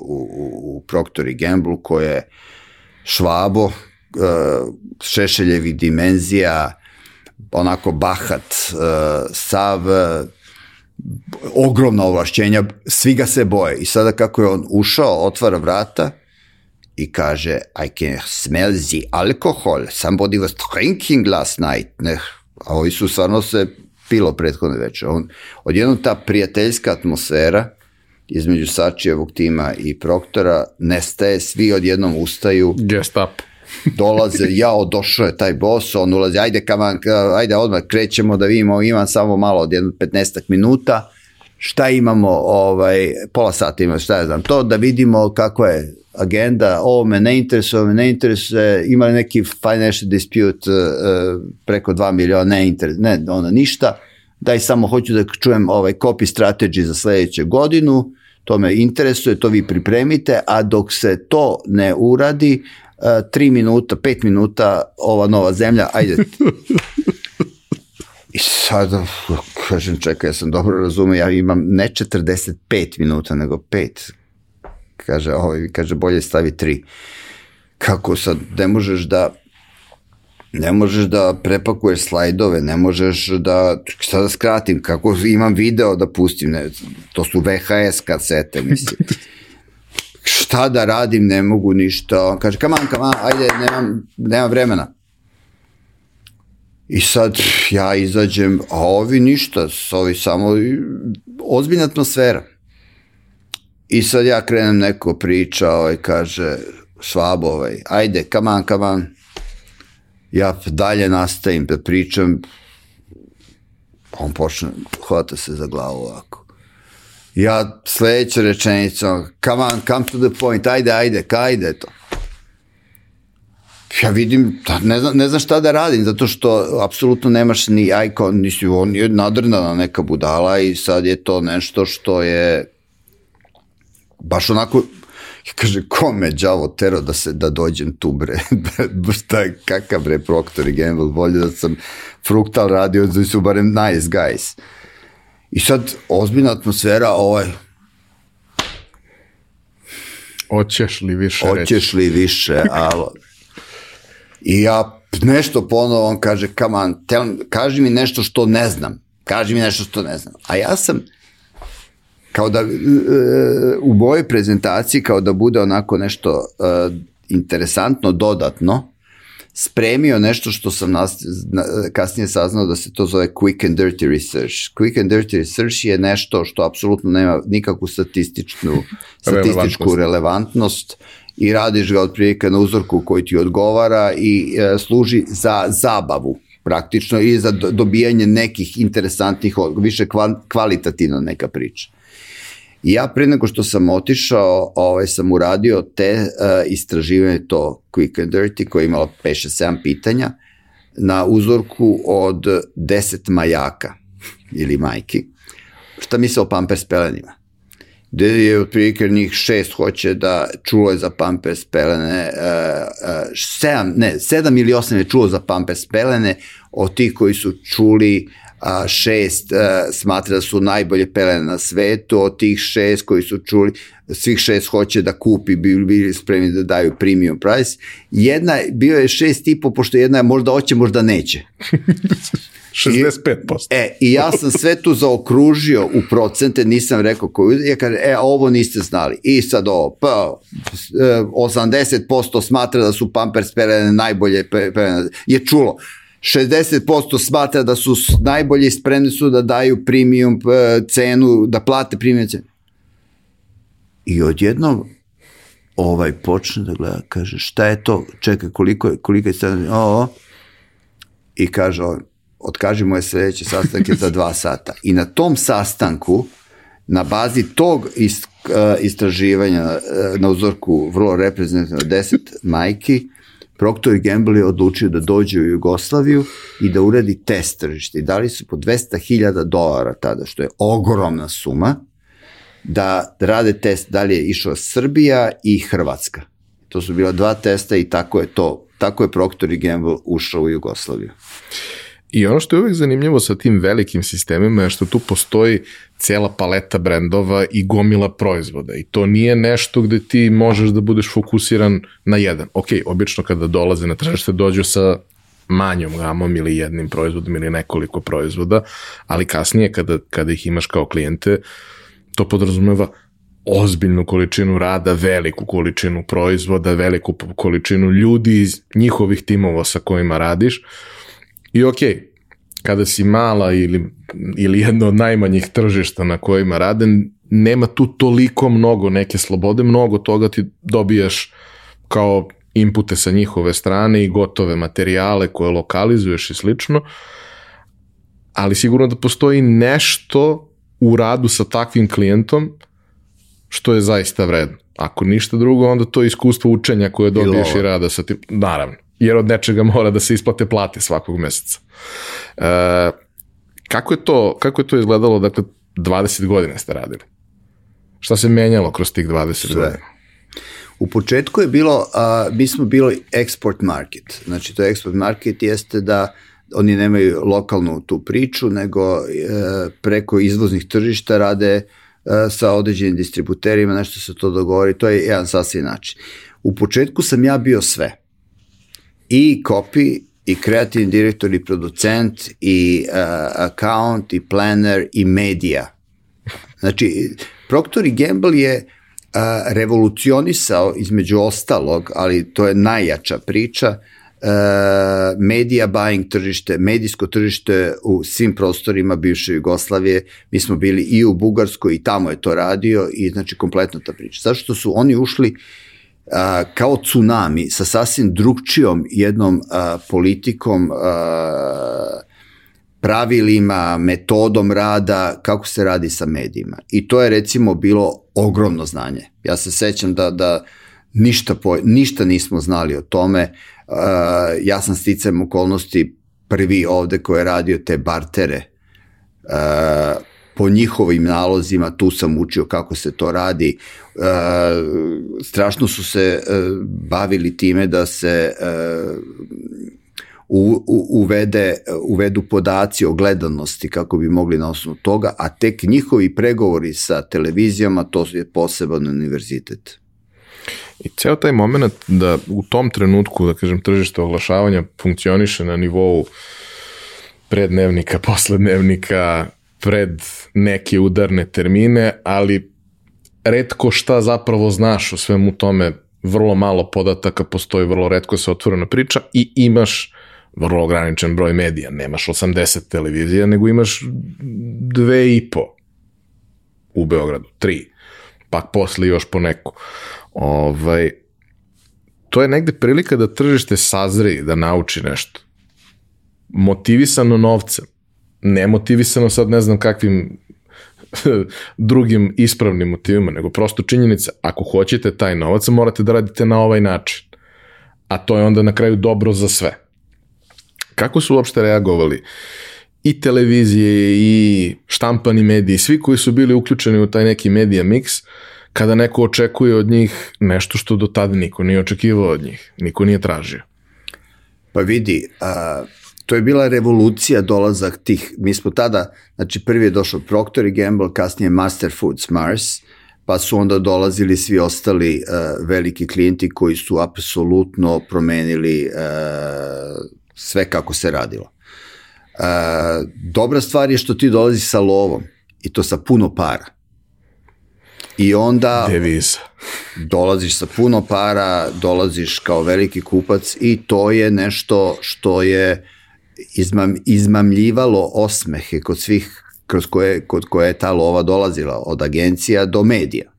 u, u, u Procter Gamble koje je švabo, uh, šešeljevi dimenzija, onako bahat, uh, sav, uh, ogromna ovlašćenja, svi ga se boje. I sada kako je on ušao, otvara vrata, i kaže I can smell the alcohol, somebody was drinking last night. Ne, a ovi su stvarno se pilo prethodne večer. On, odjednom ta prijateljska atmosfera između Sačijevog tima i Proktora nestaje, svi odjednom ustaju. Guest up. dolaze, jao, došao je taj boss, on ulazi, ajde, kaman, ajde odmah krećemo da vidimo, imam samo malo od jedno 15 minuta, šta imamo, ovaj, pola sata ima, šta ja znam, to da vidimo kako je agenda, ovo me ne interesuje, ovo me ne interesuje, ima neki financial dispute uh, preko 2 miliona, ne interes, ne, ono, ništa, daj samo hoću da čujem ovaj copy strategy za sledeću godinu, to me interesuje, to vi pripremite, a dok se to ne uradi, uh, 3 minuta, 5 minuta, ova nova zemlja, ajde. I sad, kažem, čekaj, ja sam dobro razumio, ja imam ne 45 minuta, nego 5 kaže, ovaj, kaže bolje stavi tri. Kako sad, ne možeš da ne možeš da prepakuješ slajdove, ne možeš da, šta da skratim, kako imam video da pustim, ne, to su VHS kasete, mislim. šta da radim, ne mogu ništa. Kaže, kaman, kaman, ajde, nemam, nemam vremena. I sad ja izađem, a ovi ništa, ovi samo ozbiljna atmosfera. I sad ja krenem neko priča, ovaj, kaže, Švabo, ovaj, ajde, come on, come on. Ja dalje nastavim da pričam, on počne, hvata se za glavu ovako. Ja sledeća rečenica, come on, come to the point, ajde, ajde, ajde to. Ja vidim, da, ne znam, ne znam šta da radim, zato što apsolutno nemaš ni icon, nisi, on je nadrnana neka budala i sad je to nešto što je baš onako, kaže, ko me đavo tero da se, da dođem tu bre, šta je, kakav bre Procter i Gamble, bolje da sam fruktal radio, da su barem nice guys. I sad, ozbiljna atmosfera, ovaj, Hoćeš li više Hoćeš li više, alo. I ja nešto ponovo, on kaže, come on, tell, kaži mi nešto što ne znam. Kaži mi nešto što ne znam. A ja sam, kao da e, u mojoj prezentaciji kao da bude onako nešto uh, interesantno dodatno spremio nešto što sam nas, na, kasnije saznao da se to zove quick and dirty research. Quick and dirty research je nešto što apsolutno nema nikakvu statističnu, statističku relevantnost i radiš ga otprilike na uzorku koji ti odgovara i e, služi za zabavu praktično i za dobijanje nekih interesantnih odgovora, više kvalitativna neka priča. I ja pre nego što sam otišao, ovaj, sam uradio te uh, istraživanje, to Quick and Dirty, koje je imalo 5-7 pitanja, na uzorku od 10 majaka ili majki. Šta misle o pampers pelenima? Gde je otprilike njih šest hoće da čulo je za pampers pelene, uh, uh, sedam, ne, sedam ili osam je čulo za pampers pelene, od tih koji su čuli a, šest a, smatra da su najbolje pelene na svetu, od tih šest koji su čuli, svih šest hoće da kupi, bili, bili spremni da daju premium price. Jedna, bio je šest i po, pošto jedna je možda hoće, možda neće. 65%. I, e, i ja sam sve tu zaokružio u procente, nisam rekao koju, ja kažem, e, ovo niste znali. I sad ovo, pa, 80% smatra da su Pampers pelene najbolje pelene, je čulo. 60% smatra da su najbolji spremni su da daju premium e, cenu, da plate premium cenu. I odjednom ovaj počne da gleda, kaže šta je to, čekaj koliko je, koliko je sad, o, i kaže on, otkaži moje sledeće sastanke za dva sata. I na tom sastanku, na bazi tog ist, uh, istraživanja uh, na uzorku vrlo reprezentativno 10 majki, Procter Gamble je odlučio da dođe u Jugoslaviju i da uradi test tržište. I dali su po 200.000 dolara tada, što je ogromna suma, da rade test da li je išla Srbija i Hrvatska. To su bila dva testa i tako je to, tako je Procter Gamble ušao u Jugoslaviju. I ono što je uvek zanimljivo sa tim velikim sistemima je što tu postoji cela paleta brendova i gomila proizvoda i to nije nešto gde ti možeš da budeš fokusiran na jedan. Ok, obično kada dolaze na tržište dođu sa manjom gamom ili jednim proizvodom ili nekoliko proizvoda, ali kasnije kada, kada ih imaš kao klijente, to podrazumeva ozbiljnu količinu rada, veliku količinu proizvoda, veliku količinu ljudi iz njihovih timova sa kojima radiš, I ok, kada si mala ili, ili jedno od najmanjih tržišta na kojima rade, nema tu toliko mnogo neke slobode, mnogo toga ti dobijaš kao inpute sa njihove strane i gotove materijale koje lokalizuješ i slično, ali sigurno da postoji nešto u radu sa takvim klijentom što je zaista vredno. Ako ništa drugo, onda to je iskustvo učenja koje dobiješ i, i rada sa tim, naravno jer od nečega mora da se isplate plate svakog meseca. E, kako, je to, kako je to izgledalo, dakle, 20 godina ste radili? Šta se menjalo kroz tih 20 Sve. godina? U početku je bilo, a, mi smo bili export market. Znači, to export market jeste da oni nemaju lokalnu tu priču, nego e, preko izvoznih tržišta rade e, sa određenim distributerima, nešto se to dogovori, to je jedan sasvim način. U početku sam ja bio sve i copy, i kreativni direktor, i producent, i uh, account, i planner, i medija. Znači, Procter Gamble je uh, revolucionisao između ostalog, ali to je najjača priča, uh, media buying tržište, medijsko tržište u svim prostorima bivše Jugoslavije, mi smo bili i u Bugarskoj i tamo je to radio i znači kompletno ta priča. Zašto su oni ušli uh, a, kao tsunami sa sasvim drugčijom jednom a, politikom, a, pravilima, metodom rada, kako se radi sa medijima. I to je recimo bilo ogromno znanje. Ja se sećam da, da ništa, po, ništa nismo znali o tome. Uh, ja sam sticam okolnosti prvi ovde koji je radio te bartere. Uh, po njihovim nalozima, tu sam učio kako se to radi. E, strašno su se e, bavili time da se e, u, u, uvede, uvedu podaci o gledanosti kako bi mogli na osnovu toga, a tek njihovi pregovori sa televizijama, to je poseban univerzitet. I ceo taj moment da u tom trenutku, da kažem, tržište oglašavanja funkcioniše na nivou prednevnika, poslednevnika, pred neke udarne termine, ali redko šta zapravo znaš o svemu tome vrlo malo podataka, postoji vrlo redko se otvorena priča i imaš vrlo ograničen broj medija. Nemaš 80 televizija, nego imaš dve i po u Beogradu, tri, pa posle još po neku. Ovaj, to je negde prilika da tržište sazri, da nauči nešto. Motivisano novcem, ne motivisano sad ne znam kakvim drugim ispravnim motivima, nego prosto činjenica, ako hoćete taj novac, morate da radite na ovaj način. A to je onda na kraju dobro za sve. Kako su uopšte reagovali i televizije i štampani mediji, svi koji su bili uključeni u taj neki medija mix, kada neko očekuje od njih nešto što do tada niko nije očekivao od njih, niko nije tražio. Pa vidi, a, to je bila revolucija dolazak tih, mi smo tada, znači prvi je došao Procter i Gamble, kasnije Master Foods Mars, pa su onda dolazili svi ostali uh, veliki klijenti koji su apsolutno promenili uh, sve kako se radilo. Uh, dobra stvar je što ti dolazi sa lovom i to sa puno para. I onda Deviza. dolaziš sa puno para, dolaziš kao veliki kupac i to je nešto što je izmam, izmamljivalo osmehe kod svih kroz koje, kod koje je ta lova dolazila, od agencija do medija.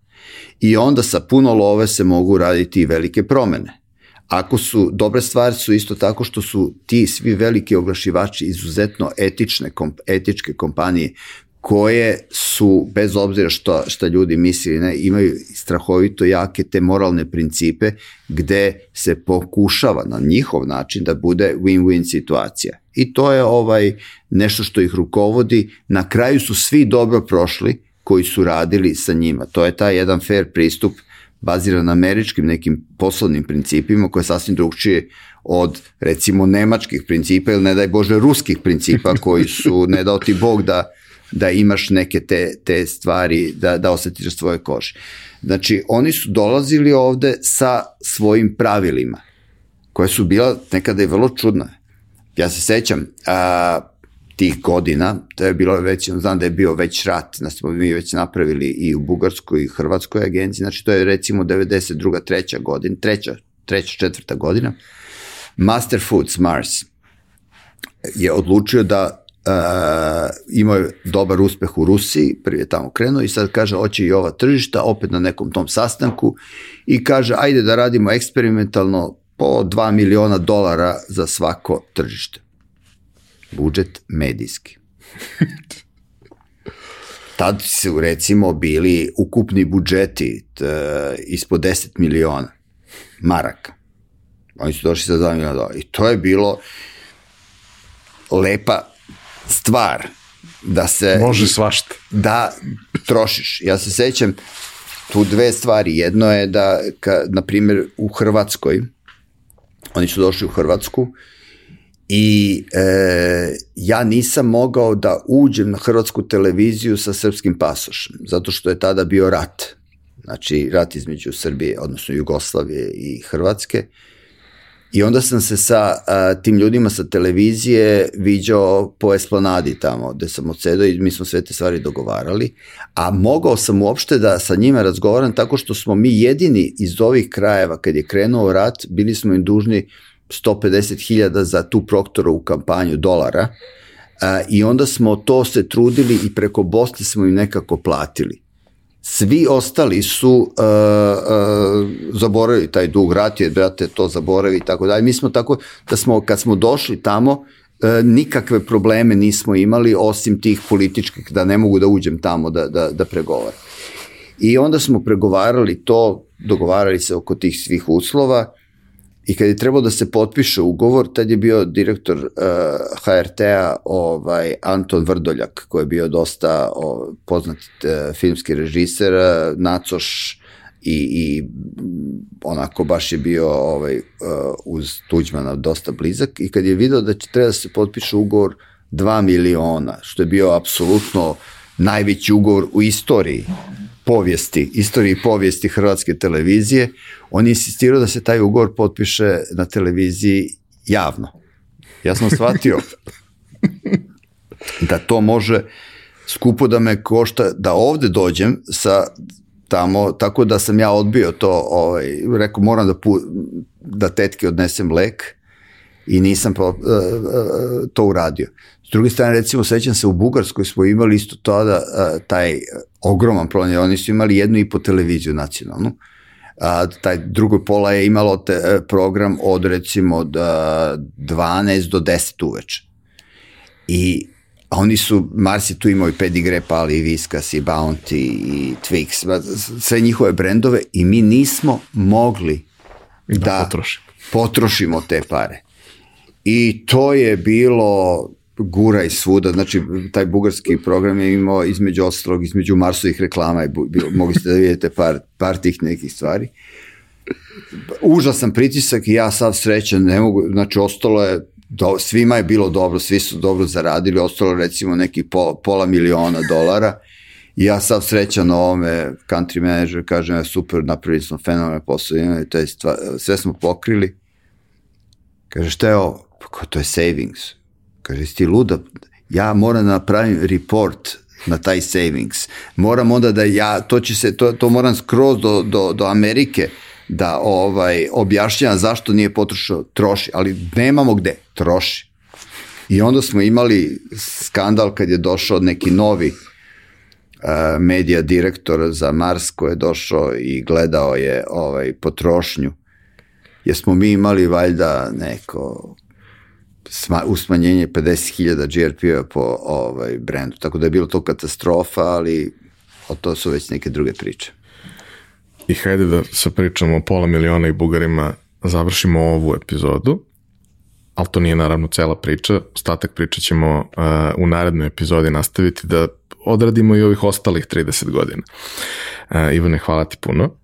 I onda sa puno love se mogu raditi i velike promene. Ako su, dobre stvari su isto tako što su ti svi veliki oglašivači izuzetno etične, komp, etičke kompanije koje su, bez obzira što, što ljudi misli, ne, imaju strahovito jake te moralne principe gde se pokušava na njihov način da bude win-win situacija. I to je ovaj nešto što ih rukovodi. Na kraju su svi dobro prošli koji su radili sa njima. To je taj jedan fair pristup baziran na američkim nekim poslovnim principima koje je sasvim drugčije od recimo nemačkih principa ili ne daj Bože ruskih principa koji su ne dao ti Bog da da imaš neke te, te stvari, da, da osetiš svoje kože. Znači, oni su dolazili ovde sa svojim pravilima, koje su bila nekada i vrlo čudna. Ja se sećam a, tih godina, to je bilo već, znam da je bio već rat, da smo mi već napravili i u Bugarskoj i Hrvatskoj agenciji, znači to je recimo 92. treća godina, treća, treća, četvrta godina. Master Foods Mars je odlučio da uh, imao je dobar uspeh u Rusiji, prvi je tamo krenuo i sad kaže hoće i ova tržišta, opet na nekom tom sastanku i kaže ajde da radimo eksperimentalno po 2 miliona dolara za svako tržište. Budžet medijski. Tad su recimo bili ukupni budžeti t, ispod 10 miliona maraka. Oni su došli sa 2 miliona dolara. I to je bilo lepa stvar da se... Može svašta. Da trošiš. Ja se sećam tu dve stvari. Jedno je da, ka, na primjer, u Hrvatskoj, oni su došli u Hrvatsku i e, ja nisam mogao da uđem na hrvatsku televiziju sa srpskim pasošem, zato što je tada bio rat. Znači, rat između Srbije, odnosno Jugoslavije i Hrvatske. I onda sam se sa a, tim ljudima sa televizije viđao po esplanadi tamo, gde sam odsedao i mi smo sve te stvari dogovarali, a mogao sam uopšte da sa njima razgovaram tako što smo mi jedini iz ovih krajeva, kad je krenuo rat, bili smo im dužni 150.000 za tu proktorovu kampanju dolara, a, i onda smo to se trudili i preko Bosne smo im nekako platili. Svi ostali su uh, uh, zaboravili taj dug, rat je, brate, to zaboravi i tako dalje. Mi smo tako, da smo, kad smo došli tamo, uh, nikakve probleme nismo imali, osim tih političkih, da ne mogu da uđem tamo da, da, da pregovaram. I onda smo pregovarali to, dogovarali se oko tih svih uslova I kad je trebao da se potpiše ugovor, tad je bio direktor uh, HRT-a ovaj, Anton Vrdoljak, koji je bio dosta o, poznat uh, filmski režiser, uh, Nacoš i, i onako baš je bio ovaj, uh, uz Tuđmana dosta blizak. I kad je video da će treba da se potpiše ugovor 2 miliona, što je bio apsolutno najveći ugovor u istoriji povijesti, istoriji povijesti hrvatske televizije, on je insistirao da se taj ugovor potpiše na televiziji javno. Ja sam shvatio da to može skupo da me košta, da ovde dođem sa tamo, tako da sam ja odbio to, ovaj, rekao moram da, pu, da tetke odnesem lek i nisam po, uh, to uradio. S druge strane, recimo, sećam se u Bugarskoj smo imali isto tada uh, taj ogroman problem, oni su imali jednu i po televiziju nacionalnu, a, taj drugo pola je imalo te, program od recimo od a, 12 do 10 uveče. I oni su, Mars je tu imao i Pedigre, Pali, i Viskas, i Bounty, i Twix, sve njihove brendove i mi nismo mogli da, da potrošimo. potrošimo te pare. I to je bilo gura i svuda, znači taj bugarski program je imao između ostalog, između Marsovih reklama, je bilo, mogli ste da vidite par, par tih nekih stvari. Užasan pritisak i ja sad srećan, ne mogu, znači ostalo je do, svima je bilo dobro, svi su dobro zaradili, ostalo recimo neki po, pola miliona dolara i ja sad srećan na ovome country manager, kažem, je super, napravili smo fenomenalne posao, to je stva, sve smo pokrili. Kaže, šta je ovo? Pa to je savings. Kaže, ti luda? Ja moram da napravim report na taj savings. Moram onda da ja, to će se, to, to moram skroz do, do, do Amerike, da ovaj objašnjava zašto nije potrošio, troši, ali nemamo gde, troši. I onda smo imali skandal kad je došao neki novi uh, medija direktor za Mars koji je došao i gledao je ovaj potrošnju. Jer smo mi imali valjda neko sma, usmanjenje 50.000 GRP-a po ovaj brendu. Tako da je bilo to katastrofa, ali o to su već neke druge priče. I hajde da sa pričamo o pola miliona i bugarima završimo ovu epizodu, ali to nije naravno cela priča, ostatak priča ćemo uh, u narednoj epizodi nastaviti da odradimo i ovih ostalih 30 godina. Uh, Ivane, hvala ti puno.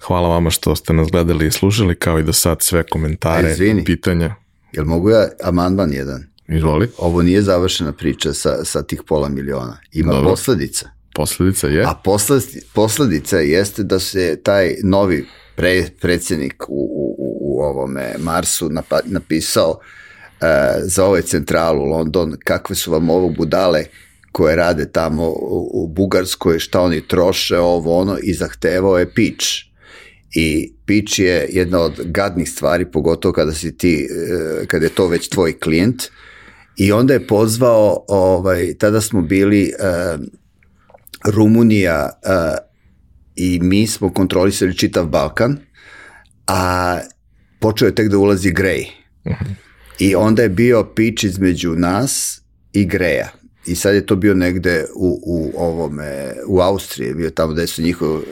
Hvala vama što ste nas gledali i slušali, kao i do sad sve komentare, Izvini, pitanja. Jel mogu ja amandman jedan? Izvoli. Ovo nije završena priča sa, sa tih pola miliona. Ima Dobro. posledica. Posledica je? A posledica, posledica jeste da se taj novi pre, predsednik u, u, u ovome Marsu napa, napisao uh, za ovaj centralu London kakve su vam ovo budale koje rade tamo u, u Bugarskoj, šta oni troše, ovo ono i zahtevao je pitch. I pitch je jedna od gadnih stvari, pogotovo kada si ti, uh, kada je to već tvoj klijent. I onda je pozvao, ovaj, tada smo bili uh, Rumunija uh, i mi smo kontrolisali čitav Balkan, a počeo je tek da ulazi Grej. Uh -huh. I onda je bio pič između nas i Greja. I sad je to bio negde u, u ovome, u Austriji, bio tamo gde su njihove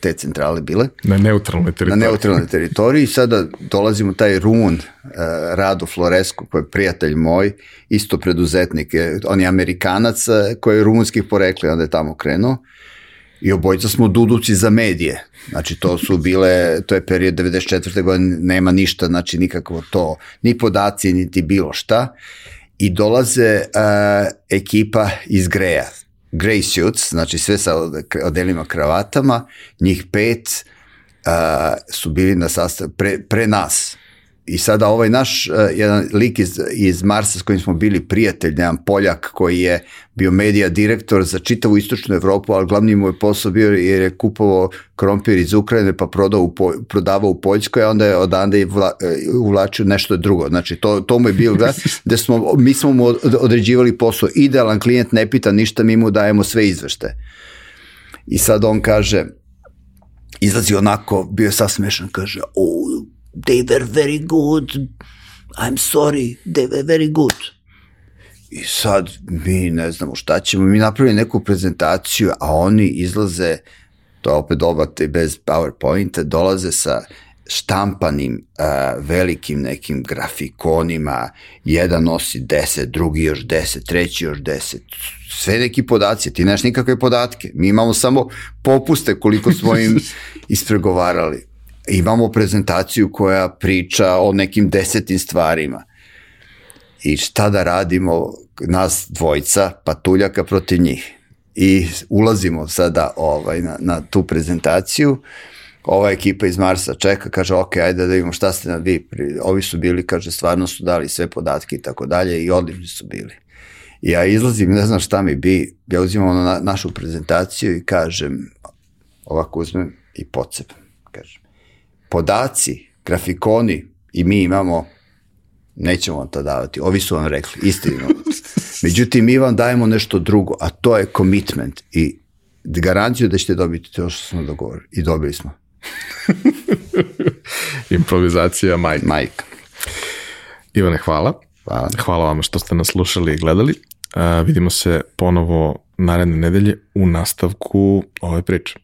te centrale bile. Na neutralnoj teritoriji. Na neutralnoj teritoriji i sada dolazimo taj Rumun, uh, Rado Floresku, koji je prijatelj moj, isto preduzetnik, on je Amerikanac koji je rumunskih porekli, onda je tamo krenuo. I obojica smo duduci za medije. Znači to su bile, to je period 94. godine, nema ništa, znači nikakvo to, ni podaci, niti bilo šta i dolaze uh, ekipa iz Greja. Grey suits, znači sve sa odelima kravatama, njih pet uh, su bili na sastav, pre, pre nas. I sada ovaj naš, uh, jedan lik iz, iz Marsa s kojim smo bili prijatelj, jedan Poljak koji je bio medija direktor za čitavu istočnu Evropu, ali glavni mu je posao bio jer je kupovao krompir iz Ukrajine pa prodao u, prodavao u Poljskoj, a onda je odande vla, e, uvlačio nešto drugo. Znači to, to mu je bilo da, da smo, mi smo mu određivali posao. Idealan klijent ne pita ništa, mi mu dajemo sve izvešte. I sad on kaže, izlazi onako, bio je sasmešan, kaže, oh, they were very good, I'm sorry, they were very good. I sad mi ne znamo šta ćemo, mi napravili neku prezentaciju, a oni izlaze, to je opet dobate bez PowerPointa, dolaze sa štampanim uh, velikim nekim grafikonima, jedan nosi 10, drugi još 10, treći još 10, sve neki podaci, ti nemaš nikakve podatke, mi imamo samo popuste koliko smo im ispregovarali imamo prezentaciju koja priča o nekim desetim stvarima. I šta da radimo, nas dvojca, patuljaka protiv njih. I ulazimo sada ovaj, na, na tu prezentaciju, ova ekipa iz Marsa čeka, kaže, ok, ajde da vidimo šta ste na vi, ovi su bili, kaže, stvarno su dali sve podatke i tako dalje i odlični su bili. I ja izlazim, ne znam šta mi bi, ja uzimam ono na, našu prezentaciju i kažem, ovako uzmem i pocepam, kažem. Podaci, grafikoni i mi imamo, nećemo vam to davati, ovi su vam rekli, istinu. Međutim, mi vam dajemo nešto drugo, a to je commitment i garanciju da ćete dobiti to što smo dogovorili. I dobili smo. Improvizacija majka. Majka. Ivane, hvala. Hvala. Hvala vam što ste nas slušali i gledali. Uh, vidimo se ponovo naredne nedelje u nastavku ove priče.